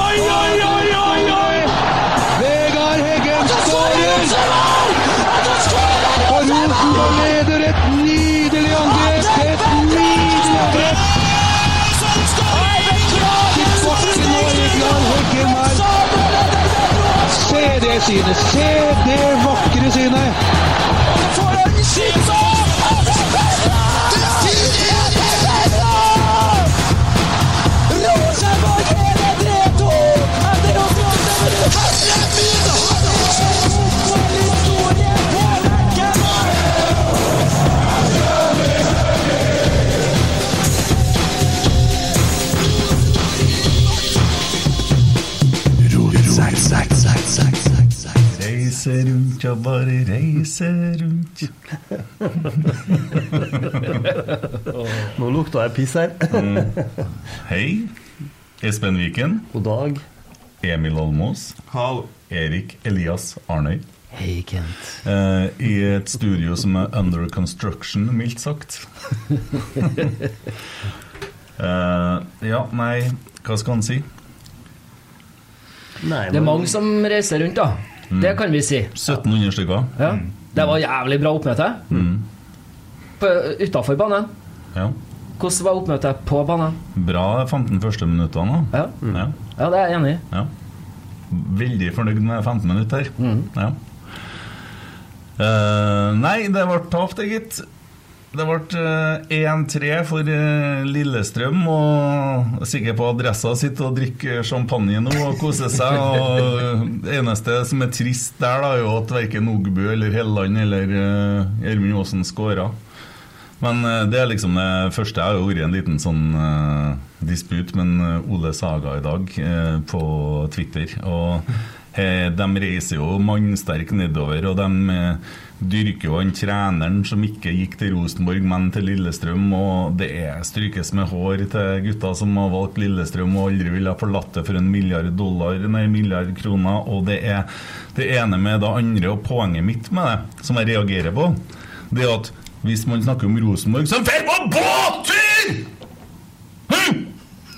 Oi, oi, oi, oi, oi! Vegard Heggen skårer! Og Rosenborg leder et nydelig angrep! Et nydelig angrep! Og. Se det synet! Se det vakre synet! Ja, bare reise rundt. Nå lukta jeg piss her. Hei. Espen Viken. God dag. Emil Almås. Hallo. Erik Elias Arnøy. Hei, Kent. Uh, I et studio som er under construction, mildt sagt. uh, ja, nei, hva skal han si? Nei, Det er mange som reiser rundt, da. Mm. Det kan vi si. 1700 stykker. Ja. Det var jævlig bra oppmøte. Mm. Utafor banen. Ja. Hvordan var oppmøtet på banen? Bra de 15 første minuttene. Ja, Ja. ja det er jeg enig i. Ja. Veldig fornøyd med 15 minutter. Ja. Uh, nei, det ble tapt, gitt. Det ble eh, 1-3 for eh, Lillestrøm. Og er sikker på adressa sitt og drikker champagne nå og koser seg. Og det eneste som er trist der, da, er jo at verken Ogbu eller Helland eller eh, Gjermund Aasen skåra. Men eh, det er liksom det første. Jeg har vært i en liten sånn uh, disput med eh, Ole Saga i dag eh, på Twitter. Og eh, de reiser jo mannsterk nedover, og de eh, dyrker jo han treneren som ikke gikk til Rosenborg, men til Lillestrøm. Og det er strykes med hår til gutta som har valgt Lillestrøm og aldri ville ha forlatt det for en milliard dollar, nei, milliard kroner. Og det er det ene med det andre, og poenget mitt med det, som jeg reagerer på, det er at hvis man snakker om Rosenborg, så drar på båttur! Hm!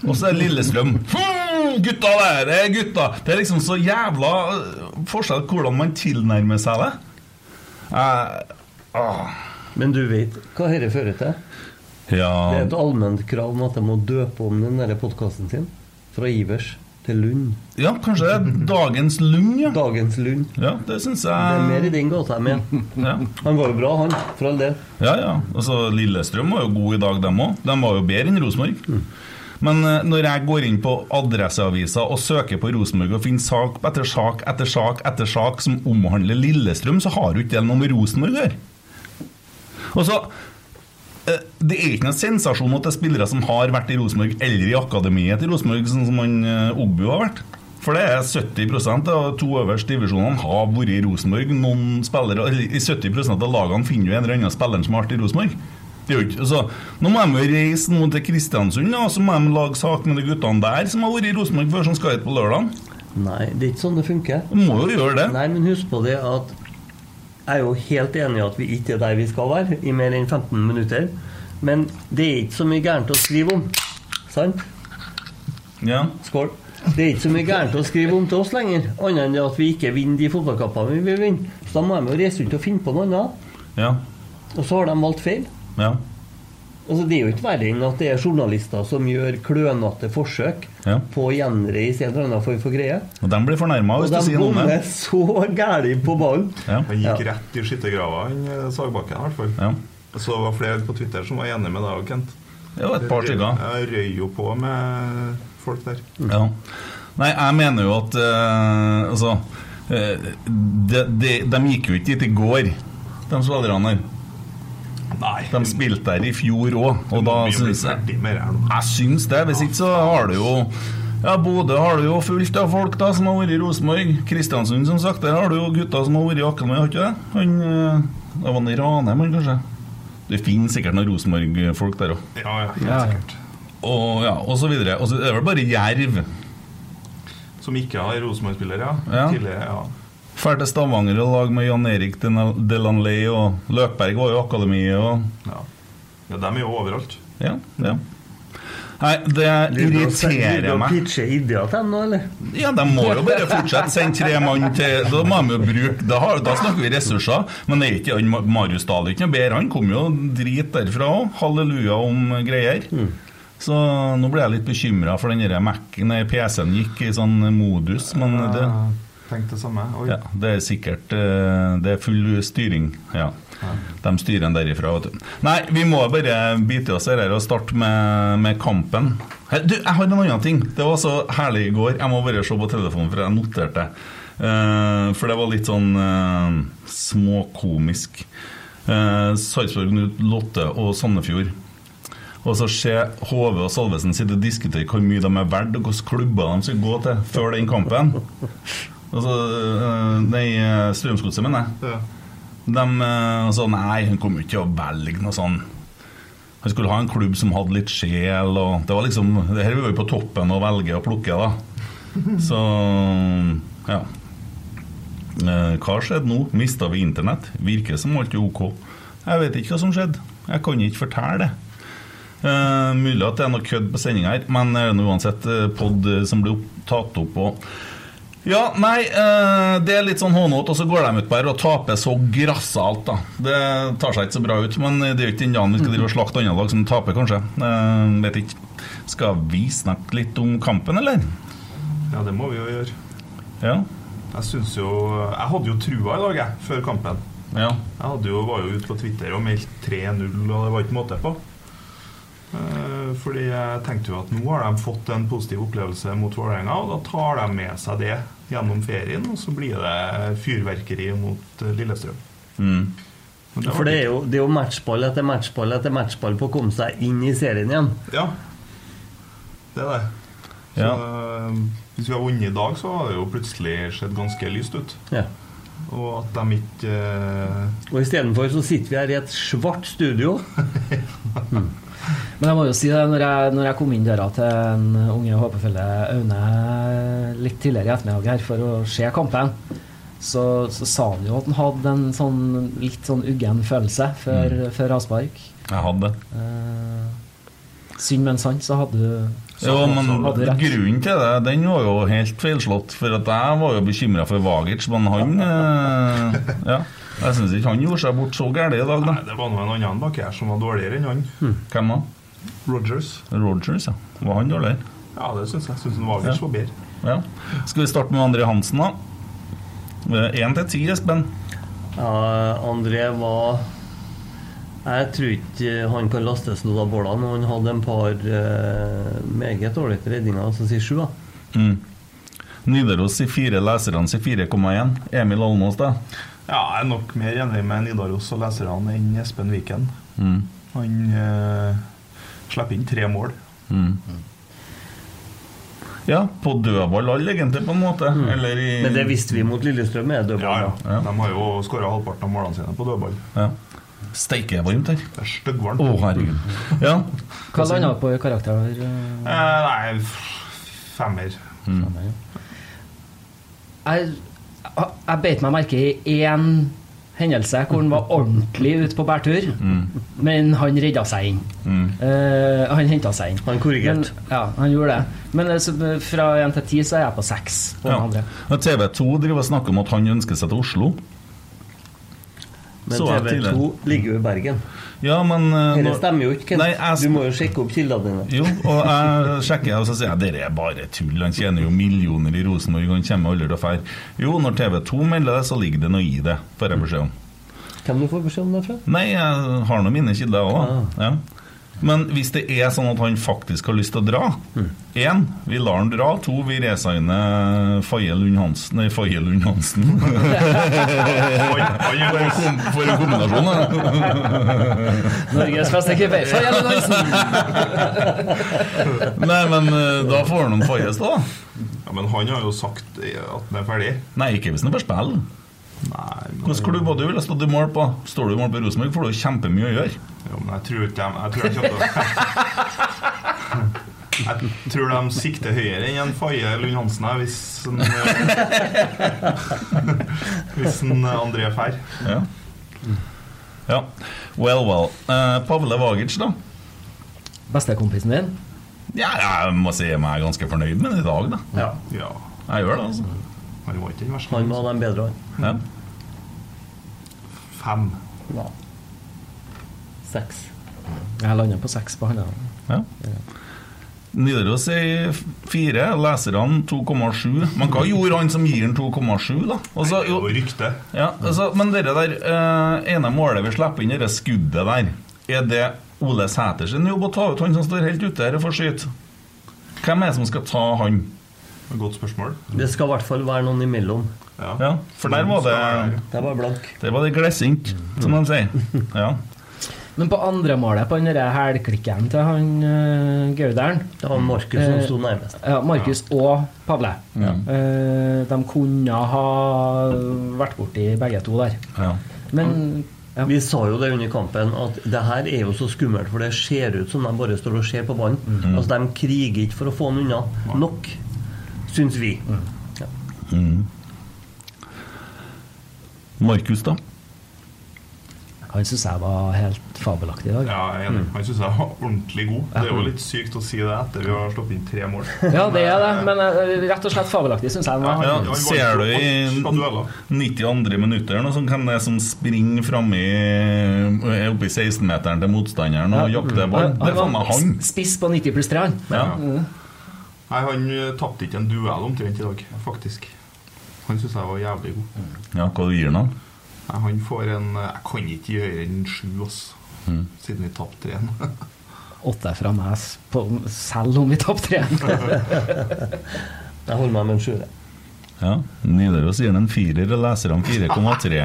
Og så er Lillestrøm. Hm, gutta der, det er gutta. Det er liksom så jævla øh, forskjell hvordan man tilnærmer seg det. Eh, ah, Men du vet hva dette fører til? Det er et allment krav om at de må døpe om den podkasten sin. Fra Ivers til Lund. Ja, kanskje det er dagens Lund, ja. Dagens Lund. Ja, det syns Det er mer i din gata jeg mener. ja. Han var jo bra, han. For all del. Ja, ja. Altså, Lillestrøm var jo god i dag, dem òg. De var jo bedre enn Rosenborg. Men eh, når jeg går inn på Adresseavisa og søker på Rosenborg og finner sak etter sak etter sak etter sak som omhandler Lillestrøm, så har jo ikke det noe med Rosenborg å gjøre. Og så eh, Det er ikke noen sensasjon at det er spillere som har vært i Rosenborg eller i akademiet til Rosenborg, sånn som han Obbu har vært. For det er 70% av to øverste divisjonene har vært i Rosenborg. Noen spillere, I 70% av lagene finner du en eller annen spiller som har vært i Rosenborg. Det er jo ikke, altså, nå må de reise noen til Kristiansund, og så må de lage sak med de guttene der som har vært i Rosenborg før, som skal hit på lørdag. Nei, det er ikke sånn det funker. De må jo gjøre det. Nei, men husk på det at jeg er jo helt enig i at vi ikke er der vi skal være i mer enn 15 minutter. Men det er ikke så mye gærent å skrive om. Sant? Ja. Skål. Det er ikke så mye gærent å skrive om til oss lenger, annet enn at vi ikke vinner de fotballkampene vi vil vinne. Så da må de jo reise rundt og finne på noe annet. Ja. Og så har de valgt feil. Ja. Altså, det er jo ikke verre enn at det er journalister som gjør klønete forsøk Ja. på å gjenreise en eller annen form for greie. Og de blir fornærma Og hvis du de sier noe om bommer det. så gæli på ballen. Ja. Han gikk Ja. rett i skyttergrava, han eh, Sagbakken i hvert fall. Ja. Så det var flere på Twitter som var enig med deg, Kent. Det var et par stykker. Jeg røy jo på med folk der. Ja. Nei, jeg mener jo at uh, Altså uh, de, de, de gikk jo ikke dit i går, de spillerne der. Nei. De spilte der i fjor òg, og da syns jeg. Jeg syns det. Hvis ikke så har du jo ja, Bodø har du jo fullt av folk da som har vært i Rosenborg. Kristiansund, som sagt, der har du jo gutter som har vært i akademi, har ikke det? Han eh, Det var Ranheim, han kanskje? Det finnes sikkert noen Rosenborg-folk der òg. Ja, ja, helt Ja. sikkert. Og ja, og så videre. Og så er det vel bare Jerv. Som ikke har Rosenborg-spillere, ja. Ja. Tidligere, ja. Drar til Stavanger og lag med Jan Erik Delanley, og Løkberg var jo akademiet og ja. Ja, De er jo overalt. Ja, ja. Nei, det irriterer Vil du meg. pitche ideer til dem nå, eller? Ja, de må jo bare fortsette. Sende tre mann til Da må de jo bruke Da, har, da snakker vi ressurser. Men det er ikke han Marius Dahl ikke noe bedre. Han kom jo drit derfra òg. Halleluja om greier. Så nå ble jeg litt bekymra for den Mac-en PC-en gikk i sånn modus, men det tenkte det samme. Oi. ja, det er sikkert eh, Det er full styring. Ja. De styrer den derifra, vet du. Nei, vi må bare bite oss i det her og starte med, med kampen. Du, jeg har en annen ting. Det var så herlig i går. Jeg må bare se på telefonen, for jeg noterte. Eh, for det var litt sånn uh, småkomisk. Uh, Sarpsborg 08 og Sandefjord. Og så ser HV og Salvesen sitte og diskutere hvor mye de er verdt, og hvilke klubber de skal gå til før den kampen. Altså, øh, nei, Strømsgodset, mener jeg. De øh, sa nei, hun kom ikke til å velge noe sånn Han skulle ha en klubb som hadde litt sjel, og det var liksom Det her var jo på toppen å velge og plukke, da. Så ja. Eh, Hva skjedde nå? Mista vi internett? Virker som alt er ok. Jeg vet ikke hva som skjedde. Jeg kan ikke fortelle det. Uh, mulig at det er noe kødd på sendinga her, men det er uansett eh, pod eh, som blir tatt opp. Og ja, nei, eh, det er litt sånn hånåt, og så går de ut bare og taper så grassat, da. Det tar seg ikke så bra ut, men det er jo ikke dagen vi skal drive og slakte andre lag som taper, kanskje. Eh, vet ikke. Skal vi snakke litt om kampen, eller? ja, det må vi jo gjøre. Ja. Jeg synes jo Jeg hadde jo trua i dag, jeg, før kampen. ja. Jeg jo, var jo ute på Twitter og meldt 3-0, og det var ikke måte på. Eh, fordi jeg tenkte jo at nå har de fått en positiv opplevelse mot Vålerenga, og da tar de med seg det gjennom ferien, og så blir det fyrverkeri mot eh, Lillestrøm. Mm. Det For det er, jo, det er jo matchball etter matchball etter matchball på å komme seg inn i serien igjen. Ja, det er det. Så Ja. eh, hvis vi hadde vunnet i dag, så hadde det jo plutselig sett ganske lyst ut. Ja. Og at de ikke uh... Og istedenfor så sitter vi her i et svart studio. Men jeg må jo si det, når jeg, når jeg kom inn døra til en unge håpefulle Aune litt tidligere i ettermiddag her for å se kampen, så, så sa han jo at han hadde en sånn litt sånn uggen følelse før, før avspark. Jeg hadde det. Eh, synd, men sant, så hadde du Jo, men grunnen til det, den var jo helt feilslått. For at jeg var jo bekymra for Vagic, men han eh, Ja. Jeg syns ikke han gjorde seg bort så gærent i dag, da. Nei, det var nå en annen bak her som var dårligere enn han. Hvem da? Rogers. Rogers, ja. Var han dårligere? Ja, det syns jeg. Syns Vagic Ja. var bedre. Ja. Skal vi starte med André Hansen, da? Én til ti, Espen. Ja, André var Jeg tror ikke han kan lastes noe av Bårdene. Han hadde en par eh, meget dårlige redninger, Altså sier sju, da. Mm. Nidaros sier fire, leserne sier 4,1. Emil Almås, da? Ja, jeg er nok mer enig med Nidaros og leserne enn Espen Viken. Mm. Han eh, slipper inn tre mål. Mm. Ja, på dødball alle, egentlig, på en måte. Eller i Men det visste vi mot Lillestrøm. Er dødball. Ja, ja. Ja. De har jo skåra halvparten av målene sine på dødball. Ja. Steike varmt her. Det er styggvarmt. Å, herregud. Ja. Hva landa på i karakter? eh? nei, nei, Mm. femmer. Jeg, jeg beit meg merke i én hendelse hvor han var ordentlig ute på bærtur, men han redda seg inn. Mm. Uh, han henta seg inn. Han korrigerte. Ja, han gjorde det. Men altså, fra én til ti så er jeg på seks. På Ja. TV 2 driver og snakker om at han ønsker seg til Oslo. Men Så jeg TV2 tidligere. ligger jo i Bergen. Ja, men eh, Dette stemmer jo ikke. Nei, jeg Du må jo sjekke opp kildene dine. Jo, og jeg sjekker og så sier jeg dere er bare tull. Han tjener jo millioner i Rosenborg, han kommer aldri til å dra. Jo, når TV 2 melder det, så ligger det noe i det, får jeg beskjed om. Hvem du får beskjed om det fra? Nei, jeg har nå mine kilder òg, da. Ja. Men hvis det er sånn at han faktisk har lyst til å dra Én, vi lar han dra. To, vi resigner Faye Lund Hansen Nei, Faye Lund Hansen. for, en kom, for en kombinasjon, da. Norges beste keeper. Faye Lund Hansen! Nei, men eh, da får han stå, da. Ja, Men han har jo sagt eh, at han er ferdig. Nei, ikke hvis han er på spill. Nei, men, Hvilken du både ville stått i mål på? Står du i mål på Rosenborg, får du kjempemye å gjøre. jo, men jeg tror ikke Jeg tror jeg kommer til å Jeg tror de sikter høyere enn en Faye Lund Hansen her, hvis en, Hvis en André drar. Ja. ja. Well, well. Uh, Pavle Vagic, da? Bestekompisen din? Ja, jeg må si jeg er ganske fornøyd med det i dag, da. Ja. Ja. Jeg gjør det, altså. Han var ikke den verste. Han var den bedre, han. Ja. Fem. Ja. Seks. Jeg lander på seks på han. ja. Nidaros er fire, leserne 2,7. Men hva gjorde han som gir han 2,7, da? Altså, jo rykte. ja, altså, men det der eh, ene målet vi slipper inn, det skuddet der, er det Ole Sæter sin jobb å ta ut han som står helt ute her og får skyte? Hvem er det som skal ta han? Godt spørsmål. Det skal i hvert fall være noen imellom. Ja. Ja, for der var det Det var blank. Der var det glissent, som de sier. Ja. Men på andre målet, på den der hælklikken til han uh, Gauderen Det var Markus som Eh, sto nærmest. ja, Markus og Pavle. Eh, de kunne ha vært borti begge to der. ja. Men ja. Vi sa jo det under kampen at det her er jo så skummelt, for det ser ut som de bare står og ser på ballen. Altså, de kriger ikke for å få den unna. Nok, syns vi. Ja. Markus, da? han syns jeg var helt fabelaktig i dag. Ja, jeg er enig. Han syns jeg var ordentlig god. Det er jo litt sykt å si det etter vi har slått inn tre mål. Ja, det er det, men eh, rett og slett fabelaktig syns jeg han var. Ja, han ser du i 92. minutter noe sånt, hvem det er som springer framme oppe i 16-meteren til motstanderen og jakter ball? Det er faen meg han. spiss på 90 pluss 3, han. Ja. Nei, han eh, tapte ikke en duell omtrent i dag, faktisk. Han syns jeg var jævlig god. ja, hva du gir han? Nei, han får en eh, Jeg kan ikke gjøre en sju, ass. Siden vi tapte tre. Åtte fra meg, selv om vi tapte tre. Jeg holder meg med en sjuer. Ja, Nidaros gir den en firer, og leserne 4,3.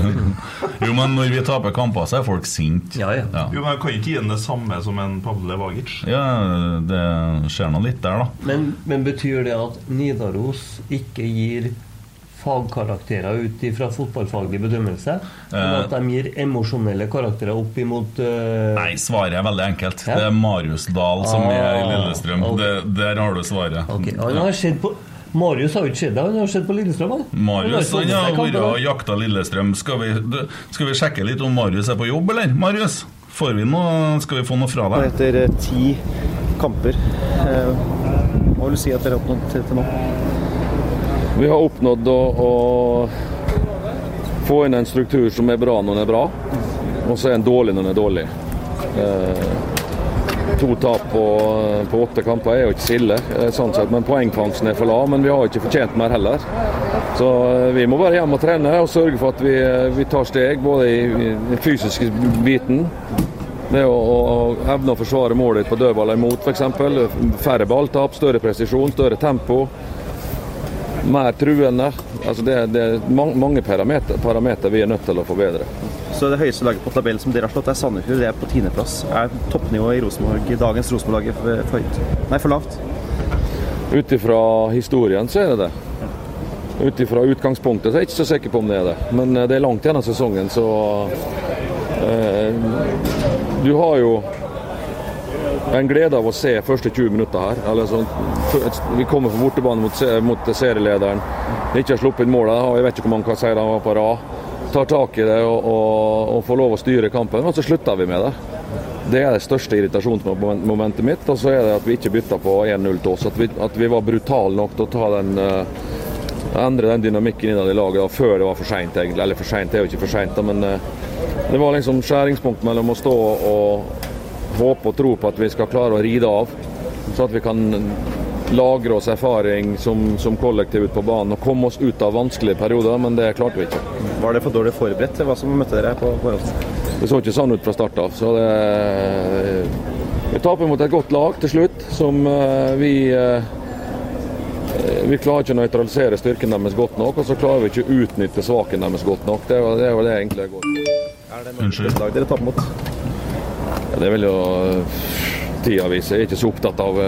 jo, men når vi taper kamper, så er folk sinte. Ja, ja. Ja. Jo, men Jeg kan ikke gi den det samme som en Pavle Vagic. ja, det skjer nå litt der, da. Men, men betyr det at Nidaros ikke gir fagkarakterer ut ifra fotballfaglig bedømmelse? Men at de gir emosjonelle karakterer opp imot uh... Nei, svaret er veldig enkelt. Ja. Det er Marius Dahl som er i Ah, Lillestrøm. Okay. Det, der har du svaret. Ok, Han har sett på Marius har jo ikke sett det, han har sett på Lillestrøm. Han. Marius Han har vært og jakta Lillestrøm. Skal vi, skal vi sjekke litt om Marius er på jobb, eller? Marius, får vi noe, skal vi få noe fra deg? etter eh, ti kamper, eh, hva vil du si at dere har oppnådd til nå? Vi har oppnådd å, å få inn en struktur som er bra når den er bra, og så er den dårlig når den er dårlig. Eh, to tap på, på åtte kamper er jo ikke så ille, eh, sånn sett, men poengfangsten er for lav. Men vi har ikke fortjent mer heller. Så eh, vi må bare hjem og trene og sørge for at vi, eh, vi tar steg både i, den fysiske biten det å, å, evne å forsvare målet på dødball imot, f.eks. Færre balltap, større presisjon, større tempo mer truende. Altså det, det er mange, mange parameter, parameter vi er nødt til å forbedre. Så det høyeste laget på tabellen som dere har slått, er Sandefjord. Det er på tiendeplass. Er toppnivået i Rosenborg, dagens Rosenborg-lag, for, for? Nei, for lavt? Ut ifra historien så er det det. Ut ifra utgangspunktet så er jeg ikke så sikker på om det er det. Men eh, det er langt igjen av sesongen, så eh, Du har jo en glede av å se første 20 minutter her. Sånn, vi kommer på bortebane mot, mot serielederen. Ikke har sluppet målet. Jeg vet ikke hvor mange seire han var på rad. Tar tak i det og, og, og får lov å styre kampen, og så slutter vi med det. Det er det største irritasjonsmomentet mitt. Og så er det at vi ikke bytta på 1-0 til oss. At vi, at vi var brutale nok til å ta den uh, endre den dynamikken innad i laget da, før det var for seint. Eller for seint er jo ikke for seint, men eh, det var liksom skjæringspunkt mellom å stå og håpe og tro på at vi skal klare å ride av, så at vi kan lagre oss erfaring som, som kollektiv ute på banen og komme oss ut av vanskelige perioder, men det klarte vi ikke. Var det for dårlig forberedt til hva som møtte dere på forhånd? Det så ikke sånn ut fra start av. Så det, vi taper mot et godt lag til slutt, som eh, vi eh, Vi klarer ikke å nøytralisere styrken deres godt nok, og så klarer vi ikke å utnytte svaken deres godt nok. Det er jo det, er det egentlig det går Er det Unnskyld. et lag dere taper mot? ja, Det vil jo eh, tida vise. Jeg er ikke så opptatt av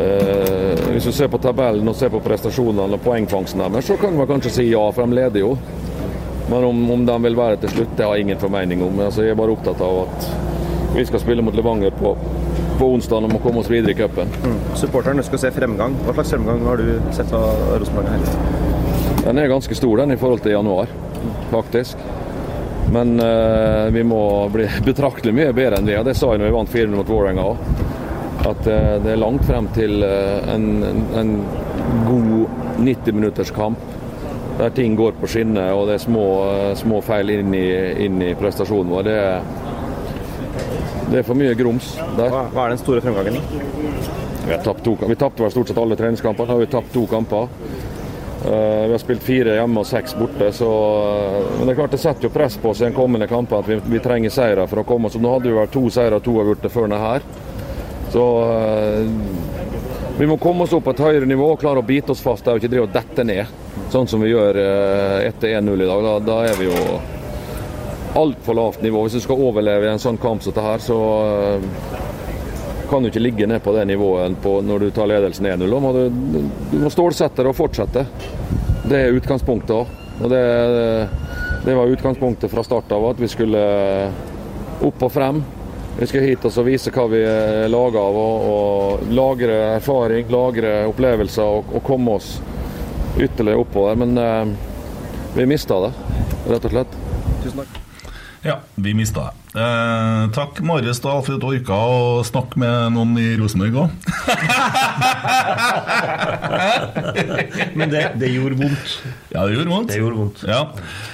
eh, Hvis du ser på tabellen og ser på prestasjonene og poengfangsten deres, så kan man kanskje si ja, for de leder jo. Men om, om de vil være til slutt, det har jeg ingen formening om. Altså, jeg er bare opptatt av at vi skal spille mot Levanger på, på onsdag og må komme oss videre i cupen. Supporteren ønsker å se fremgang. Hva slags fremgang har du sett av Rosenborg her? Den er ganske stor den i forhold til januar, faktisk. Men eh, vi må bli betraktelig mye bedre enn vi er. Det sa jeg når vi vant 4-0 mot Vålerenga òg. At eh, det er langt frem til eh, en, en, god 90 minutters kamp. Der ting går på skinner og det er små, eh, små feil inn i, inn i prestasjonen vår. Det det er for mye grums der. Hva, er den store fremgangen? Vi har tapte vel stort sett alle treningskamper. Da har vi tapt to kamper. Vi har spilt fire hjemme og seks borte. Så, men det er klart det setter jo press på oss i den kommende kampen at vi, vi trenger seire for å komme oss. Nå hadde vi vel to seire og to avgjorte før denne her. Så eh, vi må komme oss opp på et høyere nivå og klare å bite oss fast der og ikke drive og dette ned. Sånn som vi gjør eh, etter 1-0 i dag. Da, da er vi jo altfor lavt nivå. Hvis du skal overleve i en sånn kamp som dette her, så eh, kan du ikke ligge ned på det nivået på når du tar ledelsen 1-0. Da du, du må stålsette deg og fortsette. Det er utgangspunktet òg. Og det, det var utgangspunktet fra start av, at vi skulle opp og frem. Vi skal hit og vise hva vi er laga av, og, og lagre erfaring, lagre opplevelser og, og komme oss ytterligere oppover. Men eh, vi mista det, rett og slett. Tusen takk. Ja, vi mista det. Eh, takk, Marius Dahl, for at du orka å snakke med noen i Rosenborg òg. Men det, det gjorde vondt. Ja, det gjorde vondt. Det gjorde vondt. Ja.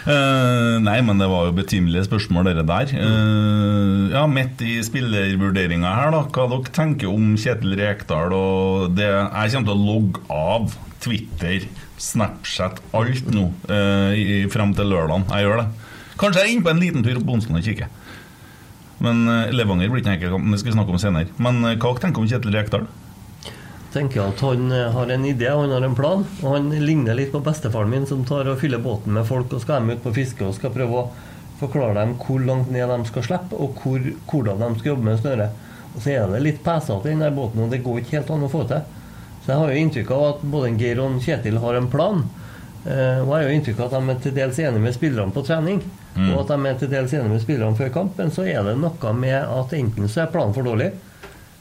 Eh, nei, men det var jo betimelige spørsmål, dere der. Eh, ja, Midt i spillervurderinga her, da. Hva dere tenker om Kjetil Rekdal og det Jeg kommer til å logge av Twitter, Snapchat, alt nå eh, frem til lørdag. Jeg gjør det. Kanskje jeg er inne på en liten tur på onsdag og kikker. Men eh, Levanger blir ikke en enkel kamp, det skal vi snakke om senere. Men eh, hva tenker du om Kjetil Rekdal? tenker at han eh, har en idé, han har en plan. Og han ligner litt på bestefaren min som tar og fyller båten med folk og skal dem ut på fiske og skal prøve å forklare dem hvor langt ned de skal slippe, og hvor, hvordan de skal jobbe med snøret. Og så er det litt pesete i den der båten, og det går ikke helt an å få til. Så jeg har jo inntrykk av at både Geir og Kjetil har en plan. Og jeg har jo inntrykk av at de er til dels enige med spillerne på trening. Og at de er til dels enige med spillerne før kamp. Men så er det noe med at enten så er planen for dårlig.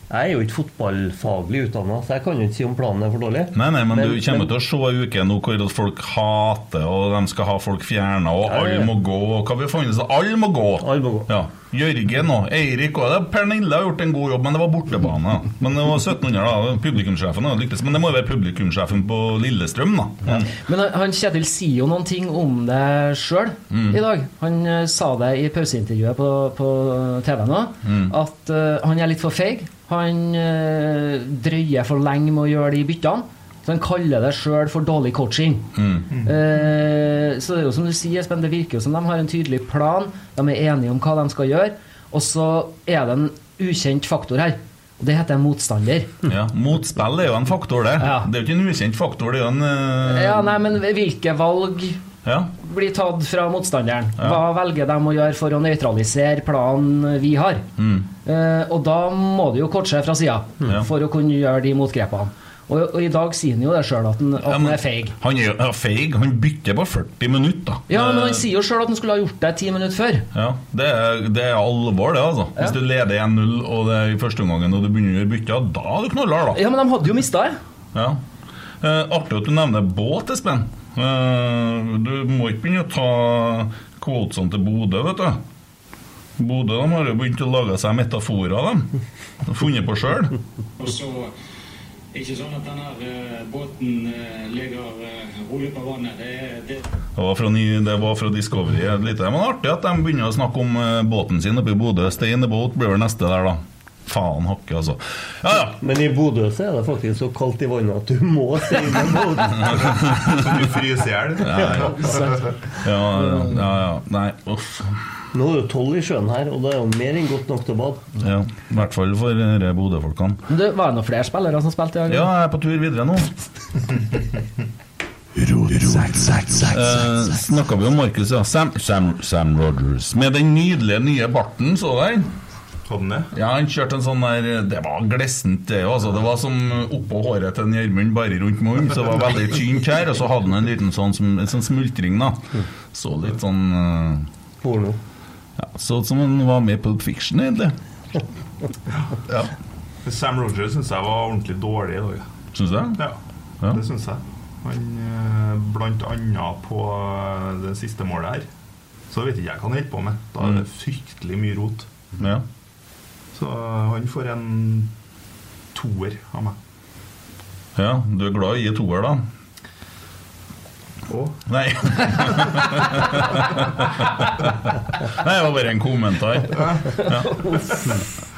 Jeg er jo ikke fotballfaglig utdanna, så jeg kan jo ikke si om planen er for dårlig. Nei, nei, men, Men- du kommer men- til å se ei uke nå hvor folk hater, og de skal ha folk fjerna, og alle må gå. Og hva vi fant ut? Alle må gå! Alle må gå. Ja. Jørgen og Eirik og Pernille har gjort en god jobb, men det var bortebane. Men det var 1700, da. Publikumssjefen har lyktes. Men det må jo være publikumssjefen på Lillestrøm, da. Ja. Men han- han Kjetil sier jo noen ting om det sjøl i dag. Han eh, sa det i pauseintervjuet på, på TV nå, at uh, han er litt for feig. Han eh, drøyer for lenge med å gjøre de byttene. Så han kaller det sjøl for dårlig coaching. Eh, så det er jo som du sier, Espen, det virker jo som de har en tydelig plan. De er enige om hva de skal gjøre. Og så er det en ukjent faktor her. Og det heter motstander. Ja, Motspill er jo en faktor, det. Ja. Det er jo ikke en ukjent faktor, det er jo en eh, Ja, nei, men hvilke valg ja. blir tatt fra motstanderen. Ja. Hva velger de å gjøre for å nøytralisere planen vi har? Eh, og da må du jo coache fra sida Mm. For å kunne gjøre de motgrepene. Og, og i dag sier han jo det sjøl, at, han, at Ja, han er feig. Han er ja, feig. Han bytter på 40 minutter. Ja, men Eh, han sier jo sjøl at han skulle ha gjort det ti minutter før. Ja, det er, det er alvor, det. altså Hvis du leder 1-0 og det er i første omgangen og du begynner å gjøre bytter, da er du knallhard, da. Ja, men de hadde jo mista det. Ja. Eh, artig at du nevner båt, Espen. Eh, du må ikke begynne å ta kvotene til Bodø, vet du. Bodø de har jo begynt å lage seg metaforer, de. De har Funnet på sjøl. Og så ikke sånn at denne eh, båten eh, ligger rolig på vannet. Det, det, Det var fra, det var fra Discovery. Litt. Men artig at de begynner å snakke om båten sin oppe i Bodø. Stay in the boat blir vel neste der, da. Faen hakke, altså. Ja, ja. Men i Bodø så er det faktisk så kaldt i vannet at du må se inn i båten. Så du fryser i hjel. Ja, ja. ja. Nei, uff. Nå er det tolv i sjøen her, og det er jo mer enn godt nok til å bade. Ja, I hvert fall for disse Bodø-folkene. Men var det noen flere spillere som spilte i dag? Ja, jeg er på tur videre nå. Uh, Snakka vi om Markus, ja. Sam, Sam, Sam Rogers. Med den nydelige nye barten, så du den? Hadde det? Ja, han kjørte en sånn der Det var glissent, det òg. Altså. Det var som oppå håret til en Gjermund, bare rundt munnen. Så det var veldig tynt her, og så hadde han en liten sånn, en sånn smultring, da. Så litt sånn uh, Porno. ja, Så ut som han var med på Fiction, egentlig. Ja, Sam Rogers syns jeg var ordentlig dårlig i dag. Syns du? Ja, Ja. det syns jeg. Han eh, blant annet på eh, det siste målet her. Så vet ikke jeg hva han holder på med. Da er det fryktelig mye rot. Ja. Så han får en toer av meg. Ja, du er glad i toer, da? Å? Nei. Nei, det var bare en kommentar. Ja,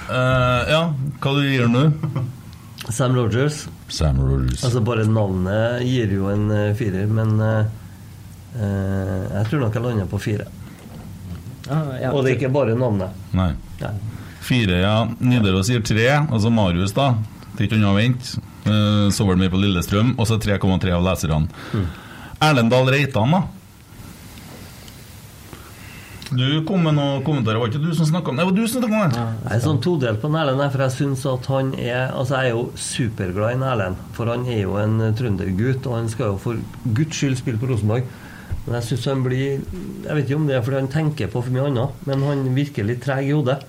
uh, ja hva du gir nå? Sam Rogers. Sam Rogers. Altså Bare navnet gir jo en eh, firer, men uh, eh, jeg tror nok jeg lander på fire. Ah, ja. Og det er ikke bare navnet. Nei. Nei. Fire, ja. Nidaros sier tre. Altså Marius, da. Det er ikke unna å vente. Uh, så var det med på Lillestrøm. Og så 3,3 av leserne. Mm. Erlendal Reitan, da? Du kom med noen kommentarer. Var ikke du som snakka om det? Det var du som snakka om det! Jeg er sånn todelt på Erlend, for jeg synes at han er Altså, jeg er jo superglad i Erlend, for han er jo en eh, trøndergutt, og han skal jo for guds skyld spille på Rosenborg. Men jeg synes han blir Jeg vet ikke om det er fordi han tenker på for mye annet, men han virker litt treg i hodet.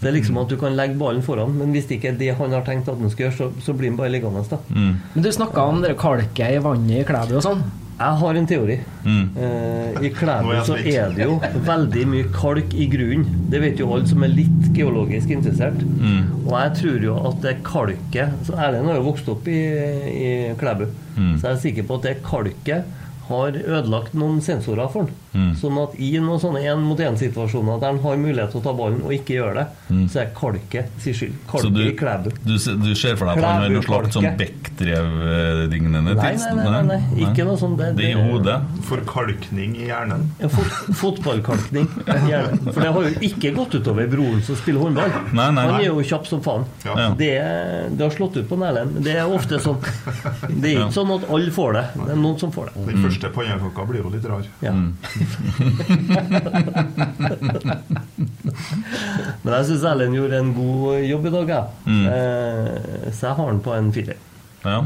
Det er liksom at du kan legge ballen foran, men hvis det ikke er det han har tenkt at han skal gjøre, så, så blir han bare liggende. da. Mm. Men du snakka om det kalket i vannet i Klæbu og sånn. Jeg har en teori. Mm. Eh, I Klæbu så er det jo veldig mye kalk i grunnen. Det vet jo alle som er litt geologisk interessert. Mm. Og jeg tror jo at det kalket så Erlend har jo vokst opp i, i Klæbu. Mm. Så jeg er sikker på at det kalket har ødelagt noen sensorer for han. Mm. Sånn at i noen sånne én-mot-én-situasjoner der han har mulighet til å ta ballen og ikke gjør det, så er kalket sin skyld. Mm. Kalket du, i Klæbu. du, du ser for deg at han har noe slags sånn Bekkdrev-lignende tilstand? nei, nei, nei, nei. Ikke noe sånt. Det er i hodet. Forkalkning i hjernen. Ja, fot fotballkalkning. Gjerne. For det har jo ikke gått utover broren som spiller håndball. Nei, nei. Han er jo kjapp som faen. Ja. Det, det har slått ut på Erlend. Det er ofte sånn. Det er Ja. ikke sånn at alle får det. Det er noen som får det. Den første pannekaka blir jo litt rar. Ja. Mm. Men jeg syns Erlend gjorde en god jobb i dag, jeg. Mm. Eh, så jeg har den på en firer. Ja.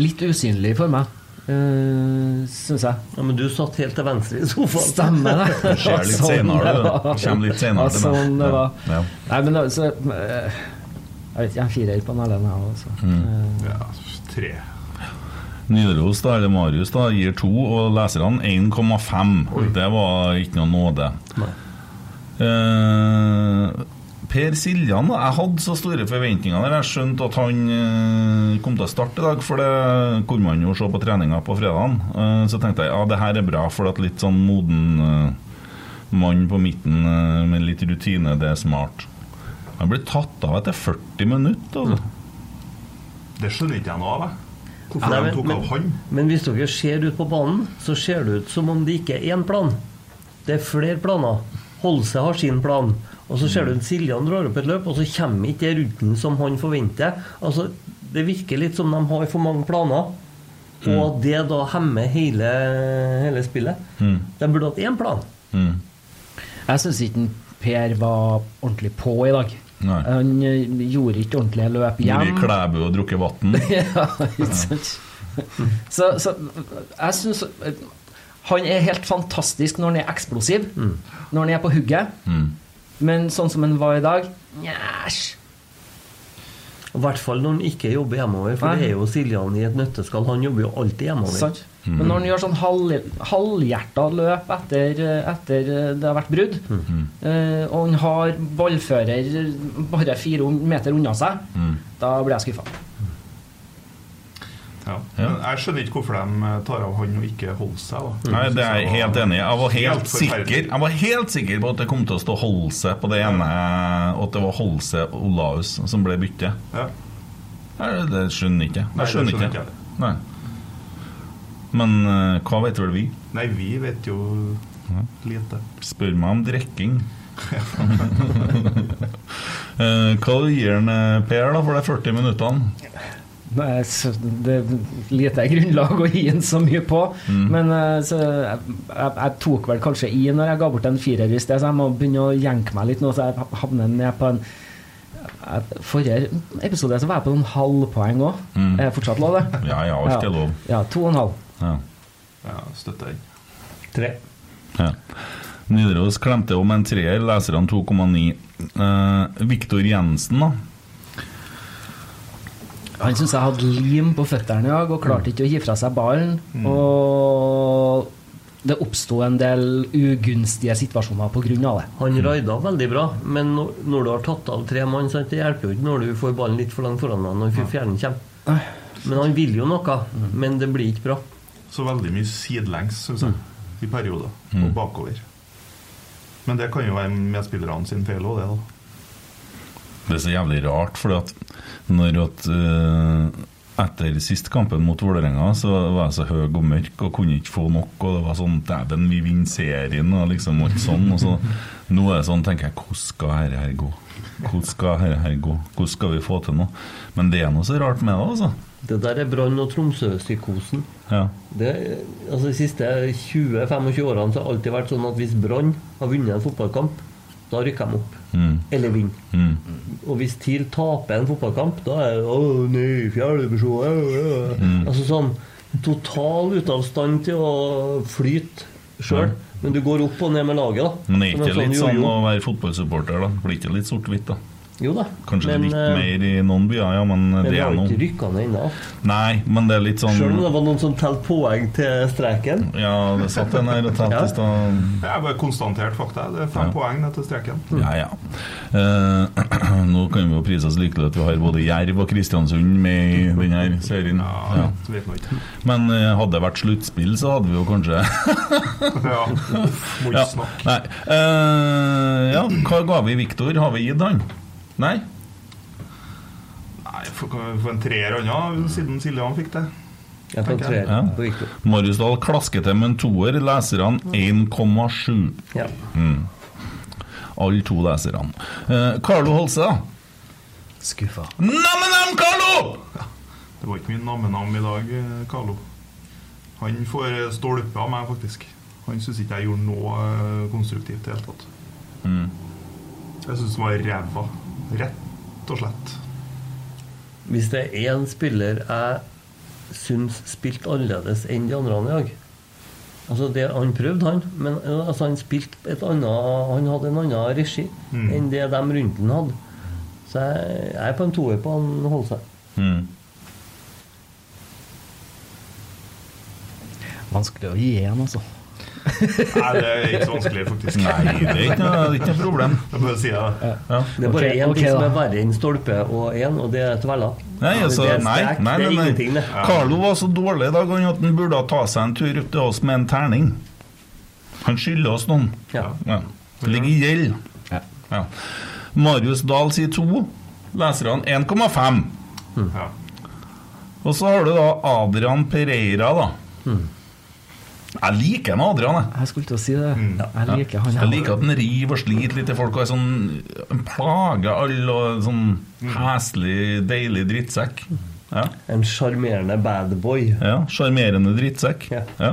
Litt usynlig for meg, uh, syns jeg. Ja, men du satt helt til venstre i sofaen. Stemmer det. Det skjer litt Sånn senere, du. Kommer litt senere til meg. sånn det var. Ja. Nei, men altså eh, Jeg vet ikke, en firer på en Erlend, jeg også. Mm. Uh, Ja, tre. Nidaros da, eller Marius da, gir to, og leserne 1,5. Det var ikke noe nåde. Eh, per Siljan, da, jeg hadde så store forventninger der. Jeg skjønte at han eh, kom til å starte i dag, for det kunne man jo se på treninga på fredagen. Eh, så tenkte jeg ja, det her er bra, for at litt sånn moden eh, mann på midten eh, med litt rutine, det er smart. Han ble tatt av etter 40 minutter, altså. Det skjønner ikke jeg noe av. Hvorfor Nei, de men- tok men- av han? Men hvis dere ser ut på banen, så ser det ut som om det ikke er én plan. Det er flere planer. Holse har sin plan. Og så ser du at Siljan drar opp et løp, og så kommer ikke det ruten som han forventer. Altså, Det virker litt som de har for mange planer, og at det da hemmer hele, hele spillet. Mm. De burde hatt én plan. Mm. Jeg syns ikke Per var ordentlig på i dag. Nei. Han eh, gjorde ikke ordentlige løp hjem. Vært i. Klæbu og drukket vann. ja, ikke sant? Så, så jeg syns han er helt fantastisk når han er eksplosiv. Når han er på hugget. Mm. Men sånn som han var i dag Njæsj. I hvert fall når han ikke jobber hjemover, for Nei. det er jo Siljan i et nøtteskall. Han jobber jo alltid hjemover. Sant? Men når han gjør sånn halv, halvhjerta løp etter, etter det har vært brudd, eh, og han har ballfører bare fire meter unna seg, Mm. da blir jeg skuffa. Ja. Ja. Men jeg skjønner ikke hvorfor de tar av han og ikke holder seg. da. Nei, det er jeg helt enig i. Jeg var helt, Helt sikker Jeg var helt sikker på at det kom til å stå Holse på det ene, og at det var Holse Olaus som ble byttet. Ja. Det skjønner ikke jeg. Nei, det skjønner skjønner ikke. ikke Nei. Men eh, hva vet vel vi? Nei, vi vet jo lite. Spør meg om drikking. Eh, hva gir han eh, Per da for de 40 minuttene? Nei, Det er lite grunnlag å gi en så mye på. Men eh, så jeg, jeg, tok vel kanskje i når jeg ga bort en firer i sted, så jeg må begynne å jenke meg litt nå, så jeg havner ned på en Forrige episode så var jeg på en halvpoeng òg. Mm. Er fortsatt lov, det? Ja, ja, alt er lov. Ja, to og en halv. Ja. Ja, støtter den. Tre. Ja. Nidaros klemte om en treer, leserne 2,9. Eh, Viktor Jensen, da? Han syns jeg hadde lim på føttene i dag og klarte ikke å gi fra seg ballen. Og det oppsto en del ugunstige situasjoner pga. det. Han raida veldig bra, men når, du har tatt av tre mann, sant, det hjelper jo ikke når du får ballen litt for langt foran deg når fjerde kommer. Men han vil jo noe, men det blir ikke bra. Så veldig mye sidelengs, syns jeg, i perioder. Og bakover. Men det kan jo være medspillerne sin feil òg, det. da Det er så jævlig rart, at når at uh etter sist kampen mot Vålerenga, så var jeg så høy og mørk og kunne ikke få nok. Og det var sånn Dæven, vi vinner serien og liksom alt sånn. Og så nå er det sånn, tenker jeg, hvordan skal dette her gå? Hvordan skal dette her gå? Hvordan skal vi få til noe? Men det er noe så rart med det, altså. Det der er Brann- og Tromsø-psykosen. Ja. Altså De siste 20-25 årene så har det alltid vært sånn at hvis Brann har vunnet en fotballkamp, da rykker de opp. Mm. Eller vinner. Mm. Og hvis TIL taper en fotballkamp, da er det åh, nei, fjerdedivisjon mm. Altså sånn total ute av stand til å flyte sjøl. Men du går opp og ned med laget, da. Men er ikke sånn, litt sånn jojo. å være fotballsupporter, da? Blir ikke litt sort-hvitt, da? Jo da. Kanskje men, litt eh, mer i noen byer, ja, men Men det vi er har noe ikke rykka ned ennå. Nei, men det er litt sånn Selv om det var noen som telte poeng til streken. Ja, det satt en her og telte i stad. Jeg er bare konstatert fakta. Det er fem Ja. poeng ned til streken. Ja, ja. Uh, nå kan vi jo prise oss lykkelige at vi har både Jerv og Kristiansund med i denne serien. Ja. Det vet man ikke. Men uh, hadde det vært sluttspill, så hadde vi jo kanskje Ja, må ikke snakke. Nei. Uh, ja, hva ga vi Viktor? Har vi gitt han? Nei? Nei, for, for en treer anna siden Siljan fikk det. Jeg tar en treer Ja. på Victor. Marius Dahl klasker til med en toer. Leserne 1,7. Ja. Mm. Alle to leserne. Eh, Carlo Holse, da? Skuffa. Neimen, Carlo! Det var ikke mye navmenavn i dag, eh, Carlo. Han får stolpe av meg, faktisk. Han syns ikke jeg gjorde noe eh, konstruktivt i det hele tatt. Mm. Jeg syns det var ræva. Rett og slett. Hvis det er én spiller jeg syns spilte annerledes enn de andre i dag Altså det, Han prøvde, han, men altså, han spilte et annet Han hadde en annen regi Mm. enn det de rundt han hadde. Så jeg, jeg er på en toer på han Holse. Mm. Vanskelig å gi en, altså. Nei, det er ikke så vanskelig, faktisk. Nei, det er ikke noe, det er ikke noe problem. Jeg bare sier det. Ja. Det er bare én okay, ting som er verre enn stolpe og én, og det er tveller. Nei, altså, nei, nei, nei, nei. Carlo var så dårlig i dag at han burde ta seg en tur opp til oss med en terning. Han skylder oss noen. Ja. Ja. Ligger i gjeld. Ja. Ja. Marius Dahl sier to. Leserne 1,5. Ja. Og så har du da Adrian Pereira, da. Jeg liker han Adrian, jeg. Jeg skulle til å si det. Jeg liker han Jeg liker at han river og sliter litt i folk og er sånn plager alle og sånn heslig, deilig drittsekk. Ja. En sjarmerende bad boy. ja Sjarmerende drittsekk. Ja. Ja.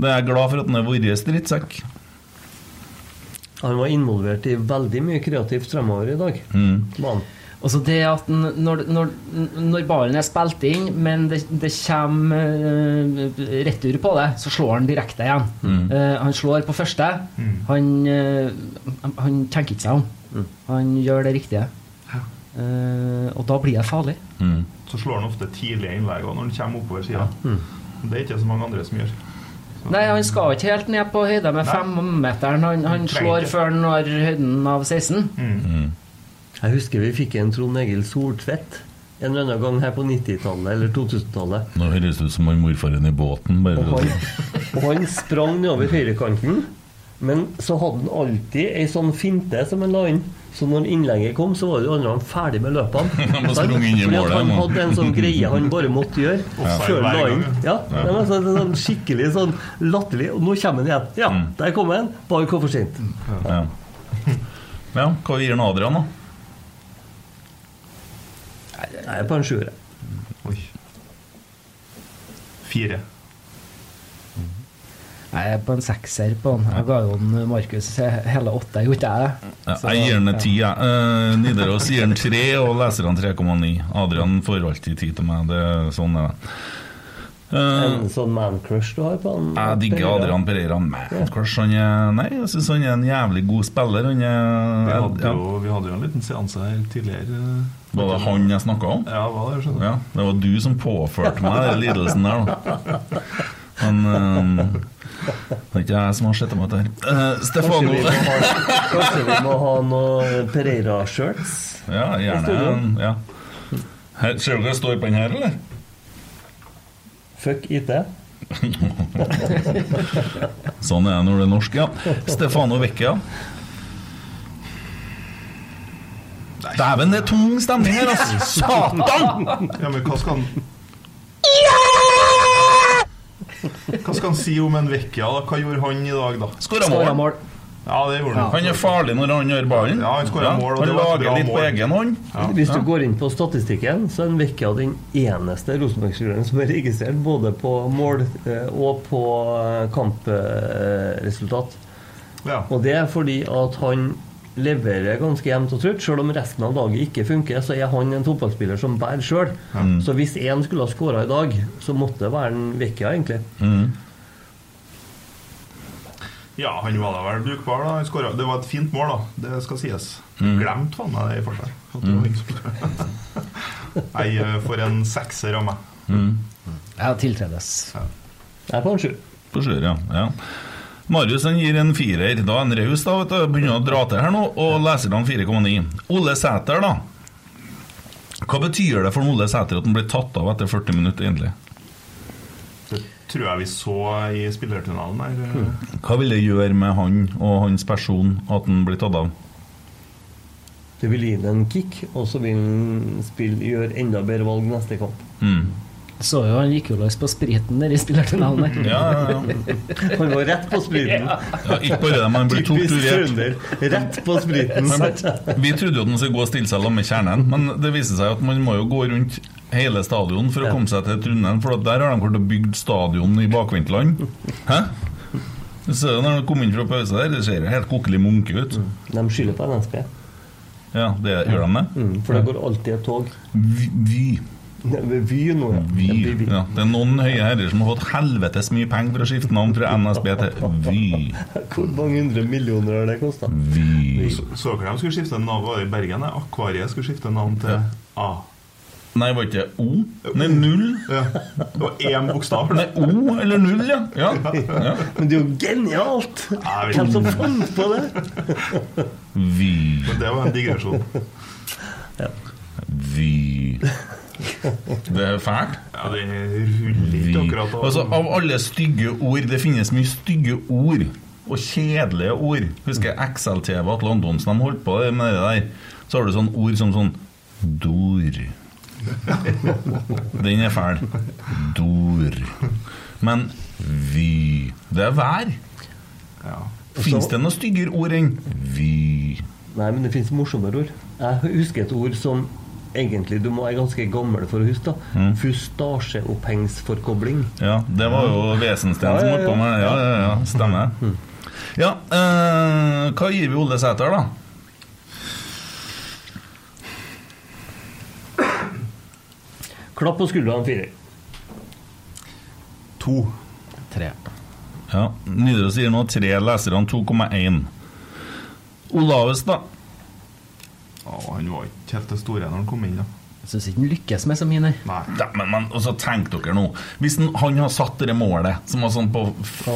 Det er jeg glad for at han er vår drittsekk. Han var involvert i veldig mye kreativt fremover i dag. Mm. Var han. Og så det at når, når, når baren er spilt inn, men det, det kommer uh, retur på det, så slår han direkte igjen. Eh, han slår på første. Han, uh, han tenker ikke seg om. Han gjør det riktige. Eh, og da blir det farlig. Mm. Så slår han ofte tidlige innlegg når han kommer oppover sida. Det er ikke så mange andre som gjør. Nei, han skal ikke helt ned på høyde med femmeteren. Han, han slår ikke. før han når høyden av 16. Jeg husker vi fikk en Trond Egil Soltvedt en eller annen gang her på 90-tallet eller 2000-tallet. Nå høres det ut som han morfaren i båten. Bare Og han, og han sprang nedover høyrekanten, men så hadde han alltid ei sånn finte som han la inn. Så når innlegget kom, så var andre han ferdig med løpene. Han han hadde en sånn greie han bare måtte gjøre Og før han la inn. Ja, det var sånn, sånn skikkelig sånn latterlig. Og nå kommer han igjen. Ja, der kom han. Bare kom for sent. Ja. ja, hva gir han Adrian, da? Jeg er på en sjuer. Oi. Fire. Jeg er på en sekser på han. Jeg ga jo en Markus hele åtte, gjorde ikke jeg det? Ja, jeg gir han ti. jeg. Eh, Nidaros gir han tre, og leserne 3,9. Adrian får alltid ti til meg. Det sånn er det. Eh, En sånn man-crush du har på han? jeg digger Pereira. Adrian Pereira. Man crush, han er Nei, jeg syns han er en jævlig god spiller. Han Vi er hadde, ja. jo, vi hadde jo en liten seanse her tidligere. Var det han jeg snakka om? Ja, var det. Ja, det var du som påførte meg den lidelsen der, da. Men um, Det er ikke jeg som har sett på dette Uh, Stefano Kanskje vi, må ha, kanskje vi må ha noe Pereira-shirts? Ja, gjerne. Ja. Her, ser du hva det står på den her, eller? Fuck IT. Sånn er det når det er norsk, ja. Stefano Vecchia. Dæven, det er tung stemning her, altså! Satan! Ja, men hva skal han Hva skal han si om en Vecchia? Hva gjorde han i dag, da? Skåra mål. Ja, det gjorde han. Han er farlig når han gjør ballen. Ja, han skårer mål, og han det var et bra lager litt på egen hånd. Hvis du går inn på statistikken, så er Vecchia den eneste Rosenborg-spilleren som er registrert både på mål eh, og på eh, kampresultat. Ja. Og det er fordi at han leverer ganske jevnt og trutt. Selv om resten av laget ikke funker, så er han en fotballspiller som bærer sjøl. Så hvis én skulle ha skåra i dag, så måtte det være en Vecchia, egentlig. Ja, han var da vel brukbar, da. Han skåret- Det var et fint mål, da. Det skal sies. Glemt faen meg det i farta. Nei, eh, for en sekser av meg. Ja, tiltredes. Jeg er på en sju. På sju, ja. ja. Marius han gir en firer. Da er han raus, da. vet du. Begynner å dra til her nå, og leserne 4,9. Ole Sæter, da. Hva betyr det for Ole Sæter at han blir tatt av etter 40 minutter, egentlig? Tror jeg vi så i spillertunnelen her. Hva vil det gjøre med han og hans person at han blir tatt av? Det vil gi ham en kick, og så vil han gjøre enda bedre valg neste kamp. Mm. Så jo, han gikk jo løs på spriten der i spillertunnelen. der. Ja, ja, ja. Han var rett på spriten. ja, ikke bare det, men han blir torturert. Rett på spriten. Men Vi trodde jo at han skulle gå og stille seg sammen med kjernen, men det viser seg at man må jo gå rundt hele stadion for å komme seg til Trondheim, for at der har de klart å bygge stadion i bakvendtland. Hæ? Så når de kom inn fra pause der, det ser helt kokkelig munke ut. De skylder på NSB. Ja, det gjør de det? Mm, for det går alltid et tog. Vi, vi, Vy nå, ja. vi. Ja, Vy. Ja, det er noen høye herrer som har fått helvetes mye penger for å skifte navn fra NSB til Vy. Hvor mange hundre millioner har det kosta? Vy. Så, så dere de skulle skifte navn var det i Bergen? Akvariet skulle skifte navn til A. Nei, var ikke det O? Nei, null? Ja. Det var én bokstav. Nei, O eller null, ja. ja. ja. Men det er jo genialt! Hvem som fant på det? Vy. Men det var en digresjon. Vy. Det er fælt. Ja, det ruller ikke akkurat av Altså, av alle stygge ord Det finnes mye stygge ord og kjedelige ord. Husker jeg XLTV at Atle Antonsen de holdt på med det der. Så har du sånne ord som sånn Dor. Den er fæl. Dor. Men vy Det er vær. Ja. Fins det noe styggere ord enn vy? Nei, men det fins morsommere ord. Jeg husker et ord som egentlig du må være ganske gammel for å huske. da Mm. Fustasjeopphengsforkobling. Ja, det var jo Vesensten som Ja, ja, holdt på med det. Ja, ja, ja, stemmer. Ja, øh, hva gir vi Ole Sæter, da? Klapp på skuldra en firer. To. Tre. Ja, Nidaros sier nå tre leserne 2,1. Olaves, da? Ja, han var ikke helt det store når han kom inn. da Jeg syns ikke han lykkes med så mye, nei. Nei. men, men og så tenk dere nå. Hvis han, han har satt det målet, som var sånn på f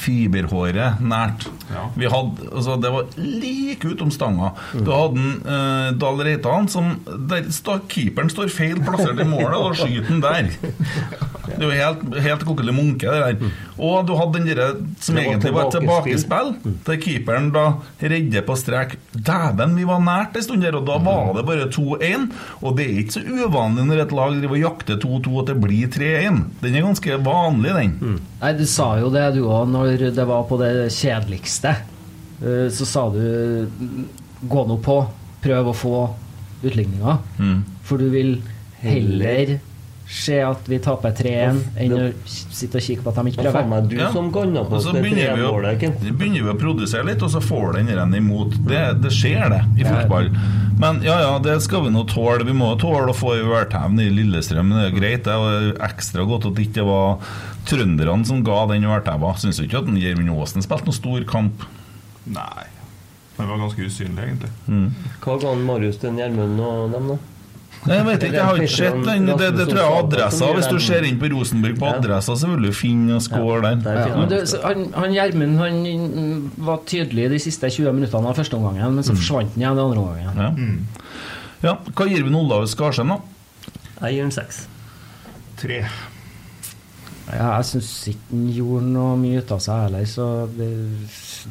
fiberhåret nært Ja. Vi hadde, altså Det var like utom stanga. Du hadde en, uh, Dahl Reitan som der sta, Keeperen står feil plassert i målet, og skyter den der. Det er jo helt, helt kokkelig munke, det der. Og du hadde den der som var egentlig var et tilbakespill. mm. der keeperen da redder på strek. Dæven, vi var nært en stund der, og da var det bare 2-1. Og det er ikke så uvanlig når et lag driver og jakter 2-2 at det blir 3-1. Den er ganske vanlig, den. Nei, Du sa jo det du òg når det var på det kjedeligste. Eh, Så sa du gå nå på, prøv å få utligninga. Mm. For du vil heller se at vi taper 3-1 enn å sitte og kikke på at de ikke prøver. meg du Ja. som på så begynner vi, å, begynner vi å produsere litt, og så får den den imot. Det, det skjer, det, i Ja. fotball. Men ja, ja, det skal vi nå tåle. Vi må tåle å få i værtevn i Lillestrøm. Det er greit. Det er ekstra godt at det ikke var trønderne som ga den værteva. Syns du ikke at Gjermund Aasen spilte noen stor kamp? Nei. Han var ganske usynlig, egentlig. Hva ga han Marius til Gjermund og dem, da? Jeg vet ikke, jeg har ikke sett den. Det, det tror jeg er adressa. Hvis du ser inn på Rosenborg på adressa, så vil du finne og score der. Ja, det, han han Gjermund han mm, var tydelig de siste 20 minuttene av første omgangen, men så forsvant han igjen i andre omgangen. Ja. ja. Hva gir vi Olav Skarsheim, da? Jeg gir ham seks. Tre. Ja, jeg syns ikke han gjorde noe mye ut av seg heller, så det,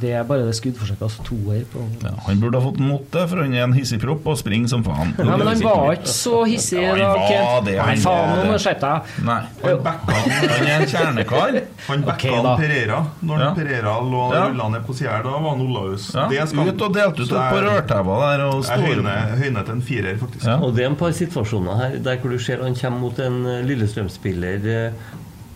det er bare det skuddforsøket, altså toer på Ja, han burde ha fått en åtte, for han er en hissigpropp og springer som faen. Ja, men han var ikke så hissig Ja, i han dag. Nei, han faen, nå må du skjerpe deg. Nei. Han backa han, Han er en kjernekar. han backa okay. Pereira når Ja. Perera lå Ja. rulla ned på sida her. Da var han Olaus. Ja, skal- ut og delte ut opp på rørtæva der og Jeg høynet til en firer, faktisk. Ja. Og det er en par situasjoner her der hvor du ser han kommer mot en Lillestrøm-spiller eh,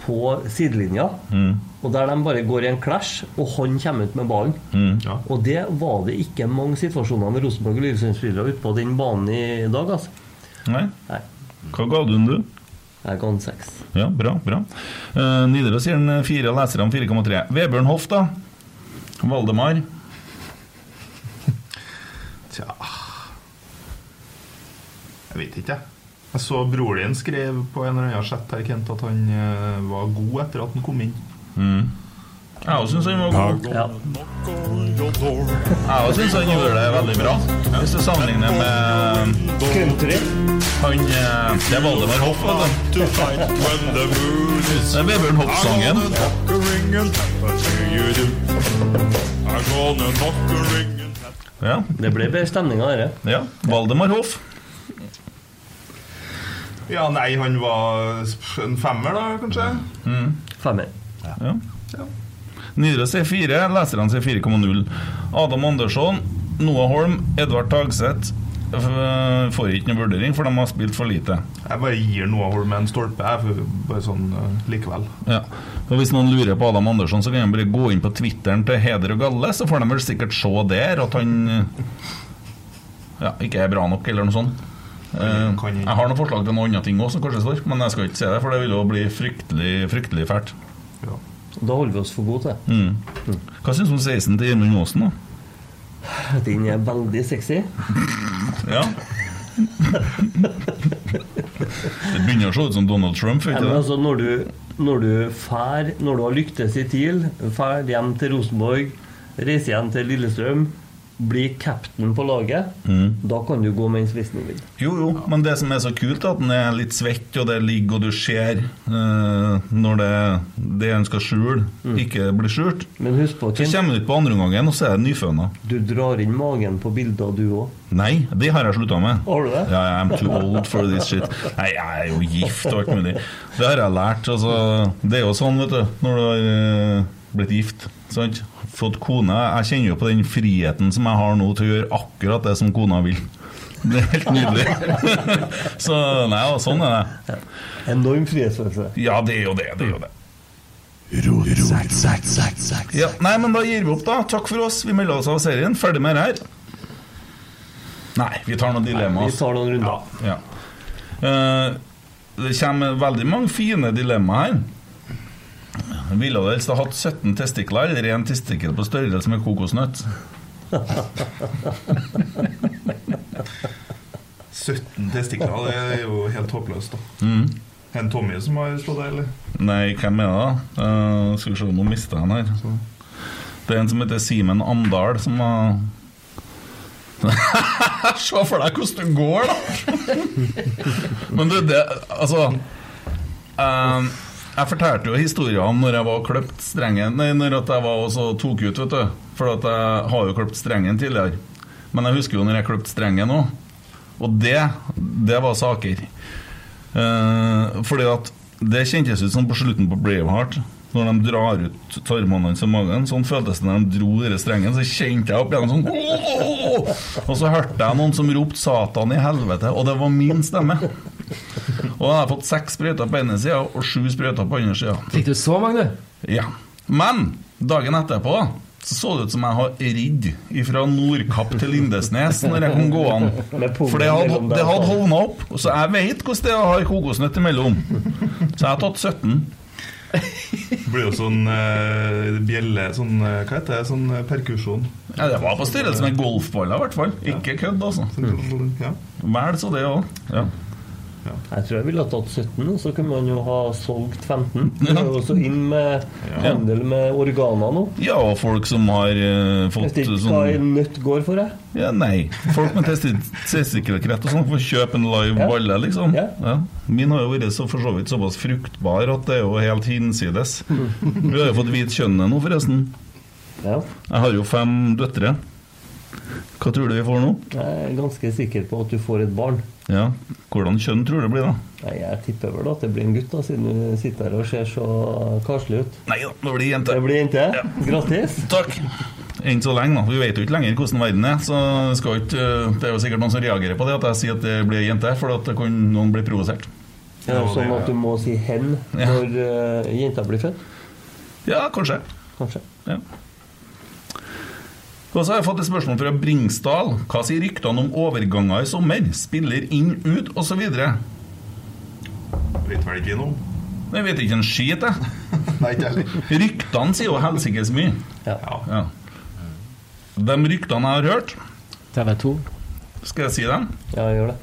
på sidelinja, Mm. og der de bare går i en clash, og han kommer ut med ballen. Mm. Ja. Og det var det ikke mange situasjoner med Rosenborg og Lillestrøm-spillere ute på den banen i dag, altså. Nei. Nei. Hva ga du den, du? Jeg ga den seks. Ja, bra. bra. Uh, Nidaros sier den fire, leserne 4,3. Vebjørn Hoff, da? Valdemar? Tja Jeg vet ikke, jeg. Jeg så bror din skrev på en eller annen chat her, Kent, at han eh, var god etter at han kom inn. Mm. Jeg òg syns han var god. Ja. Jeg òg syns han gjorde det veldig bra. Hvis du sammenligner med Country. han eh, Det er Valdemar Hoff, vet du. Det er Vebjørn Hoff-sangen. Ja. Det ble bedre stemning av dette. ja. Valdemar Hoff. Ja, nei, han var en femmer, da, kanskje? Femmer. Ja. Nidaros sier 4, leserne sier 4,0. Adam Andersson, Noah Holm, Edvard Tagseth får ikke noe vurdering, for de har spilt for lite. Jeg bare gir Noah Holm en stolpe, jeg, får bare sånn eh, likevel. Ja. Og Hvis noen lurer på Adam Andersson, så kan han bare gå inn på Twitteren til Heder og Galle, så får de vel sikkert se der at han ja, ikke er bra nok, eller noe sånt. Eh, jeg har noen forslag til noen andre ting også, som kanskje står, men jeg skal ikke se det, for det vil jo bli fryktelig, fryktelig fælt. Ja. Da holder vi oss for gode til. Mm. Hva syns du om 16 til Gjermund Aasen, da? Den er veldig sexy. Ja. Det begynner å se ut som Donald Trump. Ja, Ikke men det? altså, når du, når du fær, når du har lyktes i TIL, fær hjem til Rosenborg, reiser hjem til Lillestrøm, blir captain på laget, Mm. da kan du gå mens sveisen vil. Jo, jo, men det som er så kult, er at den er litt svett, og det ligger, og du ser uh, når det, det en skal skjule, ikke blir skjult. Men husk på, Så kommer du ut på andreomgangen, og så er det nyføna. du drar inn magen på bilder, du òg. Nei, det har jeg slutta med. Har du det? Ja, I'm too old for this shit. Nei, jeg er jo gift og alt mulig. Det har jeg lært. Altså, det er jo sånn, vet du, når du har eh, blitt gift. Sant? Fått kone. Jeg kjenner jo på den friheten som jeg har nå til å gjøre akkurat det som kona vil. Det er helt nydelig. Så nei, og sånn er det. Enorm frihetsfølelse. Ja, det er jo det. det, er jo det. Ja, nei, men da gir vi opp, da. Takk for oss. Vi melder oss av serien. Ferdig med det her. Nei, vi tar noen dilemmaer. Vi tar noen runder. Ja. Eh, det kommer veldig mange fine dilemmaer her. Ville du helst ha hatt 17 testikler eller én testikkel på størrelse med kokosnøtt? 17 testikler, det er jo helt håpløst, da. Mm. En Tommy som har slått deg, eller? Nei, hvem er det? da? Uh, skal vi se, nå mister jeg den her. Så. Det er en som heter Simen Amdal, som har Se for deg hvordan det går, da! Men du, det Altså eh, Jeg fortalte jo historien om når jeg var kløpt strengen Nei, når jeg var og tok ut, vet du. For jeg har jo kløpt strengen tidligere. Men jeg husker jo når jeg kløpte strengen òg. Og det, det var saker. Eh, fordi at det kjentes ut som på slutten på Braveheart. Når de drar ut tarmene hans i magen. Sånn føltes det når de dro den strengen. Så kjente jeg opp igjen sånn «Åh!» Og så hørte jeg noen som ropte 'Satan i helvete', og det var min stemme. Og jeg har fått seks sprøyter på ene sida og sju sprøyter på andre sida. Fikk du så mange, du? Ja. Men dagen etterpå så så det ut som jeg har ridd fra Nordkapp til Lindesnes når jeg kom gående. For det hadde, det hadde hovna opp. Så jeg vet hvordan det er å ha kokosnøtt imellom. Så jeg har tatt 17. Det blir jo sånn eh, bjelle Sånn, eh, hva heter det? Sånn eh, perkusjon. Ja, det var på størrelse med golfballer, i hvert fall. Ikke kødd, altså. Vel så det òg. Ja. Jeg tror jeg ville ha tatt 17, og så kunne man jo ha solgt 15. Det er jo også inn med handel med organer nå. ja, og folk som har Jeg fått vet ikke hva sånn en nøtt går for, jeg. Ja, nei. Folk med testi- testikkelkreft og sånn får kjøpe en live Ja. balle, liksom. Ja. Ja. Min har jo vært så for så vidt såpass fruktbar at det er jo helt hinsides. Vi har jo fått vite kjønnet nå, forresten. Ja. Jeg har jo fem døtre. Hva tror du vi får nå? Jeg er ganske sikker på at du får et barn. Ja, Hvordan kjønn tror du det blir, da? Nei, Jeg tipper vel at det blir en gutt, da, siden du sitter her og ser så karslig ut. Nei da, det blir jente. Det blir jente. Grattis. Takk. Enn så lenge, da. Vi vet jo ikke lenger hvordan verden er. Så skal ikke, det er jo sikkert noen som reagerer på det at jeg sier at det blir jente, for at det kan noen bli provosert. Ja, sånn at du må si 'hen' når ja. jenta blir født? Ja, kanskje. Kanskje. Ja. Og så har jeg fått et spørsmål fra Bringsdal. Hva sier ryktene om overganger i sommer? Spiller inn, ut, osv.? Vet vel ikke noe. Jeg vet ikke en skit, jeg. Nei, ikke heller. Ryktene sier jo helsikes mye. Ja. Ja. De ryktene jeg har hørt, TV 2. skal jeg si dem? Ja, gjør det.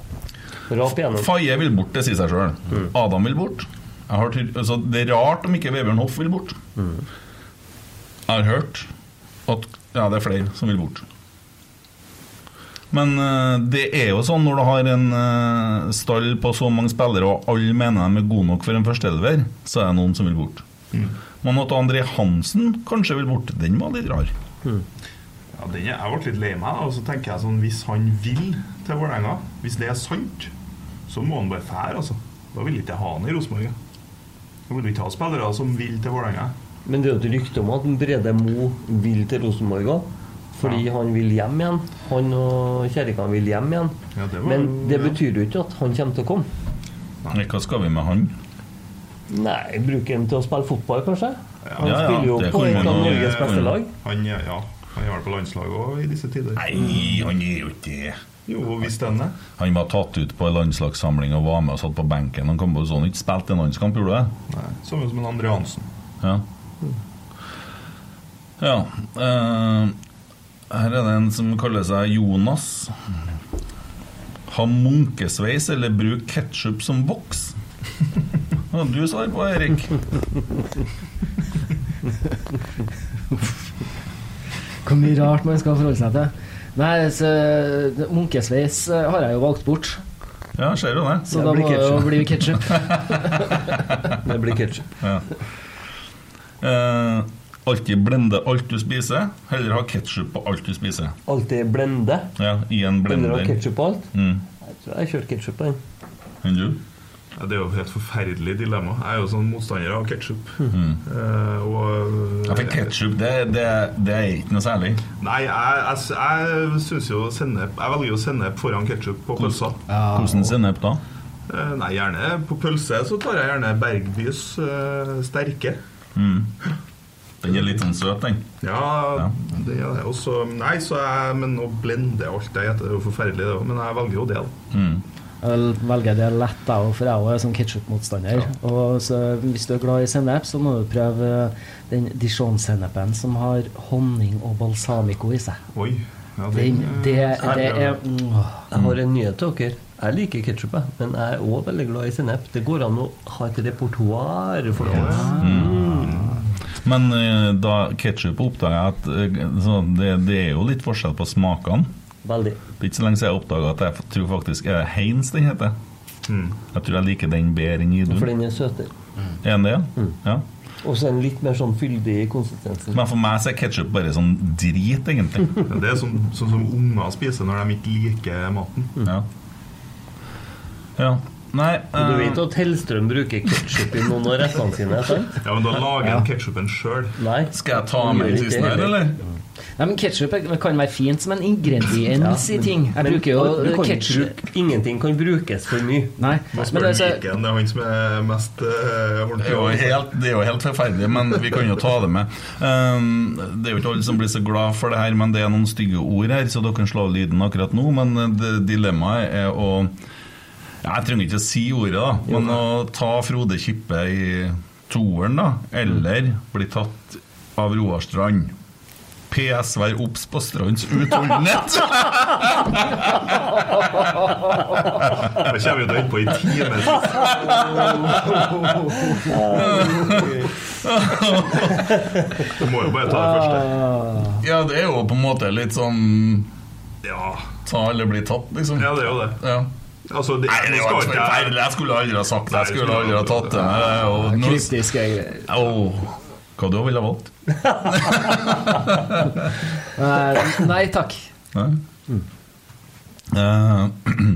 Rap igjennom. Faye vil bort, det sier seg sjøl. Adam vil bort. Jeg har, altså, det er rart om ikke Vebjørn Hoff vil bort. Jeg har hørt at ja, det er flere som vil bort. Men eh, det er jo sånn når du har en eh, stall på så mange spillere, og alle mener de er gode nok for en førsteelver, så er det noen som vil bort. Men at André Hansen kanskje vil bort, den var litt rar. Ja, den er, jeg ble litt lei meg. Og så tenker jeg sånn Hvis han vil til Vålerenga, hvis det er sant, så må han bare fære, altså. Da vil ikke jeg ha han i Rosenborg. Da vil du ikke ha spillere som vil til Vålerenga. Men det er jo et rykte om at Brede Mo vil til Rosenborg òg. Fordi han vil hjem igjen. Han og kjerringa vil hjem igjen. Ja, det var- Men det ja. betyr jo ikke at han kommer til å komme. Nei, Hva skal vi med han? Nei, bruke han til å spille fotball, kanskje? Han Ja, ja, spiller jo på et av Norges beste lag. Han, er- ja, han er vel på landslaget òg i disse tider. Nei, han er jo ikke det. Jo, hvis den er. Han var tatt ut på en landslagssamling og var med og satt på benken. Han kom på sånn, ikke spilte en landskamp, gjorde du det? Nei, Samme som en Andre Hansen. Ja. Ja. eh, her er det en som kaller seg Jonas. Ha munkesveis eller bruk ketsjup som voks? har du svar på, Erik. Hvor mye rart man skal forholde seg til. Nei, så, Munkesveis eh, har jeg jo valgt bort, Ja, ser du det? så Det da må det jo bli ketsjup. Det blir ketsjup. Ja. Eh, alltid blende alt du spiser. Heller ha ketsjup på alt du spiser. Alltid blende. Ja, I en Blender Heller ha ketsjup på alt. Mm. Jeg tror jeg kjører ketsjup på den. Enn du? Ja, det er jo et helt forferdelig dilemma. Jeg er jo sånn motstander av ketsjup. Eh, og Ja, for ketsjup, det, det, det er ikke noe særlig. Nei, jeg, jeg, jeg syns jo sennep Jeg velger jo sennep foran ketsjup på pølsa. Hvordan sennep da? Eh, Nei, gjerne på pølse så tar jeg gjerne Bergbys eh, sterke. Mm. Den er litt sånn søt, den. Ja, det er det. Også, nei, så jeg, men å blende alt det heter er jo forferdelig, det òg. Men jeg velger jo det, da. Mm. Jeg velger det lett, da, for jeg er sånn ketsjup-motstander. Og så Hvis du er glad i sennep, så må du prøve den dijon-sennepen som har honning og balsamico i seg. Oi. Ja, Den, den, det, skal det jeg er prøve. Jeg har en nyhet til dere. Jeg liker ketsjup, men jeg er òg veldig glad i sennep. Det går an å ha et repertoar, folkens. Men eh, da ketsjup oppdaga jeg at eh, så det, det er jo litt forskjell på smakene. Veldig. Det er ikke så lenge siden jeg oppdaga at jeg tror faktisk er det Heinz den heter. Mm. Jeg tror jeg liker den bedre enn For den er søtere. Er den det? Ja. Og så er den litt mer sånn fyldig i konsistensen. Men for meg så er ketsjup bare sånn drit, egentlig. Det er sånn, sånn som unger spiser når de ikke liker maten. Ja. Ja. Nei Og du eh, vet at Hellstrøm bruker ketsjup i noen av rettene sine? sant? Ja, men da lager han ketsjupen sjøl. Skal jeg ta med ikke tusen her, eller? Nei, men Ketsjup kan være fint som en ingrediens Ja, i ting. Jeg men bruker jo du ketsjup Ingenting kan brukes for mye. Nei, Man men spør altså, det er han som er mest uh, Det er, jo helt, det er jo helt forferdelig, men vi kan jo ta det med. Um, det er jo ikke alle som blir så glad for det her, men det er noen stygge ord her, så dere kan slå av lyden akkurat nå. Men dilemmaet er å Jeg trenger ikke å si ordet, da, men å ta Frode Kippe i toeren, da, eller bli tatt av Roar Strand. PS vær obs på Strands utholdenhet. Det kommer vi til å på i timen. Du må jo bare ta det første. ja, det er jo på en måte litt sånn Ja, Ta eller bli tatt, liksom. ja det er jo det. Ja. Altså, det, Nei, det var forferdelig. Jeg skulle aldri ha sagt det. Jeg skulle aldri ha tatt det og nå- Kryptiske greier. Oh. Hva du ville valgt? Eh, Nei takk. Nei? Eh,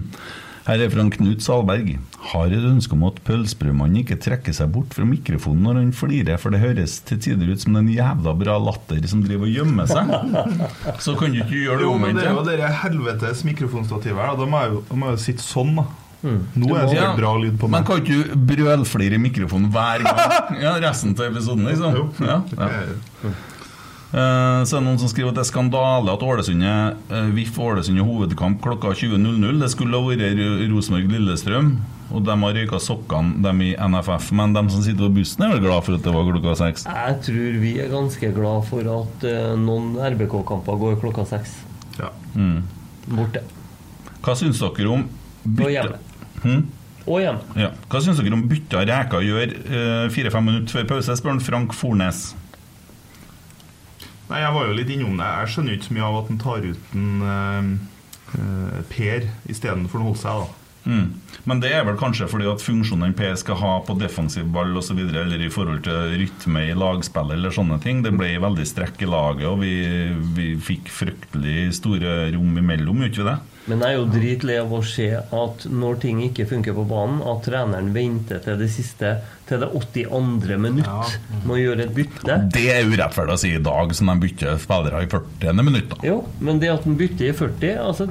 her er fra Knut Salberg. Har et ønske om at pølsebrødmannen ikke trekker seg bort fra mikrofonen når han flirer, for det høres til tider ut som en jævla bra latter som driver og gjemmer seg. Så kan du ikke gjøre det omvendt. det er jo det helvetes mikrofonstativet her. da. Må jeg jo, må jeg jo sitte sånn, da. Nå er det Ja, bra lyd på meg. Men kan ikke du brølflire i mikrofonen hver gang? Ja, Resten av episoden, liksom. Jo. Ja, ja. Uh, Så er det noen som skriver at det er skandale at Ålesundet uh, VIF Ålesund hovedkamp klokka 20.00. Det skulle ha vært Rosenborg-Lillestrøm, og de har røyka sokkene, dem i NFF. Men de som sitter på bussen, er vel glad for at det var klokka seks? Jeg tror vi er ganske glad for at uh, noen RBK-kamper går klokka seks. Ja. Borte. Hva syns dere om Og hjemme. Hmm? Og hjemme. Ja. Hva syns dere om bytta reker gjør eh, fire-fem minutter før pause? spør Frank Fornes. Nei, jeg var jo litt innom det. Jeg skjønner ikke så mye av at han tar ut en uh, Per istedenfor da. Mm. Men det er vel kanskje fordi at funksjonen P skal ha på defensiv ball osv., eller i forhold til rytme i lagspillet eller sånne ting. Det ble veldig strekk i laget, og vi, vi fikk fryktelig store rom imellom, gjorde vi det? Men jeg er jo dritlei av å se at når ting ikke funker på banen, at treneren venter til det siste, til det 82. minutt, med å gjøre et bytte. Det er urettferdig å si i dag, som de bytter spillere i 40. minutt. da. Jo, men det at han bytter i 40 altså,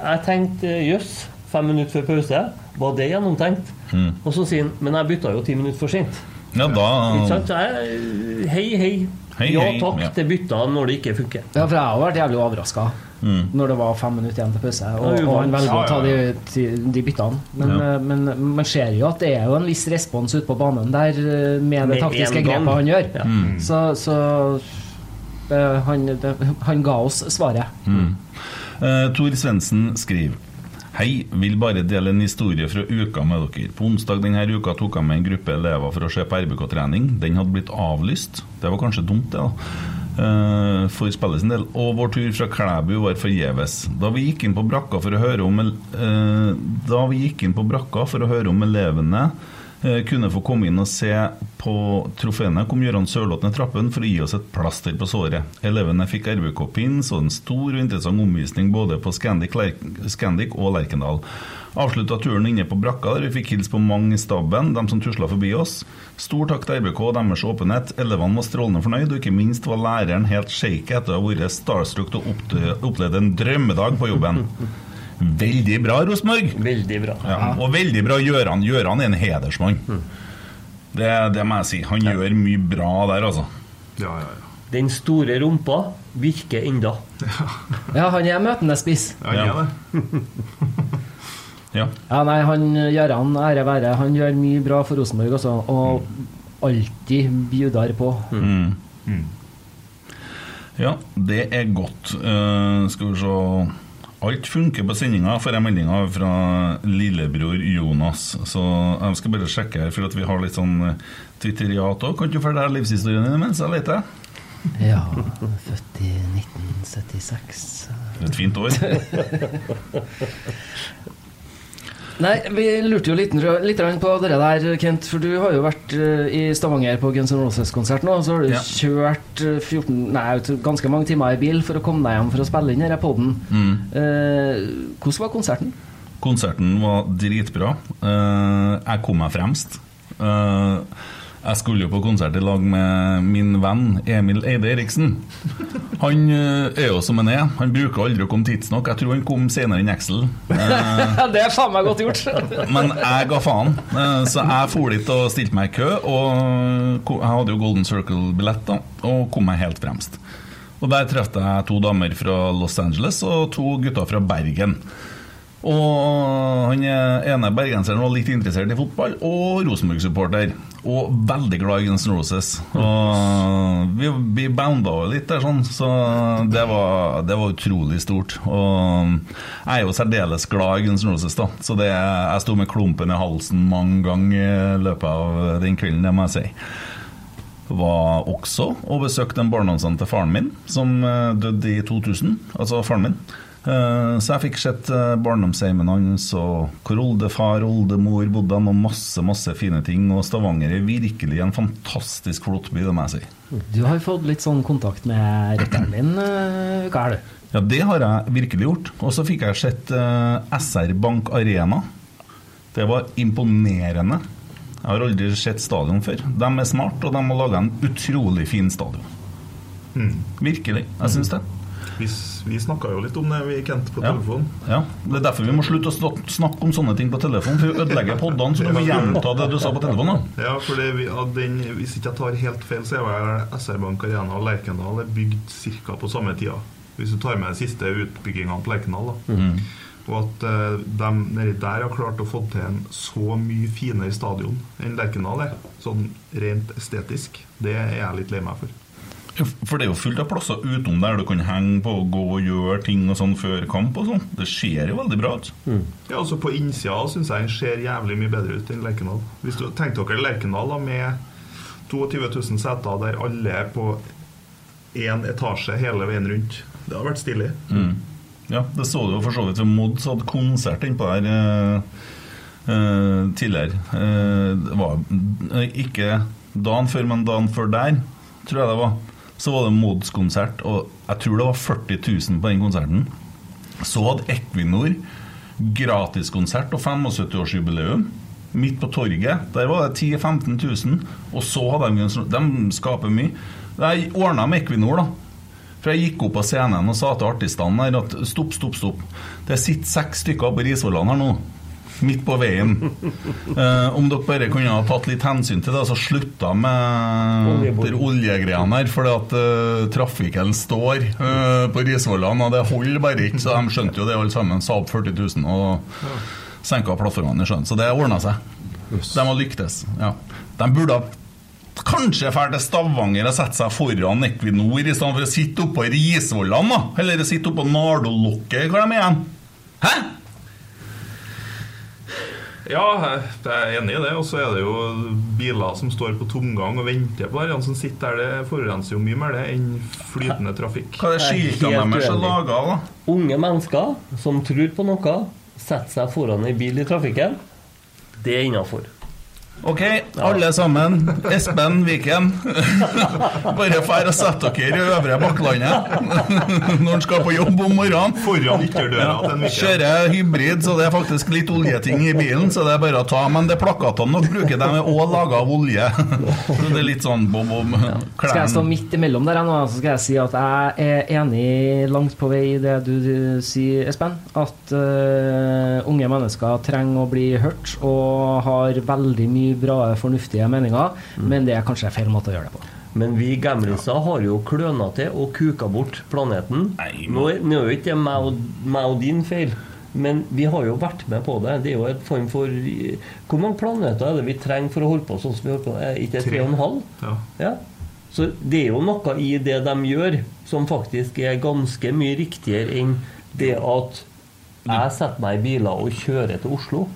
Jeg tenkte jøss, fem minutter før pause, var det gjennomtenkt? Mm. Og så sier han men jeg bytta jo ti minutter for sent. Ja, da Ikke sant? Jeg, hei, hei. Hei, ja hei, takk ja. til bytta når det ikke funker. Ja, for jeg har vært jævlig overraska Mm. når det var fem minutter igjen til pause, og, Ja, og han velger ja, å ta de, de byttene. Men, Ja. eh, men man ser jo at det er jo en viss respons ute på banen der eh, med det Med taktiske grepet han gjør. Ja. Mm. Så, så eh, han, det, han ga oss svaret. Mm. Uh, Tor Svendsen skriver Hei, vil bare dele en historie fra uka med dere. På onsdag denne uka tok jeg med en gruppe elever for å se på RBK-trening. Den hadde blitt avlyst. Det var kanskje dumt, det, da. eh, For spillet sin del. Og vår tur fra Klæbu var forgjeves. Da vi gikk inn på brakka for å høre om eh, Da vi gikk inn på brakka for å høre om elevene kunne få komme inn og se på trofeene, kom Gøran Sørloth ned trappen for å gi oss et plaster på såret. Elevene fikk RBK-pins og en stor og interessant omvisning både på Scandic, Scandic og Lerkendal. Avslutta turen inne på brakka, der vi fikk hilse på mange i staben, de som tusla forbi oss. Stor takk til RBK og deres åpenhet. Elevene var strålende fornøyd, og ikke minst var læreren helt shaky etter å ha vært starstruck og opp- opplevd en drømmedag på jobben. Veldig bra, Rosenborg! Veldig bra. Ja, og veldig bra Gjøran. Gjøran er en hedersmann. Det, det må jeg si. Han gjør mye bra der, altså. Ja, ja, ja. Den store rumpa virker enda. Ja, han er møtende spiss. Ja, han. Ja. Ja, nei, han Gøran, ære være, han gjør mye bra for Rosenborg også, og alltid bjuder på. Mm. Ja, det er godt. Uh, skal vi se Alt funker på sendinga, får jeg meldinga fra lillebror Jonas. Så jeg skal bare sjekke her, for at vi har litt sånn eh, twitteriat òg. Kan du fortelle livshistorien din mens jeg leter? Ja, født i 1976. Det er et fint år. Nei, vi lurte jo litt, litt på det der, Kent. For du har jo vært eh, i Stavanger på Guns N' Roses-konsert nå. Så har du Ja. kjørt eh, 14, nei, ganske mange timer i bil for å komme deg hjem for å spille inn denne poden. Mm. Eh, hvordan var konserten? Konserten var dritbra. Eh, jeg kom meg fremst. Eh, jeg skulle jo på konsert i lag med min venn Emil Eide Eriksen. Han eh, er jo som han er. Han bruker aldri å komme tidsnok. Jeg tror han kom senere enn Excel. Eh, det er faen meg godt gjort! men jeg ga faen. Eh, Så jeg for dit og stilte meg i kø. Og jeg hadde jo Golden Circle-billett, og kom meg helt fremst. Og der traff jeg to damer fra Los Angeles og to gutter fra Bergen. Og Han ene bergenseren var litt interessert i fotball, og Rosenborg-supporter. Og veldig glad i Guns N' Roses. Og vi, vi bounda litt der, sånn, så det var, det var utrolig stort. Og jeg er jo særdeles glad i Guns N' Roses, da. Så det, jeg sto med klumpen i halsen mange ganger i løpet av den kvelden, det må jeg si var også og besøkte en barndomshjem til faren min, som eh, døde i 2000. Altså faren min. Eh, Så jeg fikk sett eh, barndomshjemmet hans, og hvor oldefar og oldemor bodde og masse masse fine ting. Og Stavanger er virkelig en fantastisk flott by, det må jeg si. Du har fått litt sånn kontakt med rytteren din uh, er det? Ja, det har jeg virkelig gjort. Og så fikk jeg sett eh, SR Bank Arena. Det var imponerende. Jeg har aldri sett stadion før. De er smart, og de har laga en utrolig fin stadion. Virkelig. Jeg syns det. Vi, vi snakka jo litt om det, vi Kent, på telefonen. Ja, Det er derfor vi må slutte å snak- snakke om sånne ting på telefon, for vi ødelegger podene. Så du må gjenta det du sa på telefonen. Ja, for det, vi, den, Hvis ikke jeg tar helt feil, så er SR Bank Arena og Lerkendal er bygd ca. på samme tida. Hvis du tar med de siste utbyggingene på Lerkendal. da. Mhm. Og at eh, de nedi der har klart å få til en så mye finere stadion enn Lerkendal er. Sånn rent estetisk. Det er jeg litt lei meg for. For det er jo fullt av plasser utom der du kan henge på og gå og gjøre ting og sånn før kamp og sånn. Det ser jo veldig bra ut. Ja, altså På innsida syns jeg den ser jævlig mye bedre ut enn Lerkendal. Hvis du tenker dere Lerkendal da, med 22 000 seter der alle er på én etasje hele veien rundt. Det har vært stilig. Mm. Ja, det så du jo for så vidt ved Mods hadde konsert innpå der eh, eh, tidligere. Eh, det var ikke dagen før, men dagen før der, tror jeg det var. Så var det Mods-konsert, og jeg tror det var 40 000 på den konserten. Så hadde Equinor gratiskonsert og 75-årsjubileum midt på torget. Der var det 10 000-15 000. Og så hadde de De skaper mye. Jeg ordna med Equinor, da. For jeg gikk opp på scenen og sa til artistene der at stopp, stopp, stopp. Det sitter seks stykker på Risvollan her nå. Midt på veien. Eh, om dere bare kunne ha tatt litt hensyn til det, så slutta med oljegreiene her. Fordi at eh, trafikken står eh, på Risvollan, og det holder bare ikke. Så de skjønte jo det alle sammen. Sa opp 40 000 og senka plattformene i sjøen. Så det ordna seg. De har lyktes. Ja. De burde ha Kanskje dra til Stavanger og sette seg foran Equinor i stedet for å sitte oppå Risvollan, da. Eller sitte oppå Nardolokket. Hva er de igjen? Hæ? Ja, jeg er enig i det. Og så er det jo biler som står på tomgang og venter på der. som sitter der, det forurenser jo mye mer det enn flytende trafikk. Hva er det skiltene deres er laga av, da? Unge mennesker som tror på noe, setter seg foran ei bil i trafikken. Det er innafor. Ok, alle sammen. Espen Viken. Bare fær og sett dere i Øvre Bakklandet når han skal på jobb om morgenen. Foran ytterdøra til en Viken. Kjører hybrid, så det er faktisk litt oljeting i bilen, så det er bare å ta. Men det plakatene dere bruker, de er òg laga av olje. Så det er litt sånn bom, bom. Skal jeg stå midt imellom der nå, så skal jeg si at jeg er enig langt på vei i det du, du sier, Espen. At uh, unge mennesker trenger å bli hørt og har veldig mye bra, fornuftige meninger, men det er kanskje feil måte å gjøre det på. Men vi gamliser har jo kløna til og kuka bort planeten. Nei, Nå er nå er jo ikke det meg og, meg og din feil, men vi har jo vært med på det. Det er jo et form for Hvor mange planeter er det vi trenger for å holde på sånn som vi holder på? Er ikke det tre og en halv? Ja. Ja. Så det er jo noe i det de gjør, som faktisk er ganske mye riktigere enn det at jeg setter meg i biler og kjører til Oslo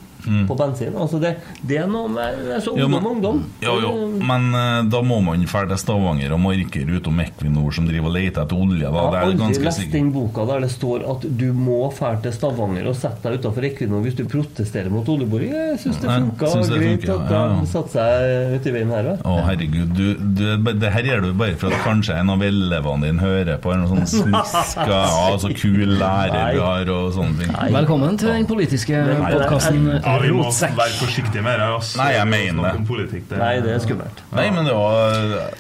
på bensin. Altså det, det er noe med det er så Jo, ungdom men- og ungdom. Jo, jo, men uh, da må man dra til Stavanger og markere utom Equinor som driver og leter etter olje. Da. Jeg Det har er aldri ganske lest sikkert. den boka der det står at du må dra til Stavanger og sette deg utafor Equinor hvis du protesterer mot oljeboring. Jeg syns det funka greit at ja, ja. de satte seg ute i veien her. Å, herregud. Du, du, det her gjør du bare for at kanskje en av elevene dine hører på. En sånn smiska, ja, så kul lærer vi har, og sånne ting. Velkommen til den politiske podkasten Ja, vi må Rotsekk. være forsiktige med det. Altså. Nei, jeg mener det. politikk, det. Nei, det er skummelt. Nei, men det var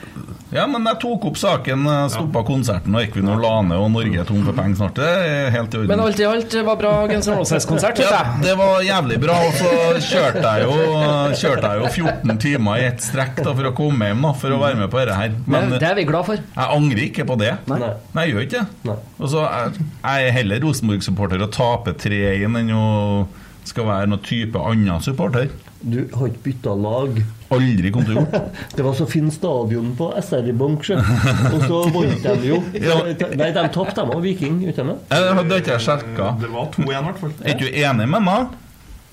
Ja, men jeg tok opp saken, stoppa konserten, og Equinor la ned, og Norge er tom for penger snart. Det er helt i orden. Men alt i alt var bra Guns Roses-konsert, syns Ja, det var jævlig bra. Og så kjørte jeg jo, kjørte jeg jo 14 timer i ett strekk da, for å komme hjem da, for å være med på dette her. Men Det, det er vi glad for. jeg angrer ikke på det. Nei. Nei. Jeg gjør ikke det. Og så er jeg er heller Rosenborg-supporter og taper 3-1 enn å skal være noen type annen supporter. Du har ikke bytta lag. Aldri kom til å gjøre. Det var så fin stadion på SR Bank, sjø. Og så vant de jo. Nei, de tapte, de òg, Viking. Det har ikke jeg sjekka. Det var 2-1, i hvert fall. Er du enig med meg?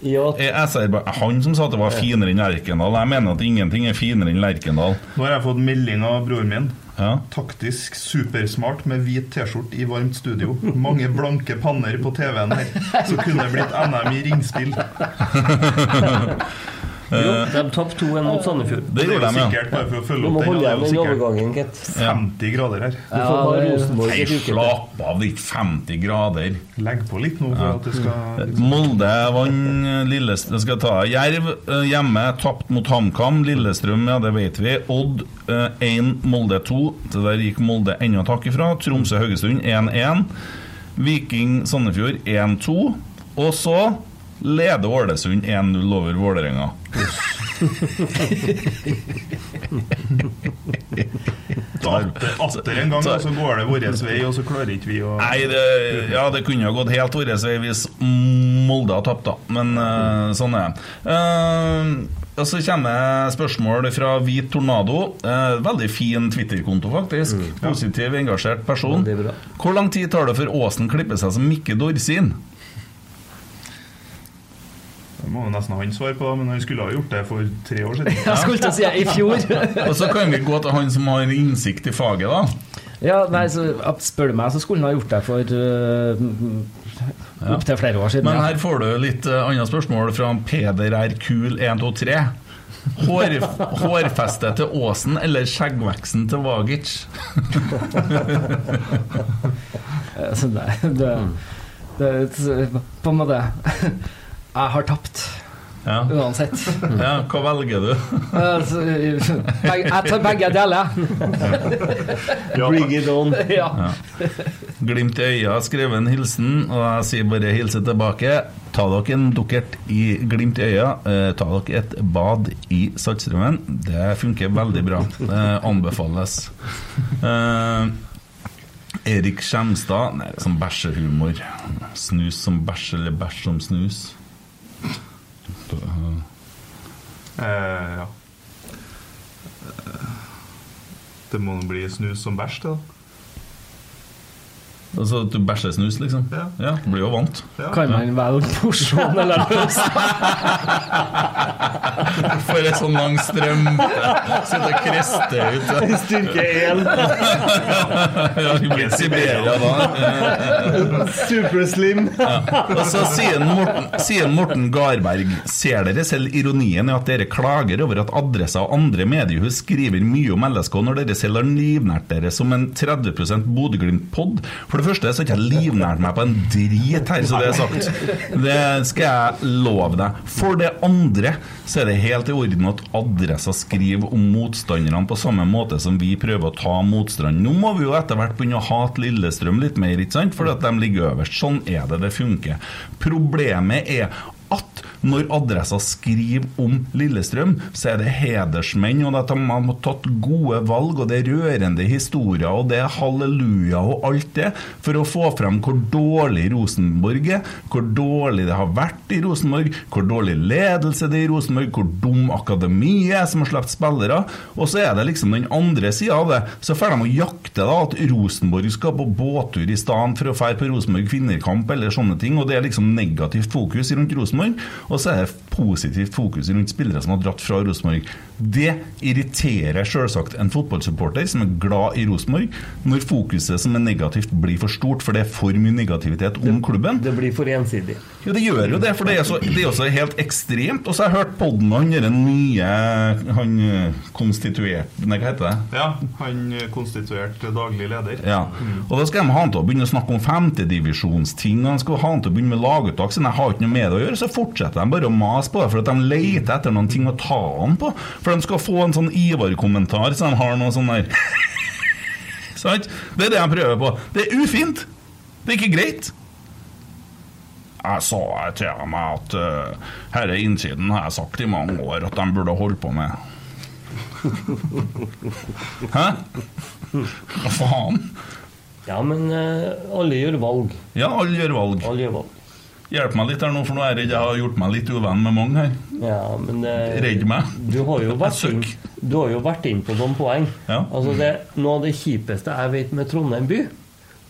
Ja, Er SR Han som sa at det var finere enn Lerkendal. Jeg mener at ingenting er finere enn Lerkendal. Nå har jeg fått melding av broren min. Ja. Taktisk supersmart med hvit T-skjorte i varmt studio. Mange blanke panner på TV-en her. Så kunne det blitt NM i ringspill. jo, de tapte 2-1 mot Sandefjord. Det gjorde de, ja. sikkert, bare for å følge opp den. Det er jo sikkert 50 grader her. Du får ha Rosenborg Nei, slapp av, det er ikke 50 grader. Legg på litt nå for at det skal Molde vant Lillestrøm Skal ta Jerv eh, hjemme, tapt mot HamKam. Lillestrøm, ja, det vet vi. Odd 1, Molde 2. Så der gikk Molde ennå takk ifra. Tromsø-Haugesund 1-1. Viking Sandefjord 1-2. Og så leder Ålesund 1-0 over Vålerenga. Atter, en gang, og så går det vår vei, og så klarer ikke vi å Nei, det, ja, det kunne jo gått helt vår vei hvis Molde har tapt, da. Men uh, sånn er det. Uh, og så kommer spørsmål fra Hvit Tornado. Eh, veldig fin Twitter-konto, faktisk. Positiv, engasjert person. Hvor lang tid tar det før Åsen klipper seg som Mikke Dorsin? Det må jo nesten han svare på, men han skulle ha gjort det for tre år siden. Jeg skulle til å si i fjor. Og så kan vi gå til han som har innsikt i faget, da. Ja, nei, så Spør du meg, så skulle han ha gjort det for uh, opptil flere år siden. Men ja. her får du litt uh, annet spørsmål fra Peder R. Kul 123. Hår, hårfeste til Åsen eller skjeggveksten til Vagic? altså, nei, det, det, det På en måte Jeg har tapt. Ja. Uansett. ja, hva velger du? Altså, Jeg tar begge deler. Bring it on. Ja. Glimt i øya har skrevet en hilsen, og jeg sier bare hilse tilbake. Ta dere en dukkert i glimt i øya. Eh, ta dere et bad i Saltstraumen. Det funker veldig bra. Det anbefales. Eh, Erik Skjemstad Nei, som bæsjehumor. Snus som bæsj eller bæsj som snus. Eh, ja. Eh, Det må nå bli snus som bæsj, da. Altså at du bæsjer snus, liksom? Ja. ja du blir jo vant. Ja. Kan man velge porsjon eller løs? For en sånn lang strøm. Sitter og krister ut. Styrke 1. Ja, vi blir i Siberia da. Superslim. Og så sier Morten, sier Morten Garberg Ser dere selv ironien i at dere klager over at Adressa og andre mediehus skriver mye om LSK når dere selv har livnært dere som en 30 Bodø-Glimt-pod? For det første så har ikke jeg livnært meg på en drit her, så det er sagt. Det skal jeg love deg. For det andre så er det helt i orden at Adressa skriver om motstanderne på samme måte som vi prøver å ta motstand. Nå må vi jo etter hvert begynne å hate Lillestrøm litt mer, ikke sant? Fordi at de ligger øverst. Sånn er det det funker. Problemet er at når Adressa skriver om Lillestrøm, så er det hedersmenn, og at de har tatt gode valg, og det er rørende historier, og det er halleluja og alt det, for å få frem hvor dårlig Rosenborg er, hvor dårlig det har vært i Rosenborg, hvor dårlig ledelse det er i Rosenborg, hvor dum akademiet er som har sluppet spillere, og så er det liksom den andre sida av det. Så får de å jakte da at Rosenborg skal på båttur i stedet for å dra på Rosenborg kvinnerkamp eller sånne ting, og det er liksom negativt fokus rundt Rosenborg. Og så er det positivt fokus rundt spillere som har dratt fra Rosenborg. Det irriterer selvsagt en fotballsupporter som er glad i Rosenborg, når fokuset som er negativt blir for stort, for det er for mye negativitet om klubben. Det blir for ensidig. Ja, det gjør jo det, for det er, så, det er også helt ekstremt. Og så har jeg hørt podden med han den nye Han eh, konstituert Nei, hva heter det? Ja, han konstituert daglig leder. Ja. Og da skal de ha han til å begynne å snakke om femtedivisjonsting. Han skal ha han til å begynne med laguttak, siden jeg har ikke noe med det å gjøre. Så fortsetter de bare å mase på det, for at de leter etter noen ting å ta han på. For de skal få en sånn Ivar-kommentar, så de har noe sånn der Sant? Det er det jeg prøver på. Det er ufint. Det er ikke greit. Jeg sa til meg at uh, herre innsiden har jeg sagt i mange år at de burde holde på med. Hæ? Hva faen? Ja, men uh, alle gjør valg. Ja, alle gjør valg. Alle gjør valg. Hjelp meg litt her nå, for nå er jeg redd jeg har gjort meg litt uvenn med mange her. Ja, men eh, Redd meg. Du har jo vært inn, du har jo vært inn på noen poeng. Ja. Altså det, noe av det kjipeste jeg vet med Trondheim by,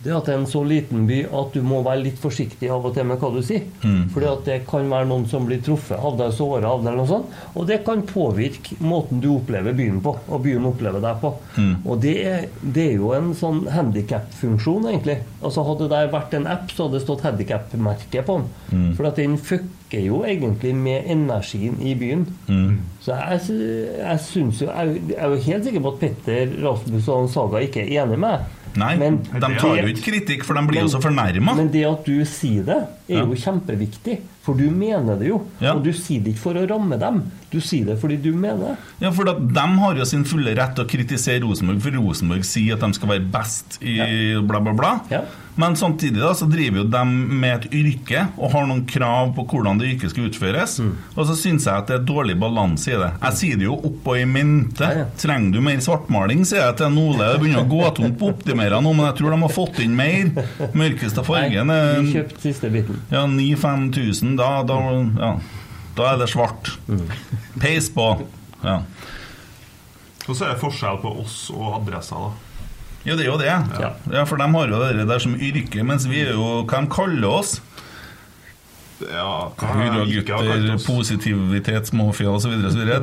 det at det er en så liten by at du må være litt forsiktig av og til med hva du sier. Mm. Fordi at det kan være noen som blir truffet av deg, såret av deg, eller noe sånt. Og det kan påvirke måten du opplever byen på, og byen opplever deg på. Mm. Og det er, det er jo en sånn handikap-funksjon, egentlig. Altså Hadde det vært en app, så hadde det stått handikap-merke på den. Mm. For at den fucker jo egentlig med energien i byen. Mm. Så jeg, jeg syns jo Jeg jeg er jo helt sikker på at Petter, Rasmus og Saga ikke er enig med meg. Nei, Men de tar jo ikke kritikk, for de blir jo så fornærma. Men det at du sier det, er jo kjempeviktig. For du mener det jo. Ja. Og du sier det ikke for å ramme dem. Du sier det fordi du mener det. Ja, for De har jo sin fulle rett til å kritisere Rosenborg, for Rosenborg sier at de skal være best i bla, bla, bla. Ja. Men samtidig da, så driver jo de med et yrke og har noen krav på hvordan det yrket skal utføres. Mm. Og så syns jeg at det er dårlig balanse i det. Jeg sier det jo oppå i mente. Ja, ja. Trenger du mer svartmaling, sier jeg til Ole. Det begynner å gå tomt på optimera nå, men jeg tror de har fått inn mer. Mørkeste fargen Nei, er vi kjøpte siste biten. ja, 9000-5000, da, da, ja, da er det svart. Peis på. Ja. Og så er det forskjell på oss og adressa, da. Jo, det er jo det. Ja. Ja, For de har jo det der som yrke, mens vi er jo hva de kaller oss. Ja, Hurragutter, positivitetsmafia osv.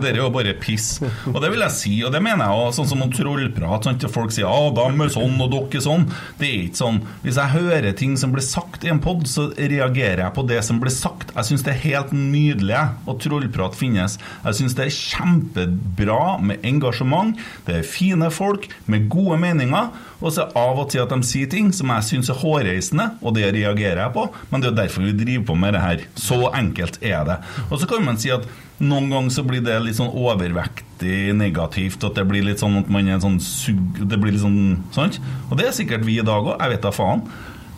Det er jo bare piss. Og det vil jeg si, og det mener jeg òg. sånn som om trollprat. Sant? Folk sier ja, dem er sånn, og dere er sånn. Det er ikke sånn. Hvis jeg hører ting som blir sagt i en pod, så reagerer jeg på det som blir sagt. Jeg syns det er helt nydelig at trollprat finnes. Jeg syns det er kjempebra med engasjement. Det er fine folk med gode meninger. Og så av og til at de sier ting som jeg syns er hårreisende, og det reagerer jeg på. Men det er jo derfor vi driver på med det her. Så enkelt er det. Og så kan man si at noen ganger så blir det litt sånn overvektig negativt, at det blir litt sånn at man er sånn sug... Det blir litt sånn Sant? Og det er sikkert vi i dag òg. Jeg vet da faen.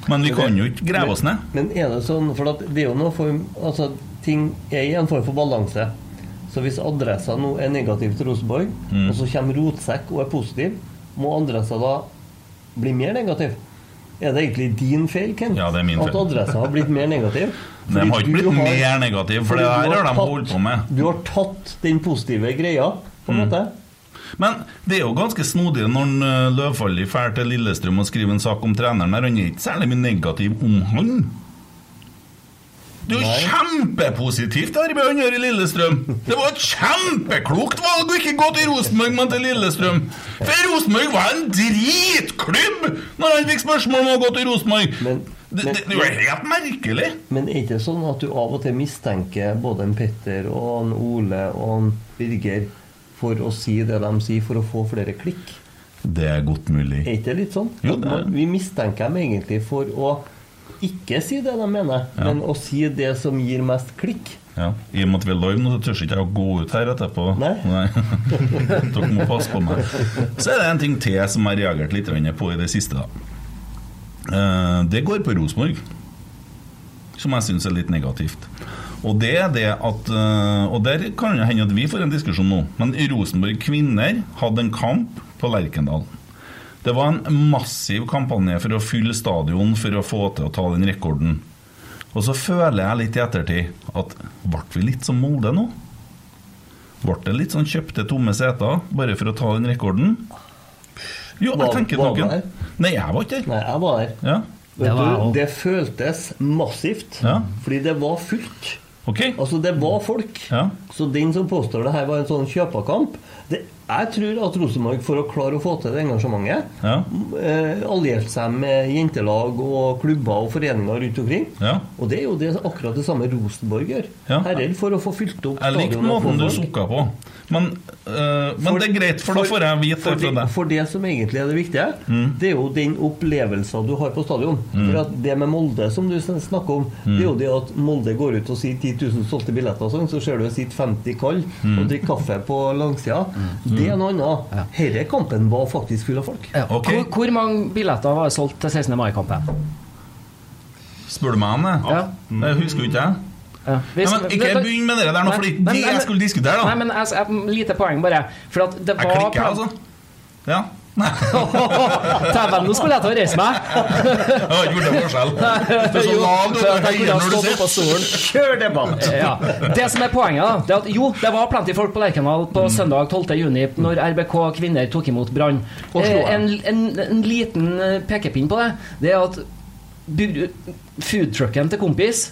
Men vi kan jo ikke grave oss ned. Men er det sånn, for at det er jo noe form Altså, ting er i en form for balanse. Så hvis adressa nå er negativ til Rosenborg, Mm. og så kommer rotsekk og er positiv, må adressa da bli mer negativ? Er det egentlig din feil, Ken? Ja, det er min At feil. adressa har blitt mer negativ? De har ikke blitt blitt mer negativ, for det her har de holdt på med. Du har tatt den positive greia, på en Mm. måte. Men det er jo ganske snodig når en, uh, Løvfalli drar til Lillestrøm og skriver en sak om treneren her. Han er ikke særlig mye negativ om han. Det er jo kjempepositivt det han gjør i Lillestrøm! Det var et kjempeklokt valg å ikke gå til Rosenborg, men til Lillestrøm. For Rosenborg var en dritklubb når han fikk spørsmål om å gå til Rosenborg! Men- Det, men- det, det jo helt merkelig! Men er det ikke sånn at du av og til mistenker både en Petter og en Ole og en Birger for å si det de sier, for å få flere klikk? Det er godt mulig. Er ikke det litt sånn? Jo, det er- Vi mistenker dem egentlig for å ikke si det de mener, Ja. men å si det som gir mest klikk. Ja, I og med at vi er live nå, så tør ikke jeg å gå ut her etterpå. Nei. Dere må passe på meg. Så er det en ting til som jeg reagert litt på i det siste. da. Eh, Det går på Rosenborg, som jeg syns er litt negativt. Og det er det at eh, Og der kan det hende at vi får en diskusjon nå, men Rosenborg kvinner hadde en kamp på Lerkendal. Det var en massiv kampanje for å fylle stadion for å få til å ta den rekorden. Og så føler jeg litt i ettertid at ble vi litt som Molde nå? Ble det litt sånn kjøpte tomme seter bare for å ta den rekorden? Jo, jeg tenker var noen der? Nei, jeg var ikke der. Nei, jeg var der. Ja, Vet Det var du, det føltes massivt, Ja. fordi det var fullt. Okay. Altså, det var folk. Ja. Så den som påstår det her var en sånn kjøpekamp det, Jeg tror at Rosenborg, for å klare å få til det engasjementet, Ja. eh, allierte seg med jentelag og klubber og foreninger rundt omkring. Ja. Og det er jo det, akkurat det samme Rosenborg gjør. Ja. Jeg er redd for å få fylt opp Jeg likte stadionet måten du sukka på. Men, øh, men det er greit, for, da får jeg vite for det fra deg. for det som egentlig er det viktige, Mm. det er jo den opplevelsen du har på stadion. For at Det med Molde som du snakker om, Mm. det er jo det at Molde går ut og sier 10 000 solgte billetter, og sånn, så ser du det sitter 50 kall Mm. og drikker kaffe på langsida. Det er noe annet. Denne kampen var faktisk full av folk. Ja. Okay. Hvor, hvor mange billetter var solgt til 16. mai-kampen? Spør du meg om det? Ja. Det husker jo ikke jeg. Ja. Ja, men ikke begynn med det der nå, for det er det jeg skulle diskutere, da Nei, men jeg, jeg, Lite poeng, bare. For at det Jeg klikker, altså. Ja. Dæven, nå skulle jeg ta og reise meg! Jeg har ikke blitt forskjell. Du er så lav, du er høyere når du sitter. Kjør debatt! Ja. Det som er poenget, da, det er at jo, det var plenty folk på Lerkendal på Mm. søndag 12. juni, når RBK kvinner tok imot Brann. Eh, En, en, en liten eh, pekepinn på det, det er at foodtrucken til kompis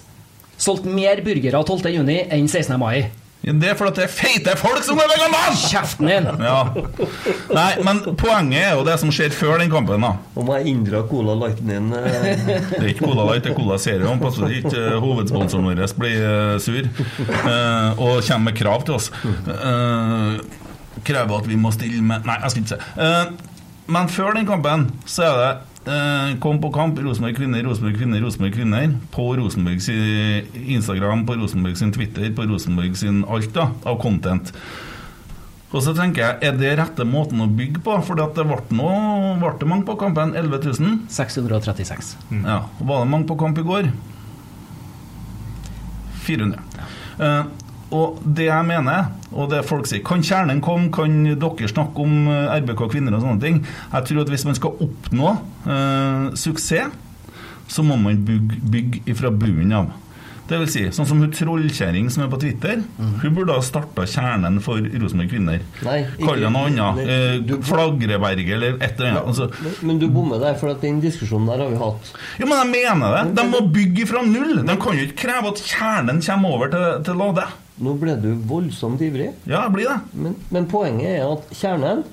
solgte mer burgere 12. juni enn 16. mai. Det er fordi at det er feite folk som er veganere! Kjeften din! Ja. Nei, men poenget er jo det som skjer før den kampen, da. Om må jeg inndra Cola Lighten din. eh. Det er ikke Cola Light, det er Cola Zero. Pass på ikke eh, hovedsponsoren vår blir eh, sur eh, og kommer med krav til oss. Eh, krever at vi må stille med Nei, jeg skal ikke si Eh, Men før den kampen så er det Kom på kamp, Rosenborg kvinner, Rosenborg kvinner, Rosenborg kvinner. På Rosenborg sin Instagram, på Rosenborg sin Twitter, på Rosenborg sin alt da, av content. Og så tenker jeg, Er det rette måten å bygge på? For det ble, noe, ble det mange på kampen? 11 000? 636. Ja. Var det mange på kamp i går? 400. Eh, og det jeg mener, og det folk sier Kan kjernen komme? Kan dere snakke om eh, RBK kvinner og sånne ting? Jeg tror at hvis man skal oppnå eh, suksess, så må man bygge, bygge ifra bunnen av. Det vil si, sånn som hun trollkjerring som er på Twitter, hun burde ha starta kjernen for Rosenborg kvinner. Kall det noe annet. Eh, Flagreberget eller et eller annet. Altså, Men, men du bommer der, for den diskusjonen der har vi hatt. ja, men jeg mener det. De må bygge fra null. De kan jo ikke kreve at kjernen kommer over til, til Lade. Nå ble du voldsomt ivrig. Ja, jeg blir det. Men, men poenget er at Kjernen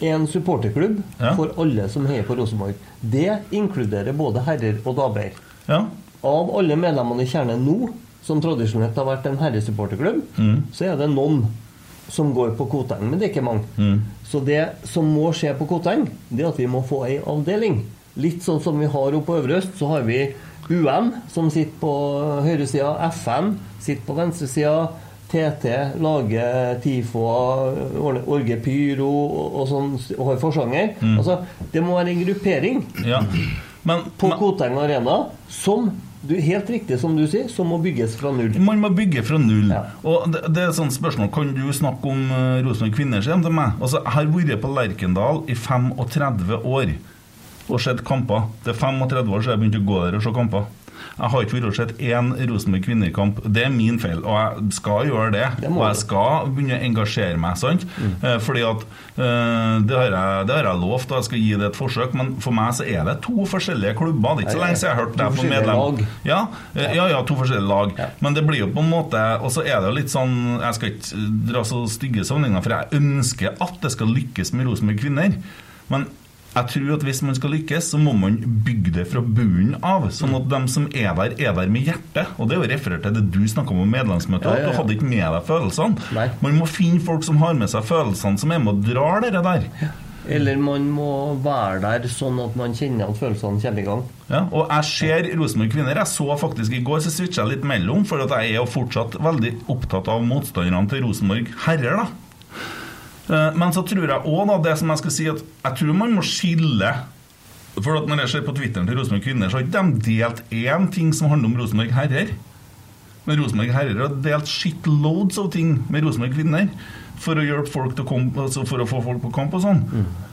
er en supporterklubb Ja. for alle som heier på Rosenborg. Det inkluderer både herrer og damer. Ja. Av alle medlemmene i Kjernen nå, som tradisjonelt har vært en herresupporterklubb, Mm. så er det noen som går på Koteng, men det er ikke mange. Mm. Så det som må skje på Koteng, det er at vi må få ei avdeling. Litt sånn som vi har oppe på Øvre Øst, så har vi UM, som sitter på høyresida, FN sitter på venstresida, TT lager TIFO-er, Orge Pyro og, sånn, og har forsanger. Mm. Altså, det må være en gruppering ja. Men, på men Koteng Arena som du, Helt riktig som du sier, som må bygges fra null. man må bygge fra null. Ja. Og det, det er et spørsmål Kan du snakke om uh, Rosenborg kvinner sier de til meg? Altså, Jeg har vært på Lerkendal i 35 år og sett kamper. Det er 35 år siden jeg begynte å gå der og se kamper. Jeg har ikke vært og sett én Rosenborg kvinnekamp. Det er min feil, og jeg skal gjøre det. Det og jeg skal begynne å engasjere meg, sant? Eh, fordi at eh, det, har jeg, det har jeg lovt, og jeg skal gi det et forsøk. Men for meg så er det to forskjellige klubber. Det er ikke så lenge siden jeg har hørt deg på medlem. lag. Ja, eh, ja, ja, to forskjellige lag. Ja. Men det blir jo på en måte Og så er det jo litt sånn Jeg skal ikke dra så stygge sammenligninger, for jeg ønsker at det skal lykkes med Rosenborg kvinner. Men jeg tror at hvis man skal lykkes, så må man bygge det fra bunnen av. Sånn at de som er der, er der med hjertet. Og det er jo referert til det du snakka om medlemsmøtet. Ja, ja, At du hadde ikke med deg følelsene. Nei. Man må finne folk som har med seg følelsene, som er med og drar det der. Eller man må være der sånn at man kjenner at følelsene kommer i gang. Ja, og jeg ser Rosenborg kvinner. Jeg så faktisk i går, så switcha jeg litt mellom, for at jeg er jo fortsatt veldig opptatt av motstanderne til Rosenborg herrer, da. Eh, Men så tror jeg òg, det som jeg skal si, at jeg tror man må skille For når jeg ser på Twitteren til Rosenborg kvinner, så har ikke de delt én ting som handler om Rosenborg herrer. Men Rosenborg herrer har delt shitloads av ting med Rosenborg kvinner for å hjelpe folk til å komme, altså for å få folk på kamp og sånn.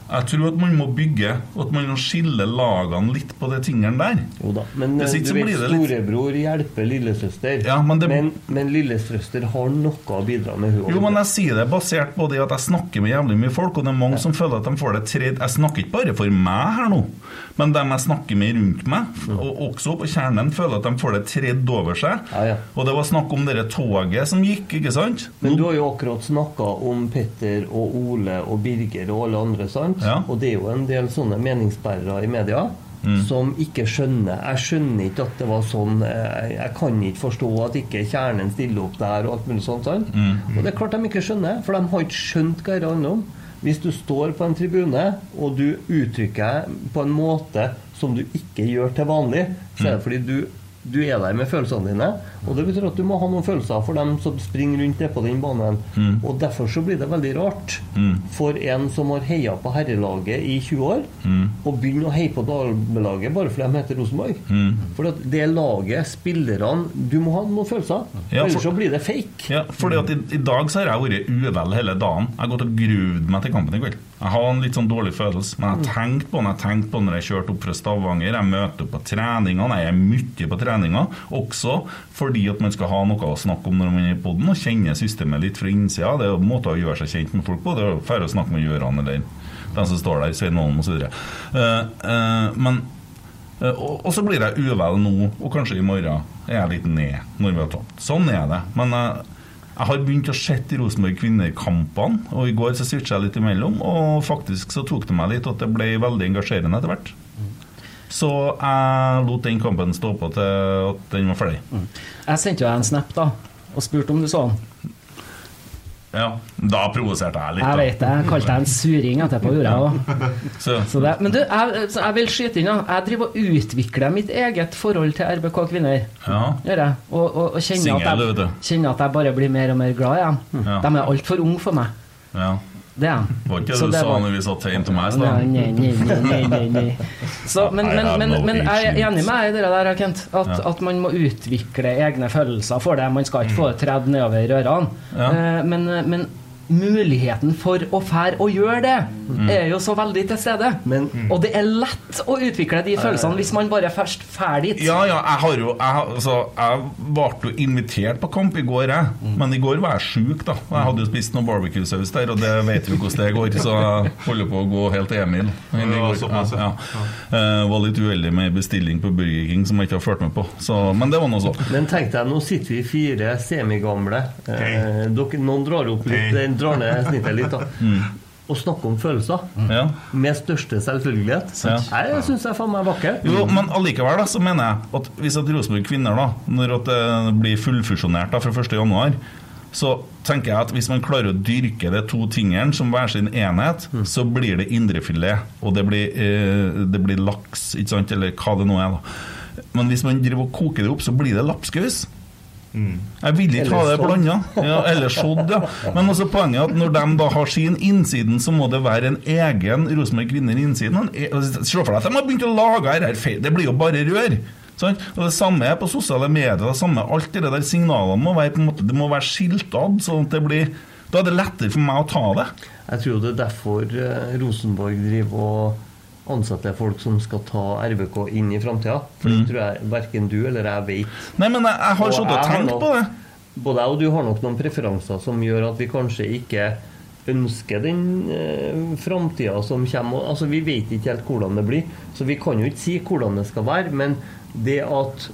Jeg tror at man må bygge, og at man må skille lagene litt på de tingene der. Jo da. Men eh, du vet, litt- storebror hjelper lillesøster. Ja, men det- men, men lillesøster har noe å bidra med, hun Jo, men jeg sier det basert på det at jeg snakker med jævlig mye folk, og det er mange som føler at de får det tredd. Jeg snakker ikke bare for meg her nå, men dem jeg snakker med rundt meg, og også på kjernen, føler at de får det tredd over seg. Ja, ja. Og det var snakk om det toget som gikk, ikke sant? Men du har jo akkurat snakka om Petter og Ole og Birger og alle andre, sant? Ja. Og det er jo en del sånne meningsbærere i media Mm. som ikke skjønner Jeg skjønner ikke at det var sånn. Jeg, jeg kan ikke forstå at ikke kjernen stiller opp der og alt mulig sånt. sant? Mm. Og det er klart de ikke skjønner, for de har ikke skjønt hva det handler om. Hvis du står på en tribune og du uttrykker på en måte som du ikke gjør til vanlig, så Mm. er det fordi du du er der med følelsene dine, og det betyr at du må ha noen følelser for dem som springer rundt det på den banen. Mm. Og Derfor så blir det veldig rart for en som har heia på herrelaget i 20 år, Mm. å begynne å heie på damelaget bare fordi de heter Rosenborg. Mm. For at det laget, spillerne Du må ha noen følelser, Ja, for- ellers så blir det fake. Ja, fordi at i, i dag så har jeg vært uvel hele dagen. Jeg har gått og gruvd meg til kampen i kveld. Jeg har en litt sånn dårlig følelse, men jeg tenkte på den jeg tenkte på når jeg kjørte opp fra Stavanger. Jeg møter opp på treningene, jeg er mye på treninger. Også fordi at man skal ha noe å snakke om når man er i poden, og kjenne systemet litt fra innsida. Det er jo måter å gjøre seg kjent med folk på. Det er færre å snakke med Gjøran eller den som står der, Svein Holm osv. Uh, uh, men uh, og, så blir jeg uvel nå, og kanskje i morgen er jeg litt ned når vi har tapt. Sånn er det. Men uh, jeg har begynt å se Rosenborg kvinner-kampene, og i går så switcha jeg litt imellom, og faktisk så tok det meg litt at det ble veldig engasjerende etter hvert. Så jeg lot den kampen stå på til at den var ferdig. Jeg sendte jo deg en snap da og spurte om du så den. Ja, Da provoserte jeg litt. Jeg vet det. Jeg kalte deg en suring etterpå, gjorde jeg òg. Så, Så det, men du, jeg, jeg vil skyte inn. Jeg driver og utvikler mitt eget forhold til RBK kvinner. ja. Gjør jeg. Og, og, og kjenner, Singel, at jeg, kjenner at jeg bare blir mer og mer glad igjen. Ja. De er altfor unge for meg. ja. Det er. Var ikke det du sa når vi satt tegn til meg i stad? nei, nei, nei, nei, nei. Så, men, men, men, men jeg er enig med deg i det der, Kent. At, Ja. at man må utvikle egne følelser for det. Man skal ikke få det tredd nedover rørene. Ja. Eh, Men, men muligheten for å fære og gjøre det, Mm. er jo så veldig til stede. Men Og det er lett å utvikle de følelsene hvis man bare først fær dit. Ja, ja, jeg har jo Jeg, altså, jeg ble jo invitert på kamp i går, jeg. Men i går var jeg sjuk, da. Jeg hadde jo spist noe barbecue-saus der, og det vet vi hvordan det går. Så jeg holder på å gå helt Emil. inn i Ja, ja, ja. ja. Eh, var litt uheldig med bestilling på Burger King som jeg ikke har fulgt med på. Så, men det var nå så. Men tenk deg, nå sitter vi fire semigamle. Eh, dere, noen drar opp litt, Hei. eh, drar ned snittet litt, da. Mm. Å snakke om følelser. Ja. Med største selvfølgelighet. Ja. Jeg syns jeg er faen meg vakker. Jo, men allikevel da, så mener jeg at hvis at Rosenborg kvinner da, når at det blir fullfusjonert da fra 1. januar, så tenker jeg at hvis man klarer å dyrke de to tingene som hver sin enhet, så blir det indrefilet, og det blir, eh, det blir laks, ikke sant, eller hva det nå er da. Men hvis man driver og koker det opp, så blir det lapskaus. Jeg vil ikke ha det blanda. Ja, eller sådd, ja. Men også poenget er at når de da har sin innsiden, så må det være en egen Rosenborg Kvinner innsiden. E- Se for deg at de har begynt å lage her, feil. Det blir jo bare rør. Sånn? Og Det samme er på sosiale medier. Det samme, alt det der signalene må være måte, det må være skiltad, sånn at det blir Da er det lettere for meg å ta det. Jeg tror det er derfor eh, Rosenborg driver og ansetter folk som skal ta RBK inn i framtida. For det tror jeg verken du eller jeg vet. Nei, men jeg, jeg har sittet og tenkt nok- på det. Både jeg og du har nok noen preferanser som gjør at vi kanskje ikke ønsker den eh, framtida som kommer. Altså, vi vet ikke helt hvordan det blir, så vi kan jo ikke si hvordan det skal være. Men det at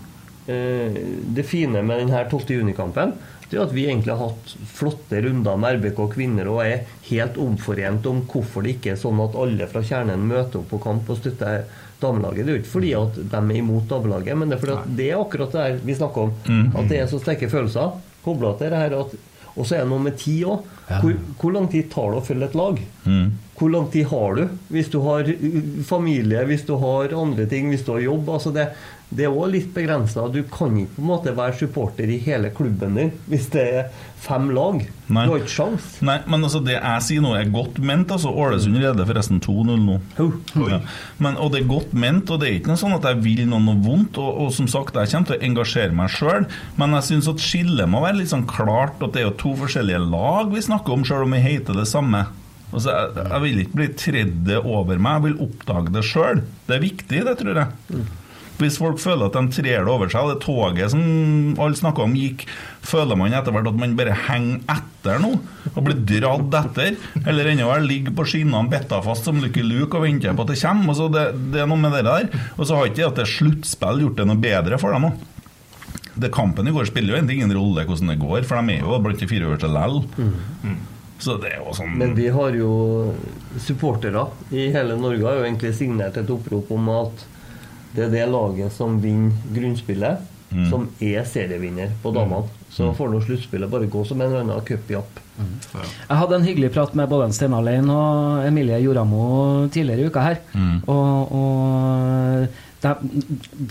eh, Det fine med denne 12. juni-kampen det er at vi egentlig har hatt flotte runder med RBK kvinner og er helt omforent om hvorfor det ikke er sånn at alle fra kjernen møter opp på kamp og støtter damelaget. Det er jo ikke fordi at de er imot damelaget, men det er fordi at det er akkurat det her vi snakker om. At det er så sterke følelser kobla til det her at Og så er det noe med tid òg. Hvor, hvor lang tid tar det å følge et lag? Hvor lang tid har du hvis du har familie, hvis du har andre ting, hvis du har jobb? Altså det, det er òg litt begrensa. Du kan ikke på en måte være supporter i hele klubben din hvis det er fem lag. Nei. Du har ikke sjans. Nei, men altså det jeg sier nå er godt ment. altså Ålesund leder forresten 2-0 nå. Ja. Men, og det er godt ment, og det er ikke noe sånn at jeg vil noe, noe vondt. Og, og som sagt, jeg kommer til å engasjere meg sjøl, men jeg syns at skillet må være litt sånn klart. At det er jo to forskjellige lag vi snakker om, sjøl om vi heter det samme. Altså, jeg, jeg vil ikke bli tredje over meg, jeg vil oppdage det sjøl. Det er viktig, det tror jeg. Hvis folk føler at de trer det over seg, og det toget som alle snakka om gikk, føler man etter hvert at man bare henger etter nå og blir dratt etter. Eller ennå verre ligger på skinnene betta fast som Lucky Luke og venter på at det kommer. Så det, det er noe med det der. Og så har ikke det at det sluttspill gjort det noe bedre for dem òg. Det Kampen i går spiller jo egentlig ingen rolle hvordan det går, for de er jo blant de fire øverste likevel. Så det er jo sånn Men vi har jo supportere i hele Norge har jo egentlig signert et opprop om at det er det laget som vinner grunnspillet, som er serievinner på damene. Så får nå sluttspillet bare gå som en eller annen cupjapp. Jeg hadde en hyggelig prat med både Steinar Lein og Emilie Joramo tidligere i uka her. Og, og der,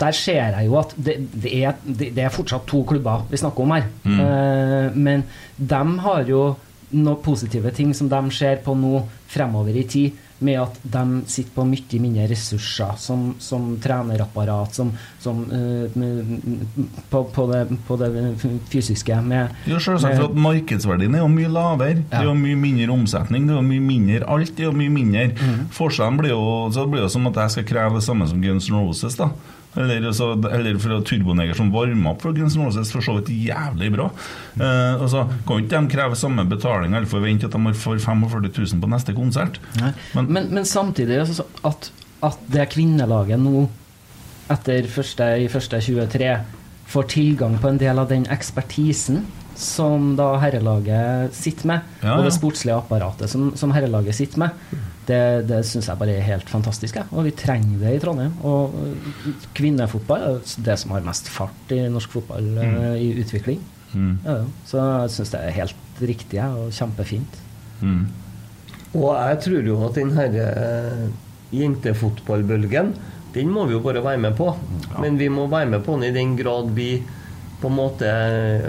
der ser jeg jo at det, det, er, det, er fortsatt to klubber vi snakker om her. Eh, men de har jo noen positive ting som de ser på nå fremover i tid, med at de sitter på mye mindre ressurser, som, som trenerapparat, som, som uh, på, på, det, på det fysiske med, Jo, selvsagt, for at Markedsverdien er jo mye lavere. Det er jo mye mindre omsetning, det er jo mye mindre alt. det er jo mye mindre. Forskjellen blir jo, så blir jo som at jeg skal kreve det samme som Guns N' Roses. da eller, så, eller fra Turboneger som varmer opp for Guns N' Roses, for så vidt jævlig bra. Eh, og så kan ikke de kreve samme betaling eller forvente at de får 45 000 på neste konsert. Men, men, samtidig altså, at, at det kvinnelaget nå, etter første, i første 23, får tilgang på en del av den ekspertisen som da herrelaget sitter med, Ja, og det sportslige apparatet som, som herrelaget sitter med, det, det syns jeg bare er helt fantastisk. jeg. Og vi trenger det i Trondheim. Og kvinnefotball er det som har mest fart i norsk fotball mm. i utvikling. Mm. Ja, ja. Så jeg syns det er helt riktig ja, og kjempefint. Mm. Og jeg tror jo at den her eh, jentefotballbølgen, den må vi jo bare være med på. Men vi må være med på den i den grad vi på en måte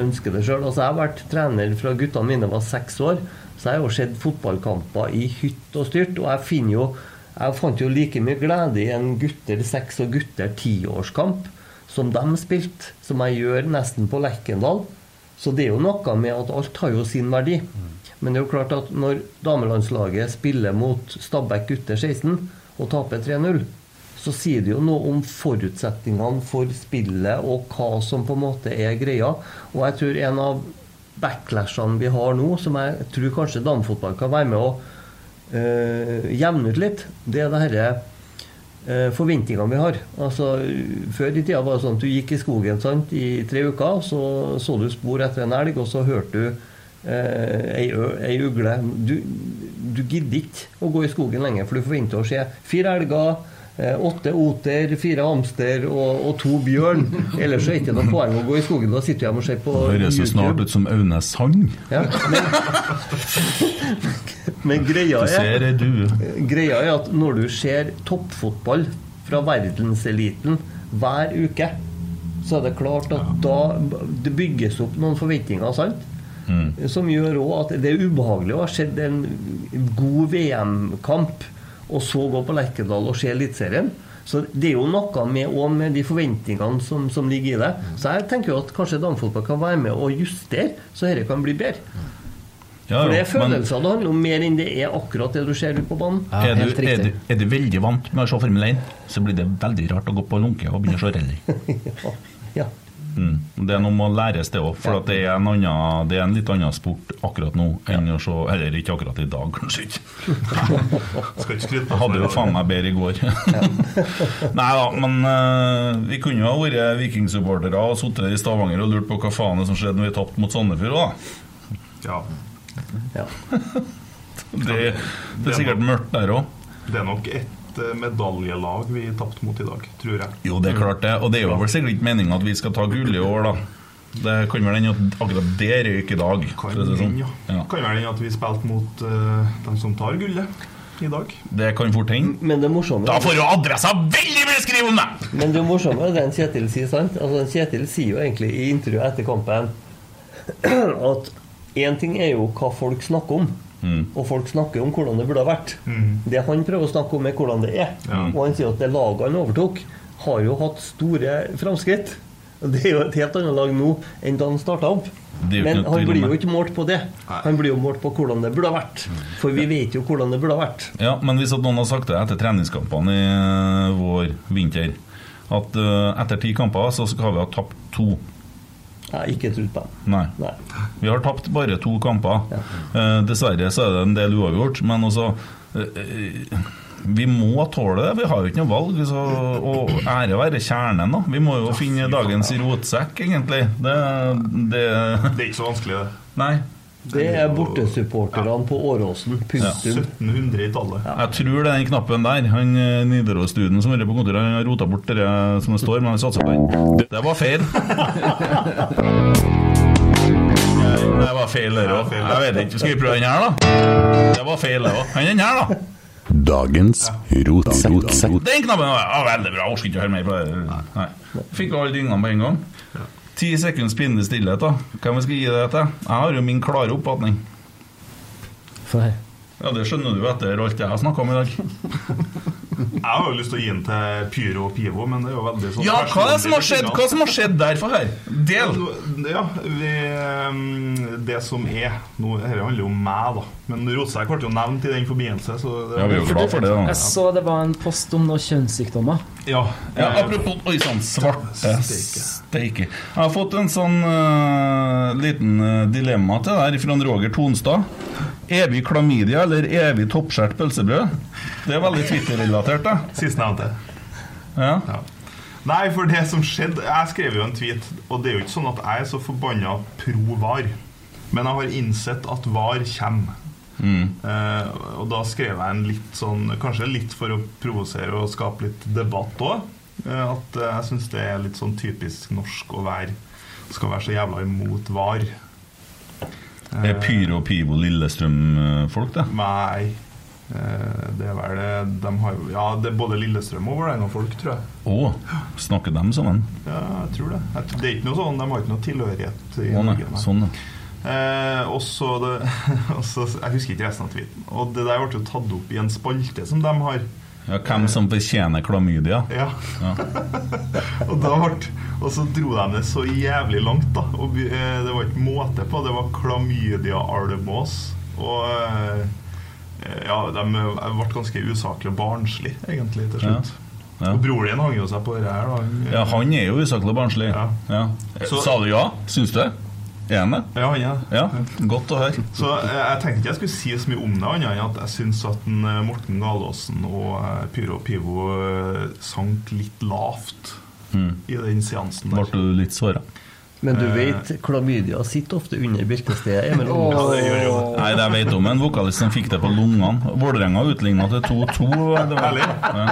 ønsker det sjøl. Altså, jeg har vært trener fra guttene mine var seks år, så jeg har jo sett fotballkamper i hytt og styrt. Og jeg finner jo jeg fant jo like mye glede i en gutter seks- og gutter tiårskamp som de spilte, som jeg gjør nesten på Lerkendal. Så det er jo noe med at alt har jo sin verdi. Men det er jo klart at når damelandslaget spiller mot Stabæk gutter 16 og taper 3-0, så sier det jo noe om forutsetningene for spillet og hva som på en måte er greia. Og jeg tror en av backlashene vi har nå, som jeg tror kanskje damefotball kan være med å øh, jevne ut litt, det er det herre eh, forventningene vi har. Altså, før i tida var det sånn at du gikk i skogen sant, i tre uker, så så du spor etter en elg, og så hørte du eh, ei, ei ugle. Du, du gidder ikke å gå i skogen lenger, for du forventer å se fire elger, åtte oter, fire hamster og, og to bjørn. Ellers så er det ikke noe poeng å gå i skogen. Da sitter hjemme og ser på Det høres jo snart ut som Aune Sand. Ja, men, men greia er. Greia er at når du ser toppfotball fra verdenseliten hver uke, så er det klart at da det bygges opp noen forventninger, sant? Mm. Som gjør òg at det er ubehagelig å ha sett en god VM-kamp, og så gå på Lerkendal og se Eliteserien. Så det er jo noe med, med de forventningene som, som ligger i det. Så jeg tenker jo at kanskje damefotball kan være med og justere, så dette kan bli bedre. Ja, For det er følelser det handler om mer enn det er akkurat det du ser ute på banen. er, du, er, du, er du veldig vant med å se Formel 1, så blir det veldig rart å gå på lunke og begynne å se rally. ja. Mm. Det er noe med å læres, det òg. For at det, er en annen, det er en litt annen sport akkurat nå enn å se Eller ikke akkurat i dag, kanskje ikke. Skal ikke skryte på hadde jo faen meg bedre i går. Nei da, men uh, vi kunne jo ha vært vikingsupportere og sittet i Stavanger og lurt på hva faen det som skjedde når vi tapte mot Sandefjord òg. Ja. Ja. Det, det er sikkert mørkt der òg. Det er nok ett eh, medaljelag vi tapte mot i dag, tror jeg. Jo, det er klart det. Og det er jo vel sikkert ikke meninga at vi skal ta gull i år, da. Det kan vel hende at akkurat det røyk i dag. Kan det sånn. ja. ja. Kan vel hende at vi spilte mot uh, dem som tar gullet i dag. Det kan fort hende. Men det morsomme Da får jo adressa veldig mye skrive om det! Men det morsomme er det en Kjetil sier, sant? Altså, Kjetil sier jo egentlig i intervjuet etter kampen at én ting er jo hva folk snakker om. Mm. Og folk snakker om hvordan det burde ha vært. Det han prøver å snakke om, er hvordan det er. Ja. Og han sier at det laget han overtok, har jo hatt store framskritt. Det er jo et helt annet lag nå enn da han starta opp. Men han blir jo ikke målt på det. Han blir jo målt på hvordan det burde ha vært. For vi vet jo hvordan det burde ha vært. Ja, men hvis at noen har sagt det etter treningskampene i eh, vår vinter, at eh, etter ti kamper så skal vi ha tapt to. Jeg har ikke trodd på dem. Nei. Nei. Vi har tapt bare to kamper. Eh, dessverre så er det en del uavgjort, men også eh, eh, Vi må tåle det. Vi har jo ikke noe valg. Så, og ære være kjernen, da. Vi må jo finne dagens rotsekk, egentlig. Det, det Det er ikke så vanskelig, det. Nei. Det er bortesupporterne på Åråsen. Punktum. 1700 i tallet. Jeg tror det er den knappen der. Han eh, Nidaros-duden som er på kontoret, han har rota bort det som det står, men han satser på den. Det, det var feil. Det var feil, det òg. Jeg vet ikke. Skal vi prøve den her, da? Det var feil, det òg. Han den her, da. Dagens rotsekk. Den knappen var ja, veldig bra. Jeg orker ikke å høre mer på det. Nei. Fikk alle dyngene på en gang. Ti sekunds pinlig stillhet, da. Hvem skal gi det til? Jeg har jo min klare oppfatning. For Ja, Det skjønner du etter alt jeg har snakka om i dag. Jeg har jo lyst til å gi den til Pyro og Pivo, men det er jo veldig sånn Ja, hva er det som har skjedd Hva som har skjedd der for her? Del! Ja, vi, ehm, det som er Nå, Dette handler jo om meg, da. Men Rotsekk ble jo nevnt i den forbindelse. Så det, Ja, vi er jo glad for det, da. Jeg så det var en post om noen kjønnssykdommer. Ja, Ja, apropos Oi sann, svarte steike. Jeg har fått en sånn uh, liten eh, dilemma til deg fra Roger Tonstad. Evig klamydia eller evig toppskjært pølsebrød? Det er veldig Twitter-relatert, da. Sistnevnte. Ja. Ja. Nei, for det som skjedde Jeg skrev jo en tweet, og det er jo ikke sånn at jeg er så forbanna pro VAR. Men jeg har innsett at VAR kommer. Eh, og da skrev jeg en litt sånn Kanskje litt for å provosere og skape litt debatt òg. Eh, at eh, jeg syns det er litt sånn typisk norsk å være Skal være så jævla imot VAR. Er Pyro Pivo Lillestrøm-folk, det. Nei. Eh, det er vel De har Ja, det er både Lillestrøm og Vålerenga-folk, tror jeg. Å, snakker de sammen? Ja, jeg tror det. Det er ikke noe sånn, De har ikke noe tilhørighet. i Å nei, sånn. Eh, og så- Jeg husker ikke resten av tweeten. Og det der ble jo tatt opp i en spalte som de har. Ja. Hvem som fortjener klamydia? Ja. Ja. og, ble, og så dro de det så jævlig langt, da. Og eh, det var ikke måte på. Det var klamydia almås. Og eh, ja, de ble ganske usaklig og barnslig, egentlig, til slutt. Ja. Og broren din hang jo seg på det her, da. Ja, han er jo usaklig og barnslig. Ja. Ja. Så- Sa du ja? Syns du det? Er han det? Ja, han er det. Ja, godt å høre. Så eh, jeg tenkte ikke jeg skulle si så mye om det, annet enn at jeg syns at eh, Morten Galaasen og eh, Pyro Pivo sank litt lavt i den seansen Ble der. du litt såra? Men du Eh. vet, klamydia sitter ofte under birkestedet. Emil. Nei, det jeg vet om en vokalist som fikk det på lungene. Vålerenga utligna til 2-2. det var- Herlig. Ja.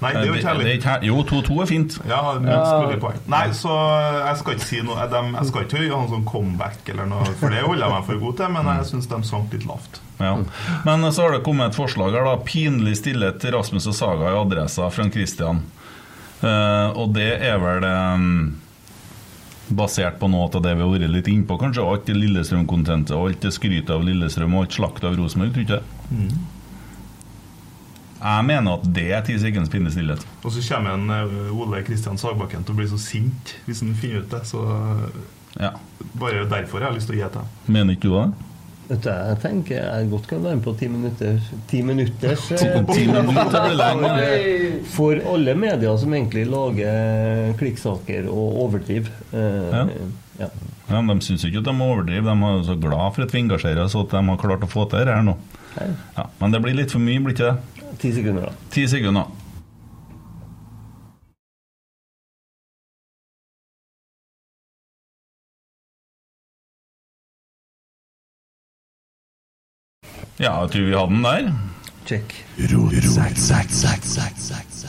Nei, det er jo ikke er herlig. Jo, 2-2 er fint. Ja, poeng. Nei, så jeg skal ikke si noe Jeg skal ikke gjøre noe sånn comeback eller noe, for det holder jeg meg for god til, men jeg syns de sank litt lavt. Ja. Men så har det kommet et forslag her, da. Pinlig stillhet til Rasmus og Saga i adressa fra Christian. Uh, og det er vel eh, basert på noe av det vi har vært litt innpå, kanskje. Alt det Lillestrøm-kontentet, og alt det skrytet av Lillestrøm og alt slaktet av Rosenborg, tror du ikke jeg. Jeg mener at det er ti sekunds pinlig stillhet. Og så kommer en eh, Ole Kristian Sagbakken til å bli så sint hvis han finner ut det. Så Ja. bare derfor jeg har jeg lyst til å gi til ham. Mener ikke du det? Vet du, jeg tenker jeg godt kan være med på ti minutter Ti minutters eh. For alle medier som egentlig lager klikksaker og overdriver. Eh, Ja. ja. Ja, men De syns ikke at de overdriver. De er så glad for at vi engasjerer oss, at de har klart å få til det her nå. Ja, men det blir litt for mye, blir ikke det? Ti sekunder, da. Ti sekunder. Ja, jeg tror vi hadde den der. Check.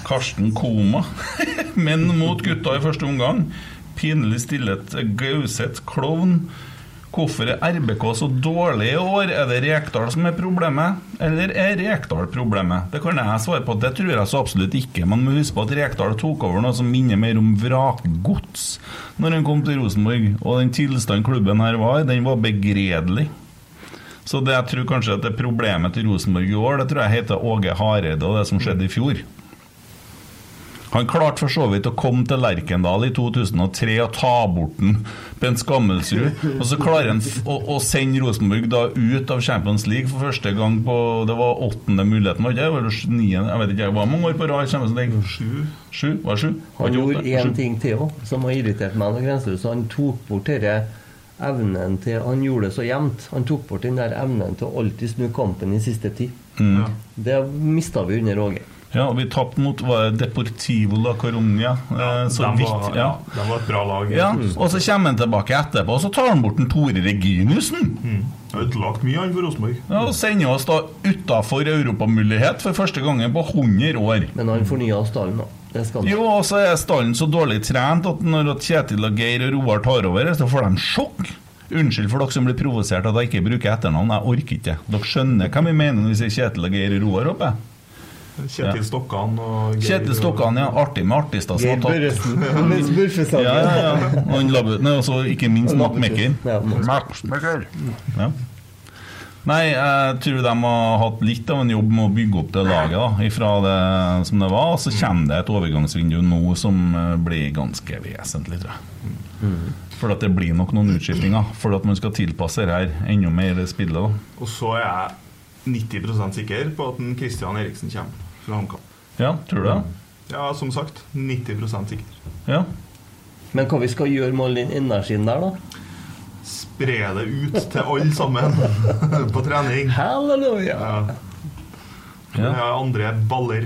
Karsten Koma. Menn mot gutta i første omgang. Pinlig stillhet. Gauseth klovn. Hvorfor er RBK så dårlig i år? Er det Rekdal som er problemet, eller er Rekdal problemet? Det kan jeg svare på. Det tror jeg så absolutt ikke. Man må huske på at Rekdal tok over noe som minner mer om vrakgods når han kom til Rosenborg. Og den tilstanden klubben her var, den var begredelig. Så det jeg tror kanskje at det problemet til Rosenborg i år, det tror jeg heter Åge Hareide og det som skjedde i fjor. Han klarte for så vidt å komme til Lerkendal i 2003 og ta bort den Bent Skammelsrud. Og så klarer han å, å sende Rosenborg da ut av Champions League for første gang på Det var åttende muligheten, var det ikke? Jeg vet ikke, det var mange år på rad Champions League? Sju. Sju? Var det sju? Han gjorde én ting til òg, som har irritert meg noe grenseløst. Han tok bort denne evnen til Han gjorde det så jevnt. Han tok bort den der evnen til å alltid snu kampen i siste tid. Mm. Det mista vi under Åge. Ja, og vi tapte mot var Deportivo la Coruña. Ja, så de, vidt. var, Ja. ja, de var et bra lag. Ja, og så kommer han tilbake etterpå, og så tar han bort den Tore Reginussen. Mm. Ødelagt mye, han for Rosenborg. Ja, og sender oss da utafor europamulighet for første gangen på 100 år. Men han fornya stallen, da. Det. Jo, og så er stallen så dårlig trent at når Kjetil og Geir og Roar tar over, så får de sjokk. Unnskyld for dere som blir provosert at jeg ikke bruker etternavn. Jeg orker ikke. Dere skjønner hva vi mener når vi sier Kjetil og Geir og Roar oppe? Kjetil. Stokkan og Geir Kjetil Stokkan, ja. Artig med artister som Geir har tatt Børresen. Ja, ja, ja. Og også ikke minst Matt Mekker. Ja, Nei, jeg tror de har hatt litt av en jobb med å bygge opp det laget da, ifra det som det var. Og så kommer det et overgangsvindu nå som eh, blir ganske vesentlig, tror jeg. For at det blir nok noen utskiftinger. For at man skal tilpasse det her enda mer i spillet. da. Og så er jeg 90% sikker på at Kristian Christian Eriksen kommer fra HamKam. Ja, tror du det? Ja, som sagt. 90% sikker. Ja. Men hva vi skal gjøre med all den energien der, da? Spre det ut til alle sammen på trening. Halleluja! Ja. Ja. Ja, andre baller.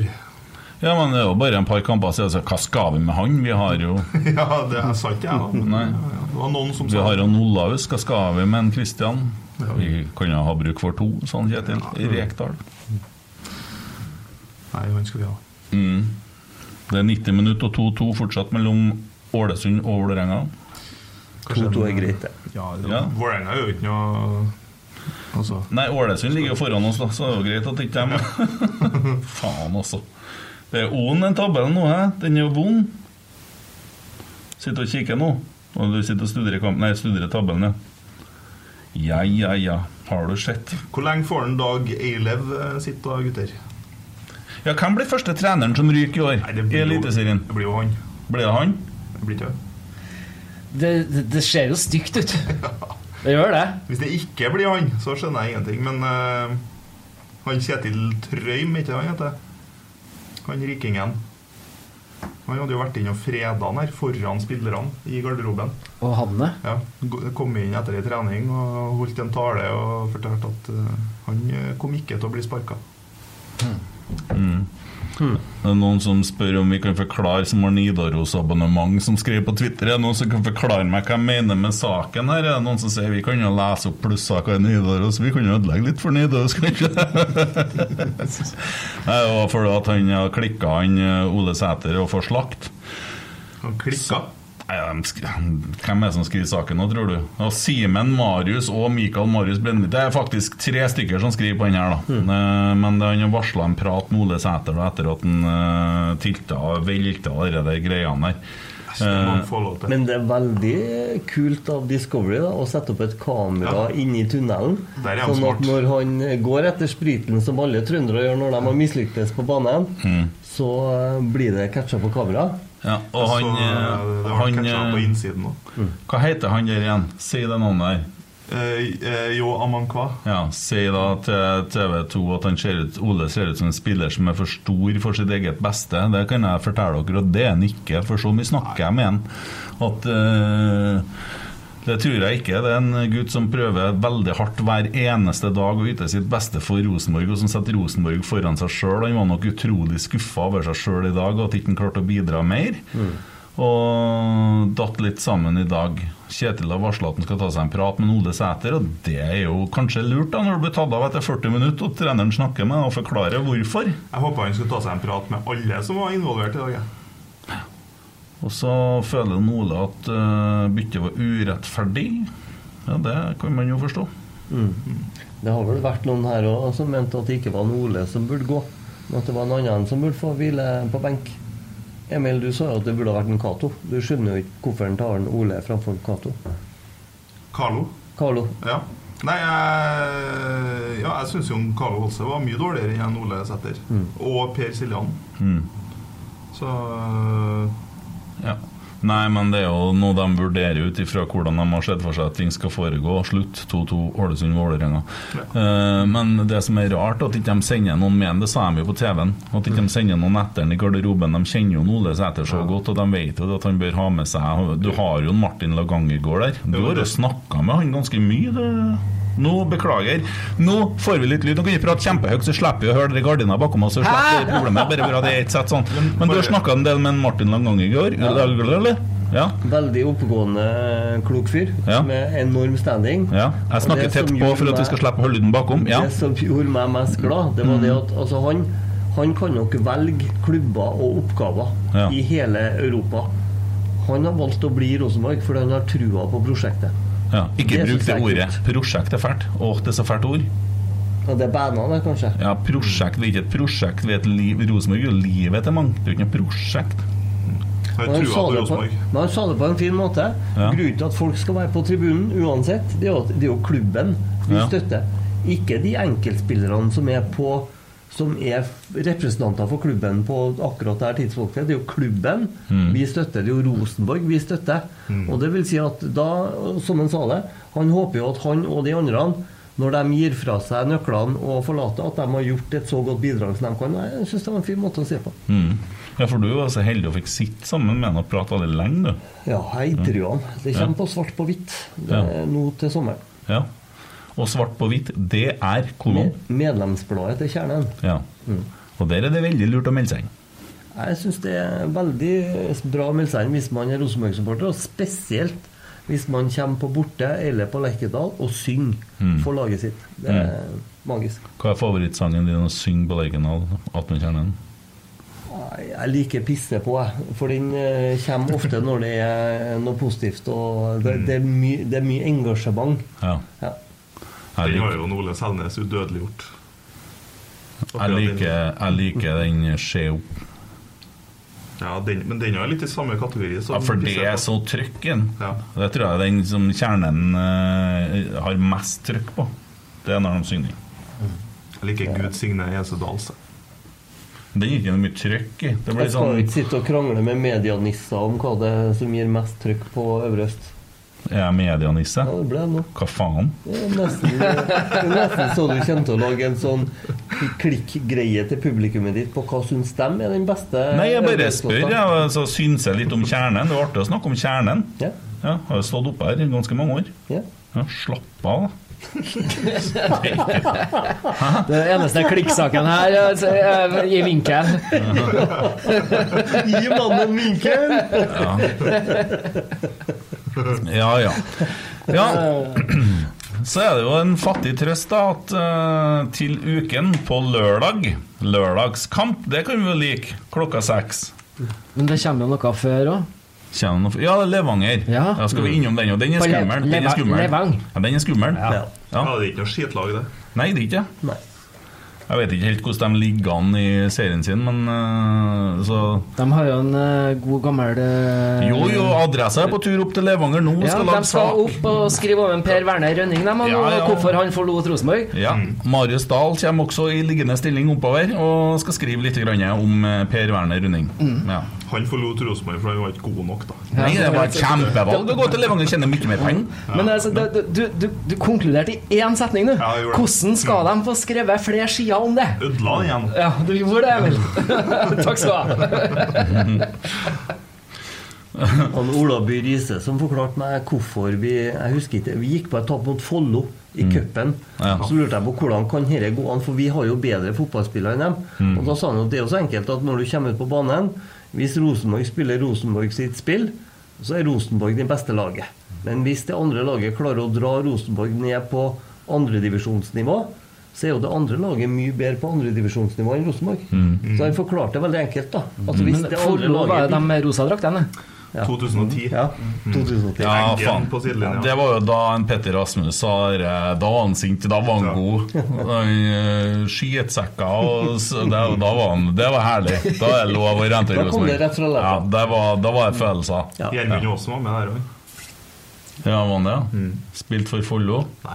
ja, men det er jo bare en par kamper siden, så hva skal vi med han? Vi har jo Ja, det er sant, jeg da. Ja, ja. Det var noen som Vi sa har jo Olaus, hva skal vi med en Kristian? Vi kan jo ha bruk for to, sånn Kjetil. I Rekdal. Nei, han skal vi ha. Mm. Det er 90 minutter og 2-2 fortsatt mellom Ålesund og Vålerenga. 2-2 er greit, det. Ja, det Ja. Vålerenga er jo ikke noe Altså Nei, Ålesund ligger jo foran oss, da, så det er jo greit at ikke de Faen, altså. Det er O-en den tabellen nå, hæ? Den er jo vond. Sitter og kikker nå. Og du sitter og studerer kamp Nei, studerer tabellen, ja. Ja, ja, ja. Har du sett? Hvor lenge får en Dag Eilev sitt sitte da, gutter? Ja, hvem blir første treneren som ryker i år Nei, det i Eliteserien? Det blir jo han. Blir det han? Det blir ikke det. Det, ser jo stygt ut. Det gjør det. Hvis det ikke blir han, så skjønner jeg ingenting. Men uh, han Kjetil Trøim, ikke han heter? Han rikingen. Han hadde jo vært inn og freda han her foran spillerne i garderoben. Og han det. Ja, Kom inn etter ei trening og holdt en tale og fortalte at uh, han eh, kom ikke til å bli sparka. Mm. Det er noen som spør om vi kan forklare som har Nidaros-abonnement, som skriver på Twitter. Er det noen som kan forklare meg hva jeg mener med saken her? Er det noen som sier vi kan jo lese opp plussaker i Nidaros? Vi kan jo ødelegge litt for Nidaros, kanskje? det? Var fordi at han klikka han eh, Ole Sæter og får slakt. Han klikka. Hvem er det som skriver saken nå, tror du? Ja, Simen Marius og Mikael Marius Brennevik. Det er faktisk tre stykker som skriver på den her, da. Mm. Men det- han har varsla en prat med Ole Sæter etter at han uh, tilta og velta alle de greiene der. Eh. Men det er veldig kult av Discovery da, å sette opp et kamera Ja. inni tunnelen. Sånn at når han går etter spriten, som alle trøndere gjør når de har mislyktes på banen, Mm. så eh, blir det catcha på kamera. Ja, og han, så, eh, eh, det var han catcha på eh, innsiden òg. Hva heter han der igjen? Si det navnet der. Eh, eh, jo Amankwa. Ja, Si da til TV 2 at han ser ut, Ole ser ut som en spiller som er for stor for sitt eget beste. Det kan jeg fortelle dere, og det er han ikke. For så mye snakker jeg med han. At eh, Det tror jeg ikke. Det er en gutt som prøver veldig hardt hver eneste dag å yte sitt beste for Rosenborg, og som setter Rosenborg foran seg sjøl. Han var nok utrolig skuffa over seg sjøl i dag, og at ikke han klarte å bidra mer. Og datt litt sammen i dag. Kjetil har varsla at han skal ta seg en prat med Ole Sæter, og det er jo kanskje lurt da når du blir tatt av etter 40 minutter, og treneren snakker med deg og forklarer hvorfor. Jeg håper han skal ta seg en prat med alle som var involvert i dag. jeg. Og så føler Ole at uh, byttet var urettferdig. Ja, det kan man jo forstå. Det har vel vært noen her òg som mente at det ikke var en Ole som burde gå, men at det var en annen som burde få hvile på benk. Emil, du sa jo at det burde ha vært en Cato. Du skjønner jo ikke hvorfor han tar en Ole framfor Cato. Carlo. Carlo. Ja. Nei, jeg, ja, jeg syns jo Carlo Holse var mye dårligere enn Ole Sæter. Og Per Siljan. Mm. Så øh, Ja. Nei, men det er jo noe de vurderer ut ifra hvordan de har sett for seg at ting skal foregå. Slutt 2-2 Ålesund-Vålerenga. Eh, men det som er rart, at ikke de sender noen med det sa de jo på TV-en. At ikke de sender noen etter ham i garderoben. De kjenner jo Ole Sæter så godt, og de vet jo at han bør ha med seg Du har jo en Martin Lagangergård der. Du har jo snakka med han ganske mye. Det nå, beklager. Nå får vi litt lyd. Nå kan vi prate kjempehøyt, så slipper vi å høre de gardina bakom oss. Så slipper vi problemet. Bare bra det er ett sett sånn. Men du har snakka en del med Martin Langang i går. Ja. Veldig oppegående, klok fyr Ja. med enorm standing. ja. Jeg snakker tett på for at vi skal slippe å holde lyden bakom. Ja. Det som gjorde meg mest glad, det var det at altså, han, han kan nok velge klubber og oppgaver Ja. i hele Europa. Han har valgt å bli i Rosenborg fordi han har trua på prosjektet. Ja. Ikke Det bruk det er ordet. Prosjekt er fælt. Åh, det er så fælt ord. Og det er bæna, det, kanskje. Ja, prosjekt. Vi er ikke et prosjekt. vi er et liv. Rosenborg er jo livet til mange. Det er jo ikke noe prosjekt. Men han, på men han sa det på en fin måte. Ja. Grunnen til at folk skal være på tribunen uansett, det er jo, det er jo klubben vi Ja. støtter. Ikke de enkeltspillerne som er på som er representanter for klubben på akkurat det her tidspunktet. Det er jo klubben Mm. vi støtter. Det er jo Rosenborg vi støtter. Mm. Og det vil si at da, som han sa det, han håper jo at han og de andre når de gir fra seg nøklene og forlater, at de har gjort et så godt bidrag som de kan. Jeg syns det var en fin måte å se på. Mm. Ja, for du var så heldig og fikk sitte sammen med han og prate veldig lenge, du. Ja, jeg intervjua han. Det kommer på svart på hvitt Ja. er nå til sommeren. Ja. Og svart på hvitt, det er kolon. Med, medlemsbladet til Kjernen. Ja. Og der er det veldig lurt å melde seg inn. Jeg syns det er veldig bra å melde seg inn hvis man er Rosenborg-supporter, og spesielt hvis man kommer på borte eller på Lerkendal og synger Mm. for laget sitt. Det er magisk. Hva er favorittsangen din å synge på Lerkendal? Atmen Kjernen? Jeg liker pisse på, jeg. For den eh, kommer ofte når det er noe positivt. Og det, det, er, my, det er mye engasjement. Ja. Ja. Den har jo Ole Selnes udødeliggjort. jeg liker, jeg liker den skje opp. Ja, den, men den er litt i samme kategori. som Ja, for det er er trykk så den. Ja. Det tror jeg den som kjernen uh, har mest trykk på. Det er når de synger. Jeg liker Gud signe Esedal. Dahls. Den er ikke noe mye trykk i. Det blir Jeg skal sånn ikke sitte og krangle med medianisser om hva det er som gir mest trykk på Øvre Øst. Er jeg medianisse? Ja, det ble jeg nå. Hva faen? Det er nesten, er nesten så du kommer til å lage en sånn klikk-greie til publikummet ditt på hva syns de er den beste Nei, jeg bare spør. Jeg så syns jeg litt om kjernen. Det er artig å snakke om kjernen. Ja. Ja, har jo stått oppe her i ganske mange år. Ja. Ja, slapp av, da. Det eneste klikksaken her altså, er i vinkel. Gi mannen vinkel! Ja, ja. ja. Så er det jo en fattig trøst da at uh, til uken på lørdag Lørdagskamp, det kan vi jo like. Klokka seks. Men det kommer jo noe før òg. Ja, det er Levanger. Ja. skal vi innom den, og den er skummel. Den er skummel. Ja, den er skummel. Ja. Ja. Ja, det er ikke noe skitlag, det. Nei, det er ikke det. Jeg vet ikke helt hvordan de ligger an i serien sin, men uh, så De har jo en uh, god gammel uh, Jo, jo, adressa er på tur opp til Levanger nå. Ja, skal de skal sak. opp og skrive over en Per Werner Rønning, dem, Ja, ja. hvorfor han forlot Rosenborg. Ja, Marius Dahl kommer også i liggende stilling oppover og skal skrive litt grann om Per Werner Runding. Ja. Han forlot Rosenborg for han var ikke god nok, da. Nei, det var kjempevalg Du går til Levanger, tjene mye mer penger. Men altså, du, du, du, du konkluderte i én setning, du. Ja. Hvordan skal de få skrevet flere sider om det? Ødela igjen. Ja, du gjorde det, Emil. Takk skal du ha. Han Ola By Riise som forklarte meg hvorfor vi Jeg husker ikke, vi gikk på et tap mot Follo i cupen. Ja. Så lurte jeg på hvordan kan dette gå an, for vi har jo bedre fotballspillere enn dem. Og da sa han jo det er jo så enkelt at når du kommer ut på banen Hvis Rosenborg spiller Rosenborg sitt spill, så er Rosenborg det beste laget. Men hvis det andre laget klarer å dra Rosenborg ned på andredivisjonsnivå, så er jo det andre laget mye bedre på andredivisjonsnivå enn Rosenborg. Så han forklarte det veldig enkelt, da. Altså, hvis Men det andre Follo var jo laget de med rosa draktene. 2010. Ja, 2010. Ja, faen. på sidelinja. Det var jo da en Petter Rasmus sa det, Da var han sint, da var han god. Han uh, Skitsekka og det, Da var han Det var herlig. Da er det lov å rente Da kom det rett fra Ja, det var, da var det følelser. Ja. Gjermund Aasen var med der òg. Ja, var det? ja? Spilt for Follo?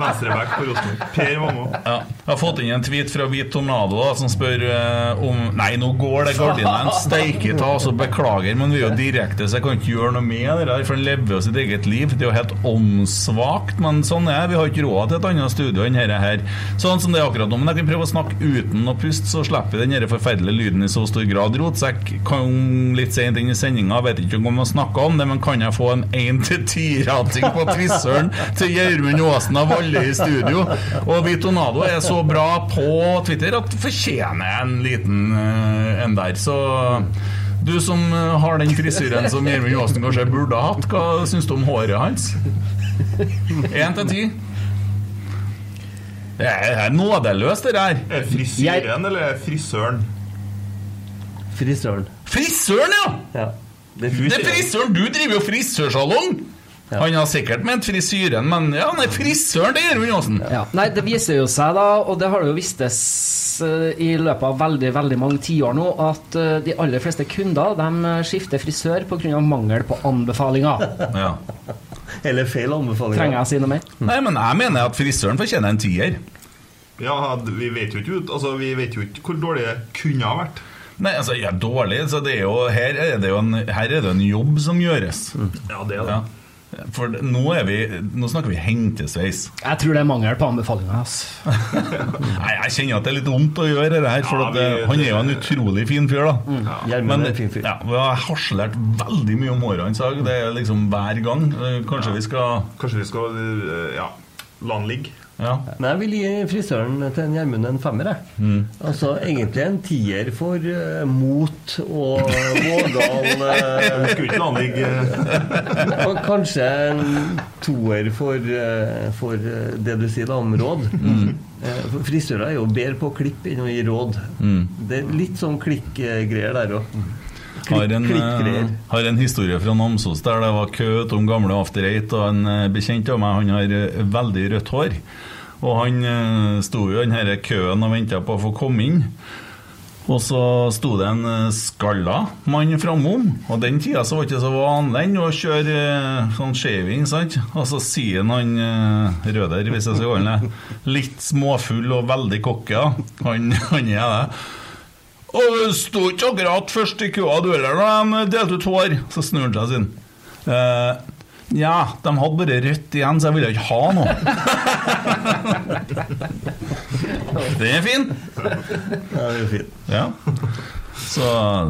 Venstreback for Rosenborg. Per Vammo. Ja. Jeg har fått inn en tweet fra Hvit Tornado da, som spør eh, om Nei, nå går det gardinene steike ta, altså beklager, men vi er jo direkte, så jeg kan ikke gjøre noe med det der, for han lever jo sitt eget liv. Det er jo helt åndssvakt, men sånn er det. Vi har ikke råd til et annet studio enn dette her. Sånn som det er akkurat nå. Men jeg kan prøve å snakke uten å puste, så slipper vi den forferdelige lyden i så stor grad. Rotsekk kom litt sent inn i sendinga, vet ikke om jeg snakker om det, men kan jeg få en 1-10-rating på Twisseren til Gjermund Aasen av alle i studio? Og Vitonado er så bra på Twitter at fortjener en liten eh, en der. Så du som eh, har den frisyren som Gjermund Aasen kanskje burde hatt, hva syns du om håret hans? Én til ti? Det er det nådeløst, det der. Er det frisyren eller frisøren? Frisøren. Frisøren, ja! Ja. Det er Det er frisøren! Du driver jo frisørsalong! Han har sikkert ment frisyren, men ja, nei, frisøren, det gjør Gjermund Aasen. Ja. Nei, det viser jo seg da, og det har det jo vistes eh, i løpet av veldig veldig mange tiår nå, at eh, de aller fleste kunder de eh, skifter frisør pga. mangel på anbefalinger. Ja. Eller feil anbefalinger. Trenger jeg å si noe mer? Nei, men jeg mener at frisøren fortjener en tier. Ja, vi vet jo ikke, altså, vi vet jo ikke hvor dårlig det kunne ha vært. Nei, altså, jeg er dårlig, så det er jo, her er det jo en, her er det en jobb som gjøres. Ja, det er det. Ja. For nå, er vi, nå snakker vi hentesveis. Jeg tror det er mangel på anbefalinger. altså. Nei, jeg kjenner at det er litt vondt å gjøre det her, for Ja, at, det, han er jo en utrolig fin fyr, da. ja. Men er fin fyr. ja, vi har harselert veldig mye om håret hans. Det er liksom hver gang. Eh, Kanskje vi skal Kanskje vi skal øh, ja, la han ligge. Ja. Men jeg vil gi frisøren til en Gjermund en femmer. Jeg. Altså egentlig en tier for uh, mot og vågal ligge. Og kanskje en toer for, uh, for det du sier da om råd. Mm. For frisører er jo bedre på å klippe enn å gi råd. Det er litt sånn klikkgreier der òg. Har en, eh, har en historie fra Namsos der det var kø utom gamle After Eight, og en eh, bekjent av meg han har eh, veldig rødt hår. Og han sto jo i den her køen og venta på å få komme inn. Og så sto det en skalla mann framom, og den tida så var det ikke så vanlig å kjøre sånn shaving, sant? Og så sier han Røder, hvis jeg skal kalle han det, litt småfull og veldig cocky. Han, han er det. Og det sto ikke akkurat først i køa du heller da de delte ut hår. Så snur han seg sin. Eh, ja, de hadde bare rødt igjen, så jeg ville ikke ha noe. Den er fin. Ja, det er jo fint. Ja. Så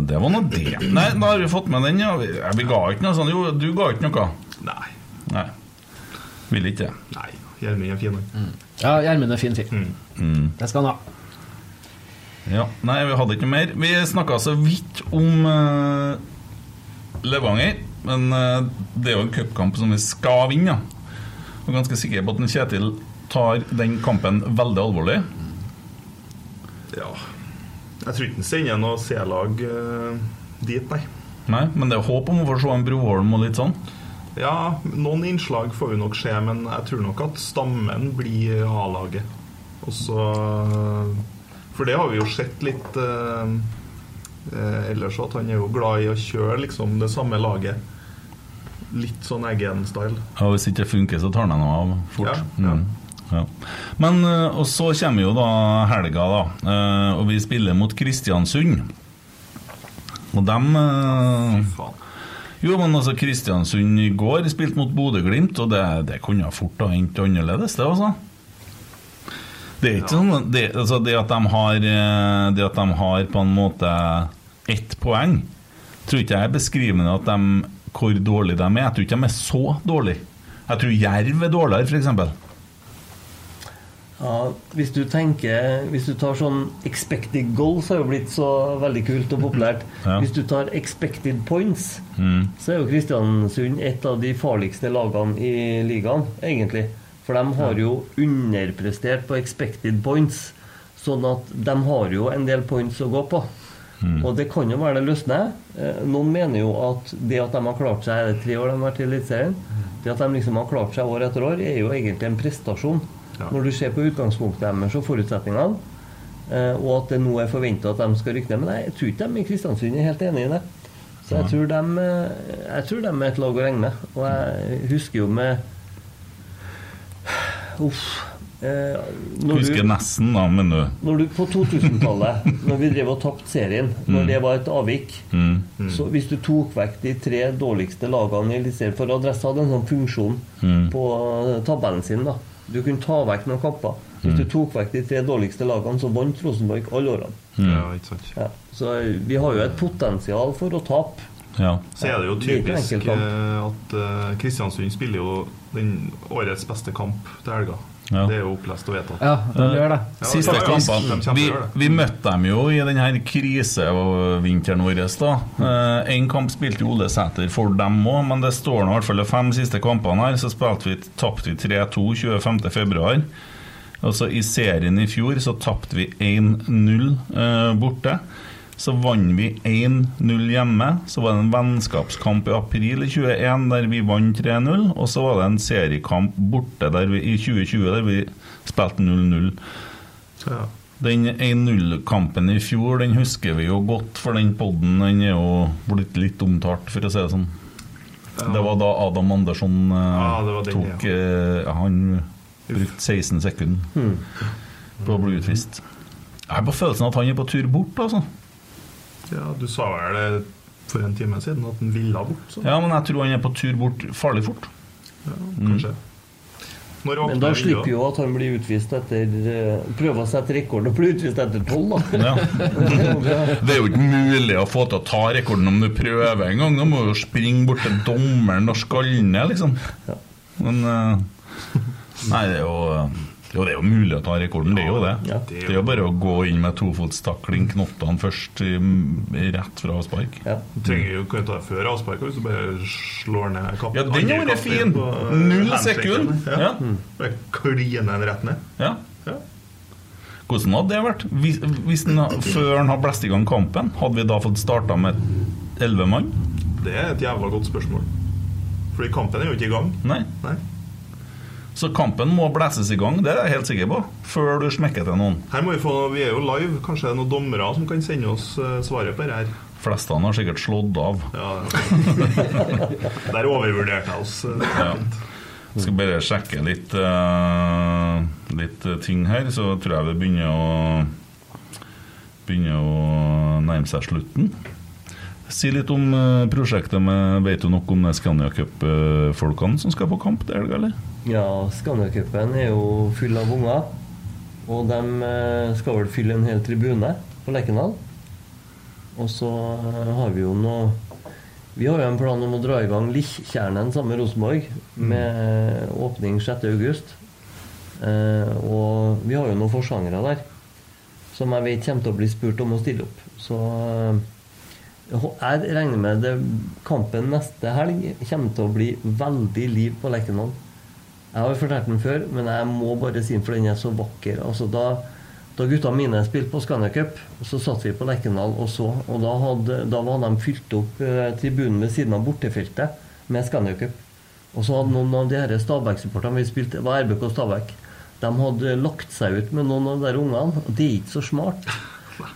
det var nå det. Nei, da har vi fått med den, ja. Vi, ga ikke noe sånn. Jo, du ga ikke noe. Nei. Nei. Vil ikke. Nei. Gjermund er fin, han. Ja, Gjermund er fin fyr. Mm. Det skal han ha. Ja, Nei, vi hadde ikke noe mer. Vi snakka så vidt om uh, Levanger. Men uh, det er jo en cupkamp som vi skal vinne. Ja. Jeg er ganske sikker på at Kjetil tar den kampen veldig alvorlig. Ja. Jeg tror ikke han sender noe C-lag uh, dit, nei. Nei, Men det er håp om å få se en Broholm og litt sånn. Ja, noen innslag får vi nok se, men jeg tror nok at stammen blir A-laget. Og så For det har vi jo sett litt eh, eh, ellers, at han er jo glad i å kjøre liksom det samme laget. Litt sånn Eggen-style. Ja, Hvis ikke det funker, så tar han noe av fort. Ja, ja. Mm. Ja. Men eh, Og så kommer jo da helga, da. eh, Og vi spiller mot Kristiansund. Og dem. Jo, men altså Kristiansund i går spilte mot Bodø-Glimt, og det, det kunne fort ha endt annerledes, det, altså. Det er ikke sånn det, altså det, at de har, eh, det at de har på en måte ett poeng, tror ikke jeg er beskrivende at de, hvor dårlige de er. Jeg tror ikke de er så dårlige. Jeg tror Jerv er dårligere, f.eks. Ja, hvis du tenker Hvis du tar sånn expected goals, har jo blitt så veldig kult og populært. Ja. Hvis du tar expected points, Mm. så er jo Kristiansund et av de farligste lagene i ligaen, egentlig. For de har jo underprestert på expected points. Sånn at de har jo en del points å gå på. Og det kan jo være det løsner. Eh, Noen mener jo at det at de har klart seg er det tre år de har vært i Eliteserien, det at de liksom har klart seg år etter år, er jo egentlig en prestasjon. Ja. Når du ser på utgangspunktet deres og forutsetningene, eh, og at det nå er forventa at de skal rykke ned. Men jeg tror ikke de i Kristiansund er helt enig i det. Så jeg tror, de, eh, jeg tror de er et lag å regne med. Og jeg husker jo med Uff. Eh, når Husker du- nesten, da, men du når du på 2000-tallet, når vi drev og tapte serien, når det var et avvik mm. Så hvis du tok vekk de tre dårligste lagene i Eliteserien For Adressa hadde en sånn funksjon Mm. på tabellen sin. da Du kunne ta vekk noen kamper. Hvis du tok vekk de tre dårligste lagene, så vant Rosenborg alle årene. Ja, ikke sant. Ja. Så eh, vi har jo et potensial for å tape. Ja. Så er det jo Det typisk det eh, at eh, Kristiansund spiller jo den årets beste kamp til helga. Ja. Det er jo opplest og vedtatt. Ja, de gjør det. Siste ja, kampene vi, vi møtte dem jo i denne krisevinteren vår. da Én kamp spilte Ole Sæter for dem òg, men det står nå i hvert fall de fem siste kampene her. Så spilte vi, tapte vi 3-2 25.2. Og så I serien i fjor så tapte vi 1-0 eh, borte. Så vant vi 1-0 hjemme. Så var det en vennskapskamp i april i 21 der vi vant 3-0. Og så var det en seriekamp borte der vi, i 2020 der vi spilte 0-0. Ja. Den 1-0-kampen i fjor den husker vi jo godt, for den podden den er jo blitt litt omtalt, for å si det sånn. Det var da Adam Andersson eh, Ja, det den, tok eh, Han brukte 16 sekunder Hmm. på å bli utvist. Jeg har på følelsen at han er på tur bort, altså. Ja, du sa vel det for en time siden at han ville bort, så Ja, men jeg tror han er på tur bort farlig fort. ja, kanskje. Når Men da slipper jo at han blir utvist etter eh, Prøver å sette rekord og blir utvist etter tolv, da. Ja. Det er jo ikke mulig å få til å ta rekorden om du prøver en gang. Da må du jo springe bort til dommeren og skalle ned, liksom. Men eh, Nei, det er jo jo, det er jo mulig å ta rekorden, det er jo det. Ja. Det er jo bare å gå inn med tofotstakling, knottene først, rett fra avspark. Ja. Du trenger jo kan ta det før avspark hvis du bare slår ned kappen. Ja, den har vært fin. på, eh, Null sekund. Ja. Ja. Bare kline den rett ned. Ja. Ja. Hvordan hadde det vært? Hvis, hvis den, før han har blåst i gang kampen, hadde vi da fått starta med elleve mann? Det er et jævla godt spørsmål. Fordi kampen er jo ikke i gang. Nei. Nei. Så kampen må blæses i gang, det er jeg helt sikker på, før du smekker til noen. Her må Vi få, vi er jo live. Kanskje det er noen dommere som kan sende oss eh, svaret på det her. Flestene har sikkert slått av. Ja. Der overvurderte jeg oss. eh, Ja. Jeg skal bare sjekke litt, uh, litt ting her, så tror jeg vi begynner å Begynner å nærme seg slutten. Si litt om eh, prosjektet med Vet du nok om det Scania Cup-folkene som skal på kamp til helga, eller? Ja, Scania-cupen er jo full av unger. Og de eh, skal vel fylle en hel tribune på Lekendal. Og så eh, har vi jo noe Vi har jo en plan om å dra i gang Likkjernen sammen med Rosenborg med åpning 6.8. Eh, og vi har jo noen forsangere der som jeg vet kommer til å bli spurt om å stille opp. Så eh, jeg regner med det, kampen neste helg kommer til å bli veldig liv på Lerkendal. Jeg har jo fortalt den før, men jeg må bare si den, for den er så vakker. Altså, da, da gutta mine spilte på Scania Cup, så satt vi på Lerkendal og så. Og da, hadde, da var de fylt opp eh, tribunen ved siden av bortefeltet med Scania Cup. Og så hadde noen av de her Stabæk-supporterne vi spilte, det var RBK Stabæk, de hadde lagt seg ut med noen av de der ungene. Og det er ikke så smart.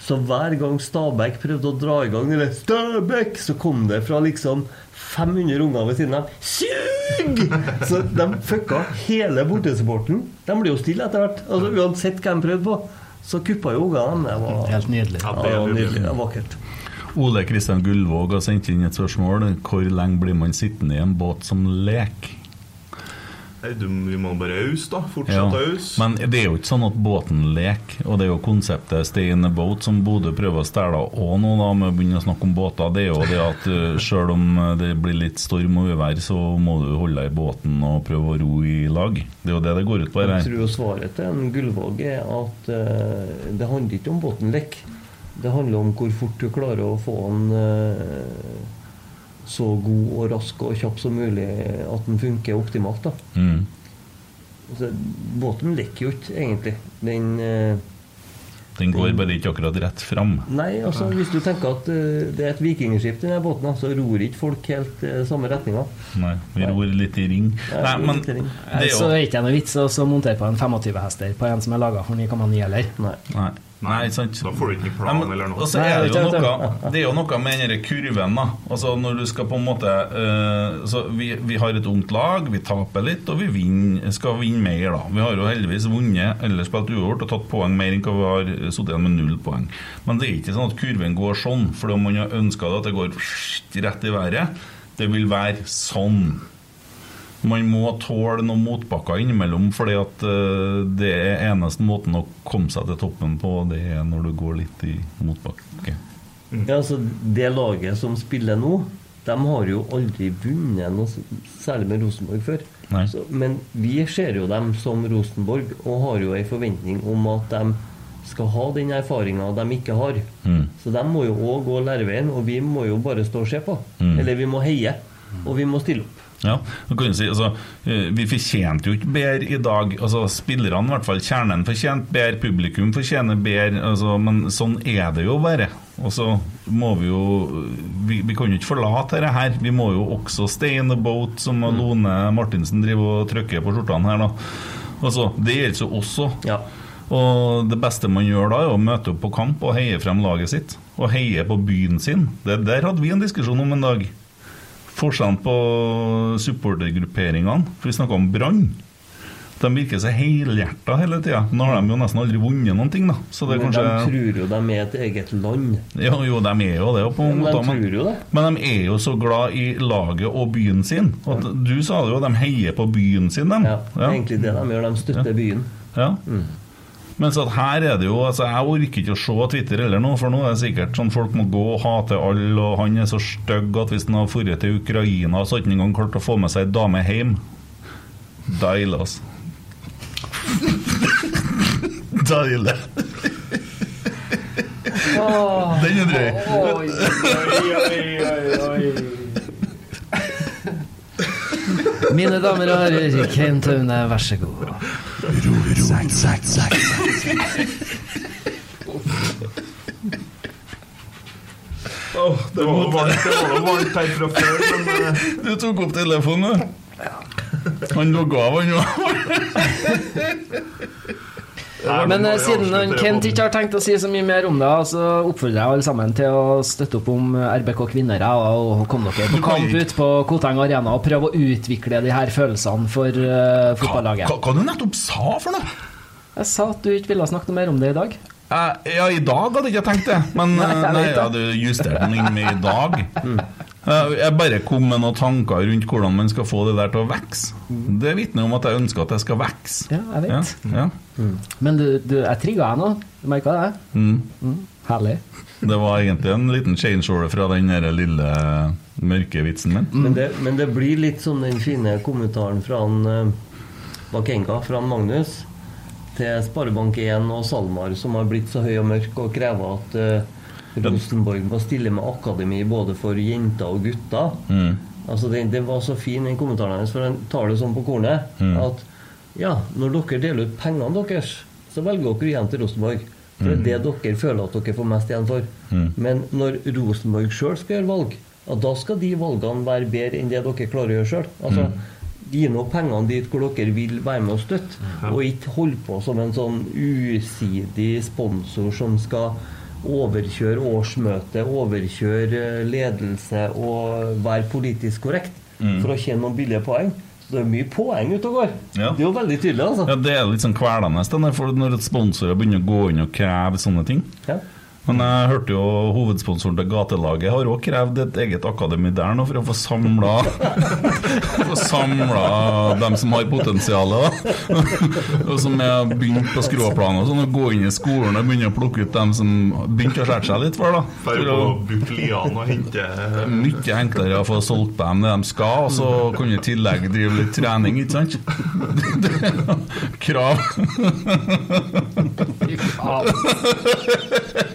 Så hver gang Stabæk prøvde å dra i gang eller Stabæk, så kom det fra liksom 500 unger ved siden av. Sug! Så de fucka hele bortesupporten. De ble jo stille etter hvert. Altså, uansett hva de prøvde på, så kuppa jo ungene. Det var Helt nydelig. ja, det var nydelig. Det var vakkert. Ole Kristian Gullvåg har sendt inn et spørsmål. Hvor lenge blir man sittende i en båt som lek? Nei, du, vi må bare ause, da. Ja. Fortsette å ause. Men det er jo ikke sånn at båten leker, og det er jo konseptet 'stay in a boat' som Bodø prøver å stjele òg nå, da, med å begynne å snakke om båter. Det er jo det at uh, sjøl om uh, det blir litt storm og uvær, så må du holde deg i båten og prøve å ro i lag. Det er jo det det går ut på. Jeg tror svaret til en Gullvåg er at uh, det handler ikke om båten lekk. Det handler om hvor fort du klarer å få den eh, så god og rask og kjapp som mulig at den funker optimalt. da. Mm. Altså, båten lekker jo ikke, egentlig. Den eh, Den går bare ikke akkurat rett fram. Nei, altså hvis du tenker at uh, det er et vikingskip, denne båten, så ror ikke folk helt uh, samme retninga. Nei, vi ror litt i ring. Nei, Nei, men ring. det er Så er det ikke noe vits å så montere på en 25 hester på en som er laga for 9,9 heller. Nei. Nei, Nei ikke sant? Da får du ikke Nei, plan men- eller noe. Og så Nei, er det jo noe Det er jo noe med den kurven, da. Altså når du skal på en måte uh, Så vi, vi har et ungt lag, vi taper litt, og vi vinner, skal vinne mer, da. Vi har jo heldigvis vunnet eller spilt uavgjort og tatt poeng mer enn hva vi har sittet igjen med null poeng. Men det er ikke sånn at kurven går sånn, for om man har ønska at det går rett i været. Det vil være sånn. Man må tåle noen motbakker innimellom, fordi at eh, det er eneste måten å komme seg til toppen på, det er når du går litt i motbakke. Ja, altså Det laget som spiller nå, de har jo aldri vunnet noe særlig med Rosenborg før. Så, men vi ser jo dem som Rosenborg og har jo en forventning om at de skal ha den erfaringa de ikke har. Mm. Så de må jo òg gå læreveien, og vi må jo bare stå og se på. Mm. Eller vi må heie, og vi må stille opp. Ja, si, altså, eh, Vi fortjente jo ikke bedre i dag. altså Spillerne, i hvert fall kjernen, fortjente bedre. Publikum fortjener bedre. altså, Men sånn er det jo bare. Og så må vi jo Vi, vi kan jo ikke forlate dette her. Vi må jo også stay in the boat, som Lone Martinsen driver og trykker på skjortene her. da. Altså, Det gjelder jo også. Ja. Og det beste man gjør da, er å møte opp på kamp og heie frem laget sitt. Og heie på byen sin. Det der hadde vi en diskusjon om en dag. Forskjellen på supportergrupperingene. For vi snakka om Brann. De virker så helhjerta hele tida. Nå har de jo nesten aldri vunnet noen ting, da. Så det Men kanskje de tror jo de er et eget land. Jo, jo, de er jo det, på en Men de måte. Men, tror jo det. men de er jo så glad i laget og byen sin. Og du sa det jo, de heier på byen sin, de. Ja, det er egentlig det de gjør. De støtter byen. Ja. Mens at her er det jo altså Jeg orker ikke å se Twitter heller nå, for nå er det sikkert sånn folk må gå og hate alle, og han er så stygg at hvis han har dratt til Ukraina, så hadde han ikke engang klart å få med seg ei dame hjem. Deilig, altså. Deilig. Den er drøy. Oi, oi, oi, oi. Mine damer og herrer, Kent Taune, vær så god. Åh, det var varmt, det var varmt her fra før, men eh, Du tok opp telefonen, du. Han logga av, han òg. Men eh, siden han Kent ikke har tenkt å si så mye mer om det, så oppfordrer jeg alle sammen til å støtte opp om RBK Kvinner og komme dere på kamp ut på Koteng Arena og prøve å utvikle de her følelsene for uh, fotballaget. hva, hva du nettopp sa for noe? Jeg sa at du ikke ville snakke mer om det i dag. Uh, ja, i dag hadde jeg ikke tenkt det. Men Nei, nei, jeg hadde justert den inn med i dag. Eh, jeg bare kom med noen tanker rundt hvordan man skal få det der til å vokse. Det vitner om at jeg ønsker at det skal vokse. Ja, jeg vet. Ja, ja. Men du, du jeg trigga deg nå. Du merka det? Mm. Mm, herlig. Det var egentlig en liten changeover fra den der lille mørke vitsen min. Men, det, men det blir litt som den fine kommentaren fra han eh, Bakenga, fra han Magnus, til Sparebank1 og SalMar, som har blitt så høy og mørk og krever at eh, Rosenborg må stille med akademi både for jenter og gutter. Mm. Altså det, den, var så fin den kommentaren hennes, for den tar det sånn på kornet Mm. at ja, når dere deler ut pengene deres, så velger dere igjen til Rosenborg. For det er det dere føler at dere får mest igjen for. Mm. Men når Rosenborg sjøl skal gjøre valg, ja, da skal de valgene være bedre enn det dere klarer å gjøre sjøl. Altså, Gi nå pengene dit hvor dere vil være med og støtte, og ikke holde på som en sånn usidig sponsor som skal overkjøre årsmøte, overkjøre eh, ledelse og være politisk korrekt Mm. for å tjene noen billige poeng. Så det er mye poeng ute og går. Ja. Det er jo veldig tydelig, altså. Ja, Det er litt sånn kvelende når sponsorer begynner å gå inn og kreve sånne ting. Ja. Men jeg hørte jo hovedsponsoren til gatelaget har også krevd et eget akademi der nå for å få samla Få samla dem som har potensial, da. og som er begynt på skråplanet og sånn, og gå inn i skolen og begynne å plukke ut dem som begynte å skjære seg litt for, da. For å å- lian og hente mye enklere å få solgt på dem det de skal, og så kan du i tillegg drive litt trening, ikke sant? Det er Krav.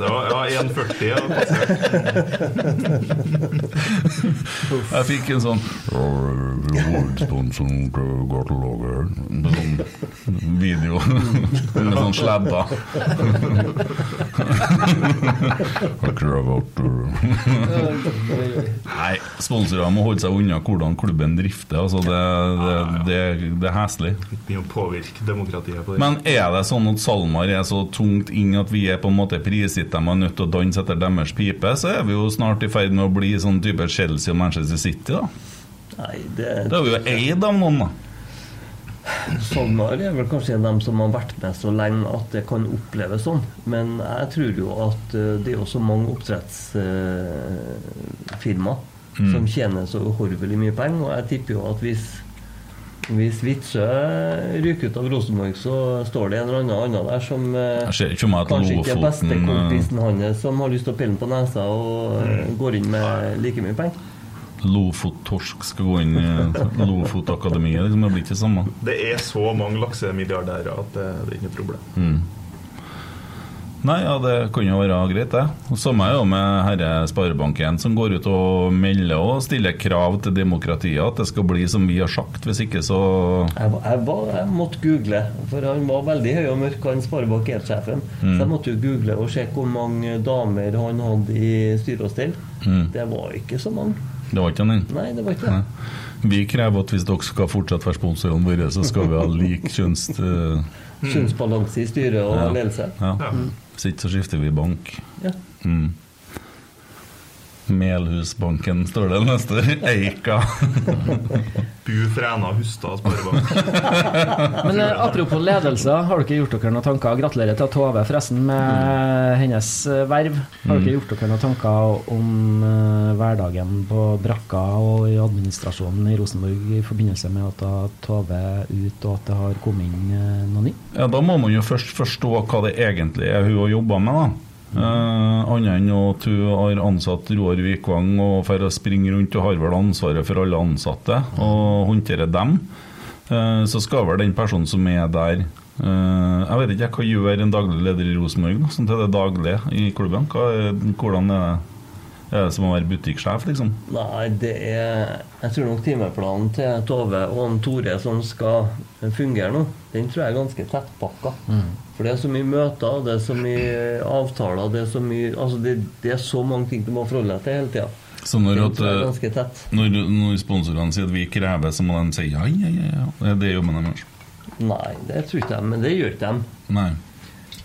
Det var ja, 1,40. Ja, passert. Jeg fikk en sånn sånn video med sånn sladda. Jeg Nei, sponsorer må holde seg unna hvordan klubben drifter. Altså det, det, det, det er heslig. Mye å påvirke demokratiet på det. Men er det sånn at SalMar er så tungt inn at vi er på en måte prisgitt og er nødt til å danse etter deres pipe, så er vi jo snart i ferd med å bli sånn type Chelsea og Manchester City, da. Nei, det, Da er vi jo eid av noen, da. Sogndal er vel kanskje dem som har vært med så lenge at det kan oppleves sånn. Men jeg tror jo at eh, det er jo så mange oppdrettsfirma Mm. som tjener så uhorvelig mye penger. Og jeg tipper jo at hvis hvis Witzøe ryker ut av Rosenborg, så står det en eller annen annen der som eh, kanskje ikke er eh, bestekompisen hans, som har lyst til å pille den på nesa og mm. går inn med like mye penger. Lofot-torsk skal gå inn i Lofotakademiet. Liksom, det blir ikke det samme. Det er så mange laksemilliardærer at det, det er ikke noe problem. Mm. Nei, ja, det kan jo være greit, det. Og Samme er jo med herre Sparebank1, som går ut og melder og stiller krav til demokratiet. At det skal bli som vi har sagt. Hvis ikke, så Jeg, jeg, var, jeg måtte google, for han var veldig høy og mørk, han Sparebank 1-sjefen. Mm. Så jeg måtte jo google og se hvor mange damer han hadde i styre og stell. Mm. Det var ikke så mange. Det var ikke den. Nei, det var ikke det. Nei. Vi krever at hvis dere skal fortsette være sponsorene våre, så skal vi ha lik kjønns... Uh... Kjønnsbalanse i styre og ja. ledelse. Ja. Mm. Ikke så skifter vi bank. Ja. Mm. Melhusbanken står det neste. Eika. Bu Fræna Hustad Sparebank. Men eh, apropos ledelse, har dere gjort dere noen tanker? Gratulerer til Tove forresten med hennes eh, verv. Har dere Mm. gjort dere noen tanker om eh, hverdagen på brakka og i administrasjonen i Rosenborg i forbindelse med at Tove er ut og at det har kommet inn noe nytt? Ja, Da må man jo først forstå hva det egentlig er hun har jobba med. da. Eh, Annet enn at hun har ansatt Roar Vikvang og for å springe rundt og har vel ansvaret for alle ansatte og håndtere dem. Uh, så skal vel den personen som er der uh, Jeg vet ikke hva gjør en daglig leder i Rosenborg sånn til det daglige i klubben? Hva hvordan er det? Er det som å være butikksjef, liksom? Nei, det er Jeg tror nok timeplanen til Tove og Tore som skal fungere nå, den tror jeg er ganske tettpakka. For det er så mye møter, det er så mye avtaler, det er så mye Altså, det, det er så mange ting du må forholde deg til hele tida. Så når, at, eh, når, når sponsorene sier at vi krever, så må de si ja, ja, ja. ja. Det er jobben deres. Nei, det tror ikke de, men det gjør ikke de. Nei.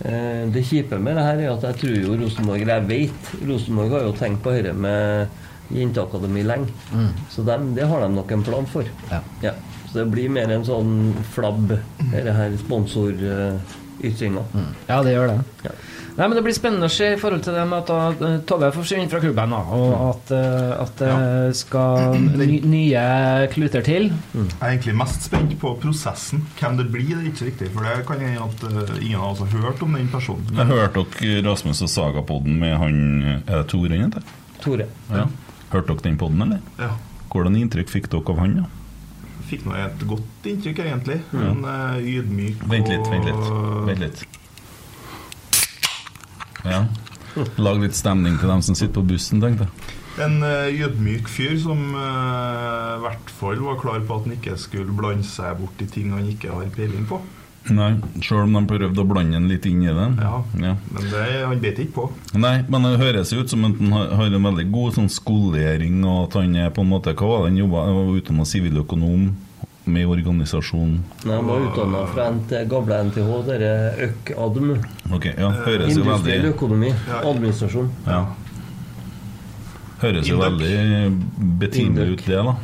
Eh, Det kjipe med det her er at jeg tror jo Rosenborg eller Jeg vet Rosenborg har jo tenkt på dette med jenteakademi lenge. Mm. Så dem, det har de nok en plan for. Ja. Så det blir mer en sånn flabb, dette her sponsorytringa. Ja, det gjør det. Ja. Nei, men Det blir spennende å se i forhold til det med at da, eh, Tove forsvinner fra klubben, da, og at, eh, at det skal ny, nye kluter til. Jeg er egentlig mest spent på prosessen. Hvem det blir, det er ikke riktig. For det kan hende at eh, ingen av oss har hørt om den personen. Jeg hørte dere Rasmus og Saga-podden med han Er det Tore han heter? Tore. Ja. Hørte dere den podden, eller? Ja. Hvordan inntrykk fikk dere av han? da? Fikk nå et godt inntrykk, egentlig. Men eh, ydmyk Vent litt, vent litt. Vent litt. Ja. Lag litt stemning til dem som sitter på bussen, tenkte jeg. En eh, ydmyk fyr som eh, i hvert fall var klar på at han ikke skulle blande seg bort i ting han ikke har peiling på. Nei, Sjøl om de prøvde å blande den litt inn i den. Ja. Ja. Men det, han bet ikke på. Nei, men det høres ut som at han har en veldig god sånn skolering, og at han er på en måte Hva var det han jobba utdanna siviløkonom med organisasjonen Nei, Han var utdanna fra NT, gamle NTH, dette ØK-ADM. Ok, ja, høres jo veldig økonomi. Ja. Administrasjon. ja. Høres jo veldig betimelig ut, det, da.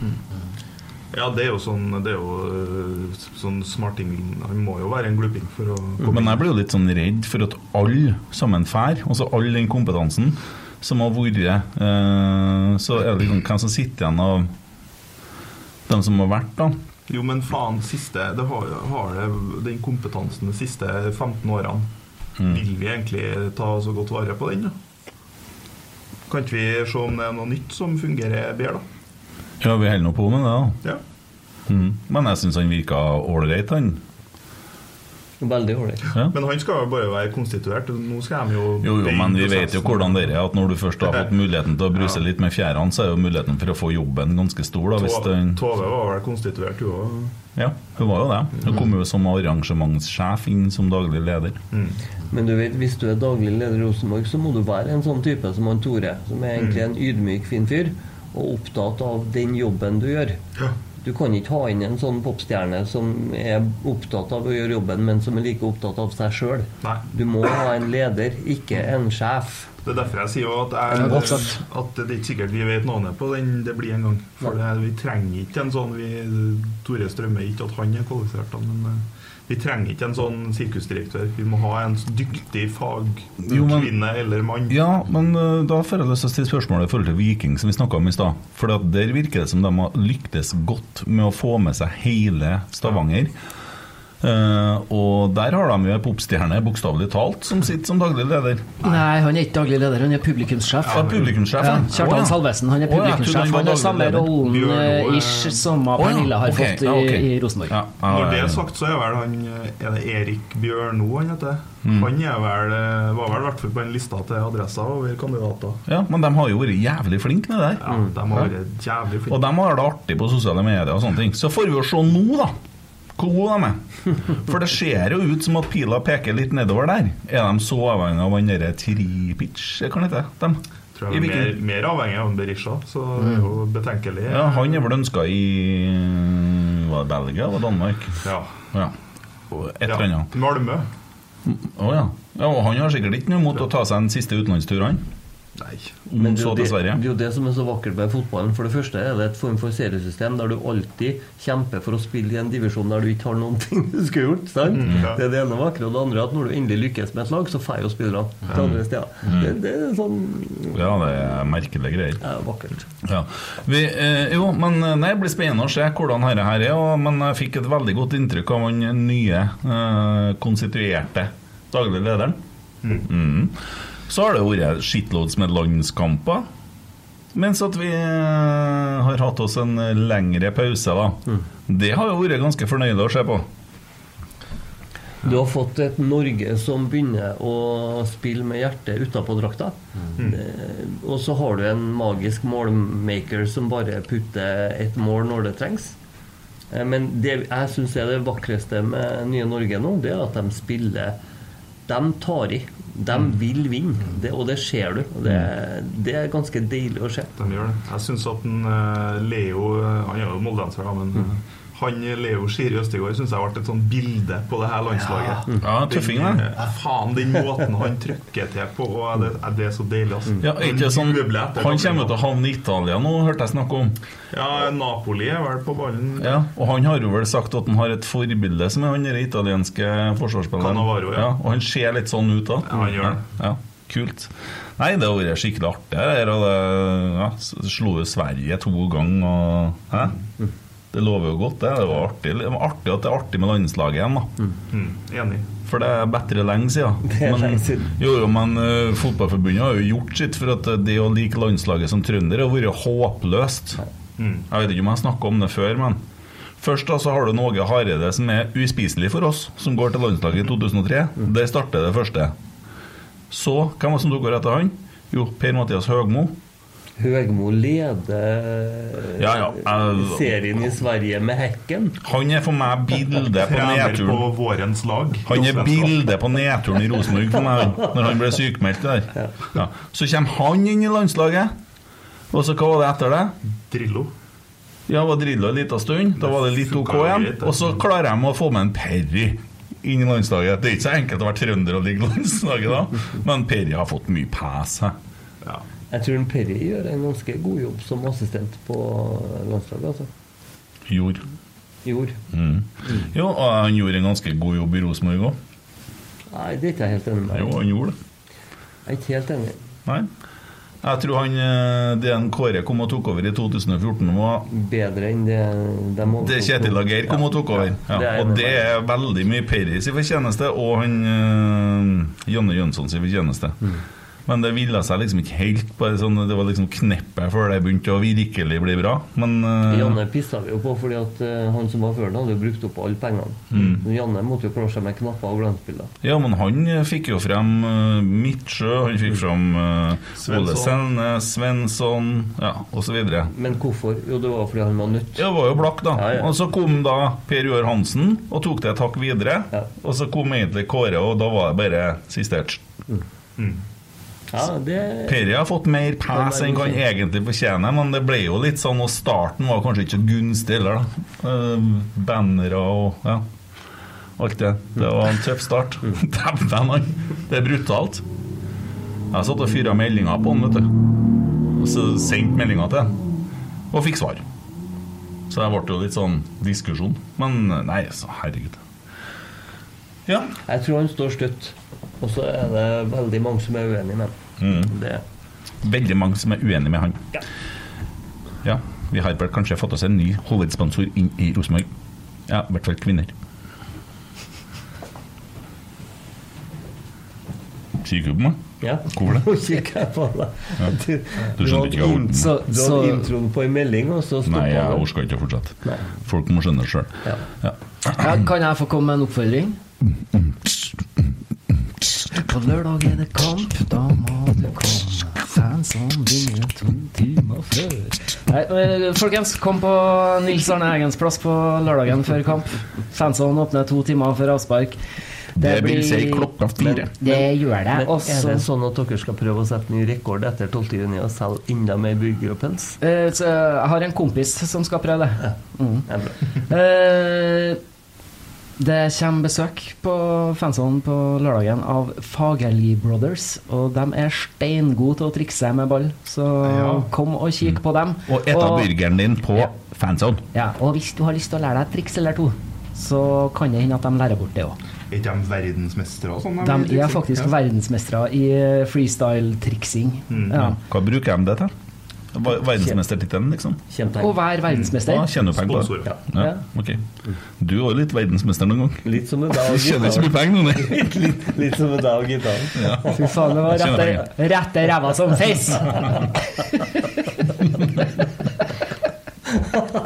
Ja, det er jo sånn Det er jo eh, sånn smarting Han må jo være en gluping for å Men jeg blir jo litt sånn redd for at alle sammen fær, altså all den kompetansen som har vært eh, Så er det liksom hvem som sitter igjen av dem som har vært, da. Jo, men faen, siste Det har, har det den kompetansen de siste 15 årene. Mm. Vil vi egentlig ta så godt vare på den, da? Kan ikke vi se om det er noe nytt som fungerer bedre, da? Ja, vi holder nå på med det, da. Ja. Mm. Men jeg syns han virka ålreit, han. Veldig ålreit. Ja. Men han skal jo bare være konstituert. Nå skal de jo Jo, jo, men vi vet jo hvordan det er. At når du først har fått muligheten til å bruse litt med fjærene, så er jo muligheten for å få jobben ganske stor. da hvis Tove, den, Tove var vel konstituert, hun òg. Ja, hun var jo det. Hun kom jo som arrangementssjef inn som daglig leder. Men du vet, hvis du er daglig leder i Rosenborg, så må du være en sånn type som han Tore, som er egentlig en ydmyk, fin fyr, og opptatt av den jobben du gjør. Ja. Du kan ikke ha inn en sånn popstjerne som er opptatt av å gjøre jobben, men som er like opptatt av seg sjøl. Du må ha en leder, ikke en sjef. Det er derfor jeg sier at, jeg, at det er ikke sikkert vi vet navnet på den det blir en gang. For det, vi trenger ikke en sånn vi, Tore Strømme, ikke at han er kvalifisert, men eh, vi trenger ikke en sånn sirkusdirektør. Vi må ha en dyktig fagkvinne eller mann. Ja, men uh, da får jeg lyst til å stille spørsmålet i forhold til Viking, som vi snakka om i stad. For der virker det som de har lyktes godt med å få med seg hele Stavanger. Eh, og der har de jo en popstjerne, bokstavelig talt, som sitter som daglig leder. Nei, han er ikke daglig leder, han er publikumssjef. Ja, publikumssjef, Ja, ja. Kjartan oh, ja. Salvesen, han er publikumssjef. han var Han har samme rollen eh, ish som oh, ja, Pernille har okay. fått i, ja, ok. i Rosenborg. Ja, ja, Når det er sagt, så er vel han eh, Er det Erik Bjørno han heter? Mm. Han er vel, var vel i hvert fall på en lista til adresser over kandidater. Ja, men de har jo vært jævlig flinke med det der. Ja, De har vært jævlig Og de har det artig på sosiale medier og sånne ting. Så får vi jo se nå, da. Gode de er. For det ser jo ut som at pila peker litt nedover der. Er de så avhengig av han derre Tripic, kan det hete? Dem? Tror jeg er mer, mer avhengig av Berisha, så det er jo betenkelig. Ja, han er vel ønska i Var det Belgia eller Danmark? Ja. Ja. Et eller annet. Malmö. Å ja. ja. Og han har sikkert ikke noe imot å ta seg en siste utenlandstur, han. Nei. Men det, er så dessverre. til det, Sverige. det er jo det som er så vakkert med fotballen. For det første er det et form for seriesystem der du alltid kjemper for å spille i en divisjon der du ikke har noen ting du skulle gjort. sant? Mm, ja. Det er det ene vakre. Og det andre er at når du endelig lykkes med et lag, så får jo spillerne til andre steder. Mm. Det, det er sånn Ja, det er merkelige greier. ja, vakkert. Ja. Vi, eh, jo, men eh, nei, det blir spennende å se hvordan dette her er. Og, men jeg fikk et veldig godt inntrykk av den nye eh, konstituerte daglig lederen. Mm. Så har det vært shitloads med landskamper. Mens at vi eh, har hatt oss en lengre pause, da. Det har jo vært ganske fornøyelig å se på. Du har fått et Norge som begynner å spille med hjertet utapå drakta. Mm. Og så har du en magisk målmaker som bare putter et mål når det trengs. Eh, Men det jeg syns er det vakreste med nye Norge nå, det er at de spiller De tar i. De vil vinne, det, og det ser du. Det, det er ganske deilig å se. De gjør det. Jeg syns at en, eh, Leo eh, Han er jo moldenser, men Mm. Han Leo Skiri Østegård syns jeg har vært et sånn bilde på det her landslaget. Ja, tøffing, Den, det. eh, Faen, den måten han trykker til på, og det, er- det er så deilig, altså. Ja, ikke sånn, han kommer til å havne i Italia nå, hørte jeg snakke om. Ja, Napoli er vel på ballen. Ja, og han har jo vel sagt at han har et forbilde som er han der italienske forsvarsspilleren. Canavaro, ja. ja. Og han ser litt sånn ut da. Ja, han gjør det. Ja, kult. Nei, det har vært skikkelig artig det det ja, slo jo Sverige to ganger, og hæ? Det lover jo godt, det. Det var artig, det var artig at det er artig med landslaget igjen, da. Mm, enig. For det er bedre lenge siden. Det er men, lenge siden. Jo, jo, men uh, Fotballforbundet har jo gjort sitt for at det å like landslaget som trønder har vært håpløst. Mm. Jeg vet ikke om jeg snakka om det før, men Først da så har du Åge Hareide som er uspiselig for oss, som går til landslaget i 2003. Mm. Der starter det første. Så, hvem var det som tok over etter han? Jo, Per-Mathias Høgmo. Høgmo leder Ja, ja, eh, serien i Sverige med Hekken. Han er for meg bildet på nedturen. på vårens lag. Han er bildet på nedturen i Rosenborg for meg, når han ble sykemeldt der. Ja. Så kommer han inn i landslaget, og så hva var det etter det? Drillo. Ja, var Drillo en liten stund. Da var det litt OK igjen. Og så klarer de å få med en Perry inn i landslaget. Det er ikke så enkelt å være trønder og ligge i landslaget da, men Perry har fått mye pes. hæ? Jeg tror en Perry gjør en ganske god jobb som assistent på landslaget. altså. Jord. Jord. Mm. Jo, og han gjorde en ganske god jobb i Rosenborg òg. Nei, det er ikke jeg helt enig med. Jo, han gjorde det. Jeg er ikke helt enig. Nei. Jeg tror han eh, det en Kåre kom og tok over i 2014, var Bedre enn det de Det Kjetil Ageir kom kom og tok over. Ja, Ja, og det er veldig mye Perry sin fortjeneste, og han eh, Janne Jønsson sin fortjeneste. Mm. Men det ville seg liksom ikke helt. Bare sånn, det var liksom kneppet før det begynte å virkelig bli bra. Men uh... Janne pissa vi jo på, fordi at uh, han som var før, han hadde jo brukt opp alle pengene. Mm. Men Janne måtte jo klare seg med knapper og glansbilder. Ja, men han fikk jo frem uh, Midtsjø, han fikk frem uh, Ole Svensson. Selnes, Svensson, ja, osv. Men hvorfor? Jo, det var fordi han var nødt. Ja, det var jo blakk, da. Ja, ja. Og så kom da Per Joar Hansen og tok det et hakk videre. Og så kom egentlig Kåre, og da var det bare siste etch. Ja, det Perry har fått mer pass enn han egentlig fortjener, men det ble jo litt sånn, og starten var kanskje ikke så gunstig heller, da. Uh, bannere og ja. Alt det. Det var en tøff start. Dæven, han. Det er brutalt. Jeg satt og fyra meldinger på han, vet du. Og så sendte meldinger til han. Og fikk svar. Så det ble jo litt sånn diskusjon. Men nei, så herregud. Ja. Jeg tror han står støtt. Og så er det veldig mange som er uenig med ham. Mm. Veldig mange som er uenig med han. Ja. Vi har vel kanskje fått oss en ny hovedsponsor inn i Rosenborg. Ja, i hvert fall kvinner. Kikker du på meg? Ja. Hvorfor det? Nå kikker jeg på deg. Ja. Du, Du du hadde introen på en melding, og så stoppa Nei, jeg du. orker ikke å fortsette. Nei. Folk må skjønne det sjøl. Ja. Ja. Ja, kan jeg få komme med en oppfordring? På lørdag er det kamp, da må du komme. Fansene begynner to timer før. Nei, eh, folkens, kom på Nils Arne Eggens plass på lørdagen før kamp. Fansene åpner to timer før avspark. Det blir si klokka fire. Det gjør det. Men Og er det sånn at dere skal prøve å sette ny rekord etter 12. juni og selge enda mer burger og pels? Eh, Jeg har en kompis som skal prøve det. Mm. Det. Eh, Det kommer besøk på fansonen på lørdagen av Fagerli Brothers. Og de er steingode til å trikse med ball, så kom og kikk på dem. Og et av burgeren din på fanzone. Ja, og hvis du har lyst til å lære deg et triks eller to, så kan det hende at de lærer bort det òg. Er ikke de verdensmestere sånn? De er faktisk verdensmestere i freestyle-triksing. Ja. Hva bruker de det til? Ver- Verdensmestertittelen, liksom? Og hver verdensmester. Ja, tjener du penger på det? Ja. Ja. Okay. Du er jo litt verdensmester noen gang. Litt som en dag. Du tjener ikke mye penger nå, nei. litt, litt, som en dag, gitaren. Ja. Fy faen, det var rette, rette ræva som feis!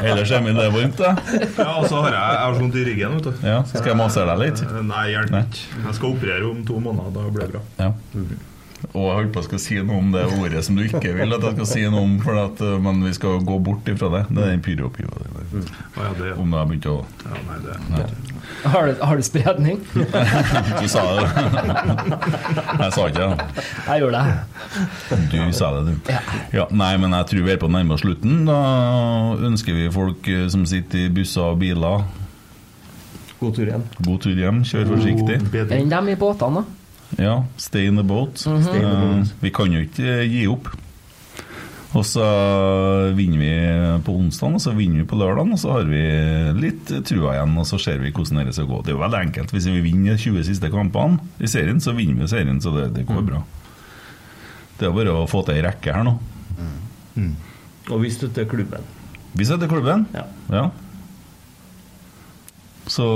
Ellers er min det varmt, da. Ja, og så har jeg, jeg har vondt i ryggen. vet du Ja, skal jeg massere deg litt? Eh, Nei, hjelper ikke. Jeg skal operere om to måneder. Da blir det bra. Ja. Og jeg holdt på å skal si noe om det ordet som du ikke vil at jeg skal si noe om, for at, uh, men vi skal gå bort ifra det. Det er den pyropio. ja, Om det har begynt å Ja, nei, det Nei. Har du, har du spredning? Du sa det. Jeg sa ikke det. Jeg gjorde det. Du sa det, du. Ja, nei, men jeg tror vi er på nærmere slutten. Da ønsker vi folk eh, som sitter i busser og biler God tur hjem. God tur hjem. Kjør forsiktig. Enn dem i båtene, da? Ja, stay in the boat. Mhm. Stay in the boat. Eh, Vi kan jo ikke eh, gi opp. Og så vinner vi på onsdag, og så vinner vi på lørdag, og så har vi litt trua igjen, og så ser vi hvordan det skal gå. Det er jo veldig enkelt. Hvis vi vinner de 20 siste kampene i serien, så vinner vi serien, så det, det går bra. Det er bare å få til ei rekke her nå. Og vi støtter klubben. Vi støtter klubben. Ja. Så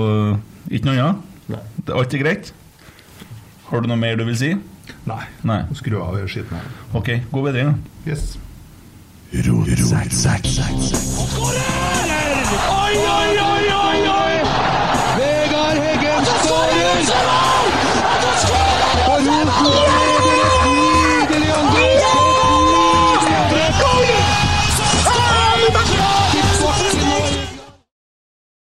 ikke noe annet? Ja. Det er greit? Har du noe mer du vil si? Nei. Nei. Skru av og skitten her. Ok. God bedring, da. Yes. Ro, ro, sack, sack, sack, Skårer! Oi, oi, oi, oi, oi! Vegard Heggen skårer!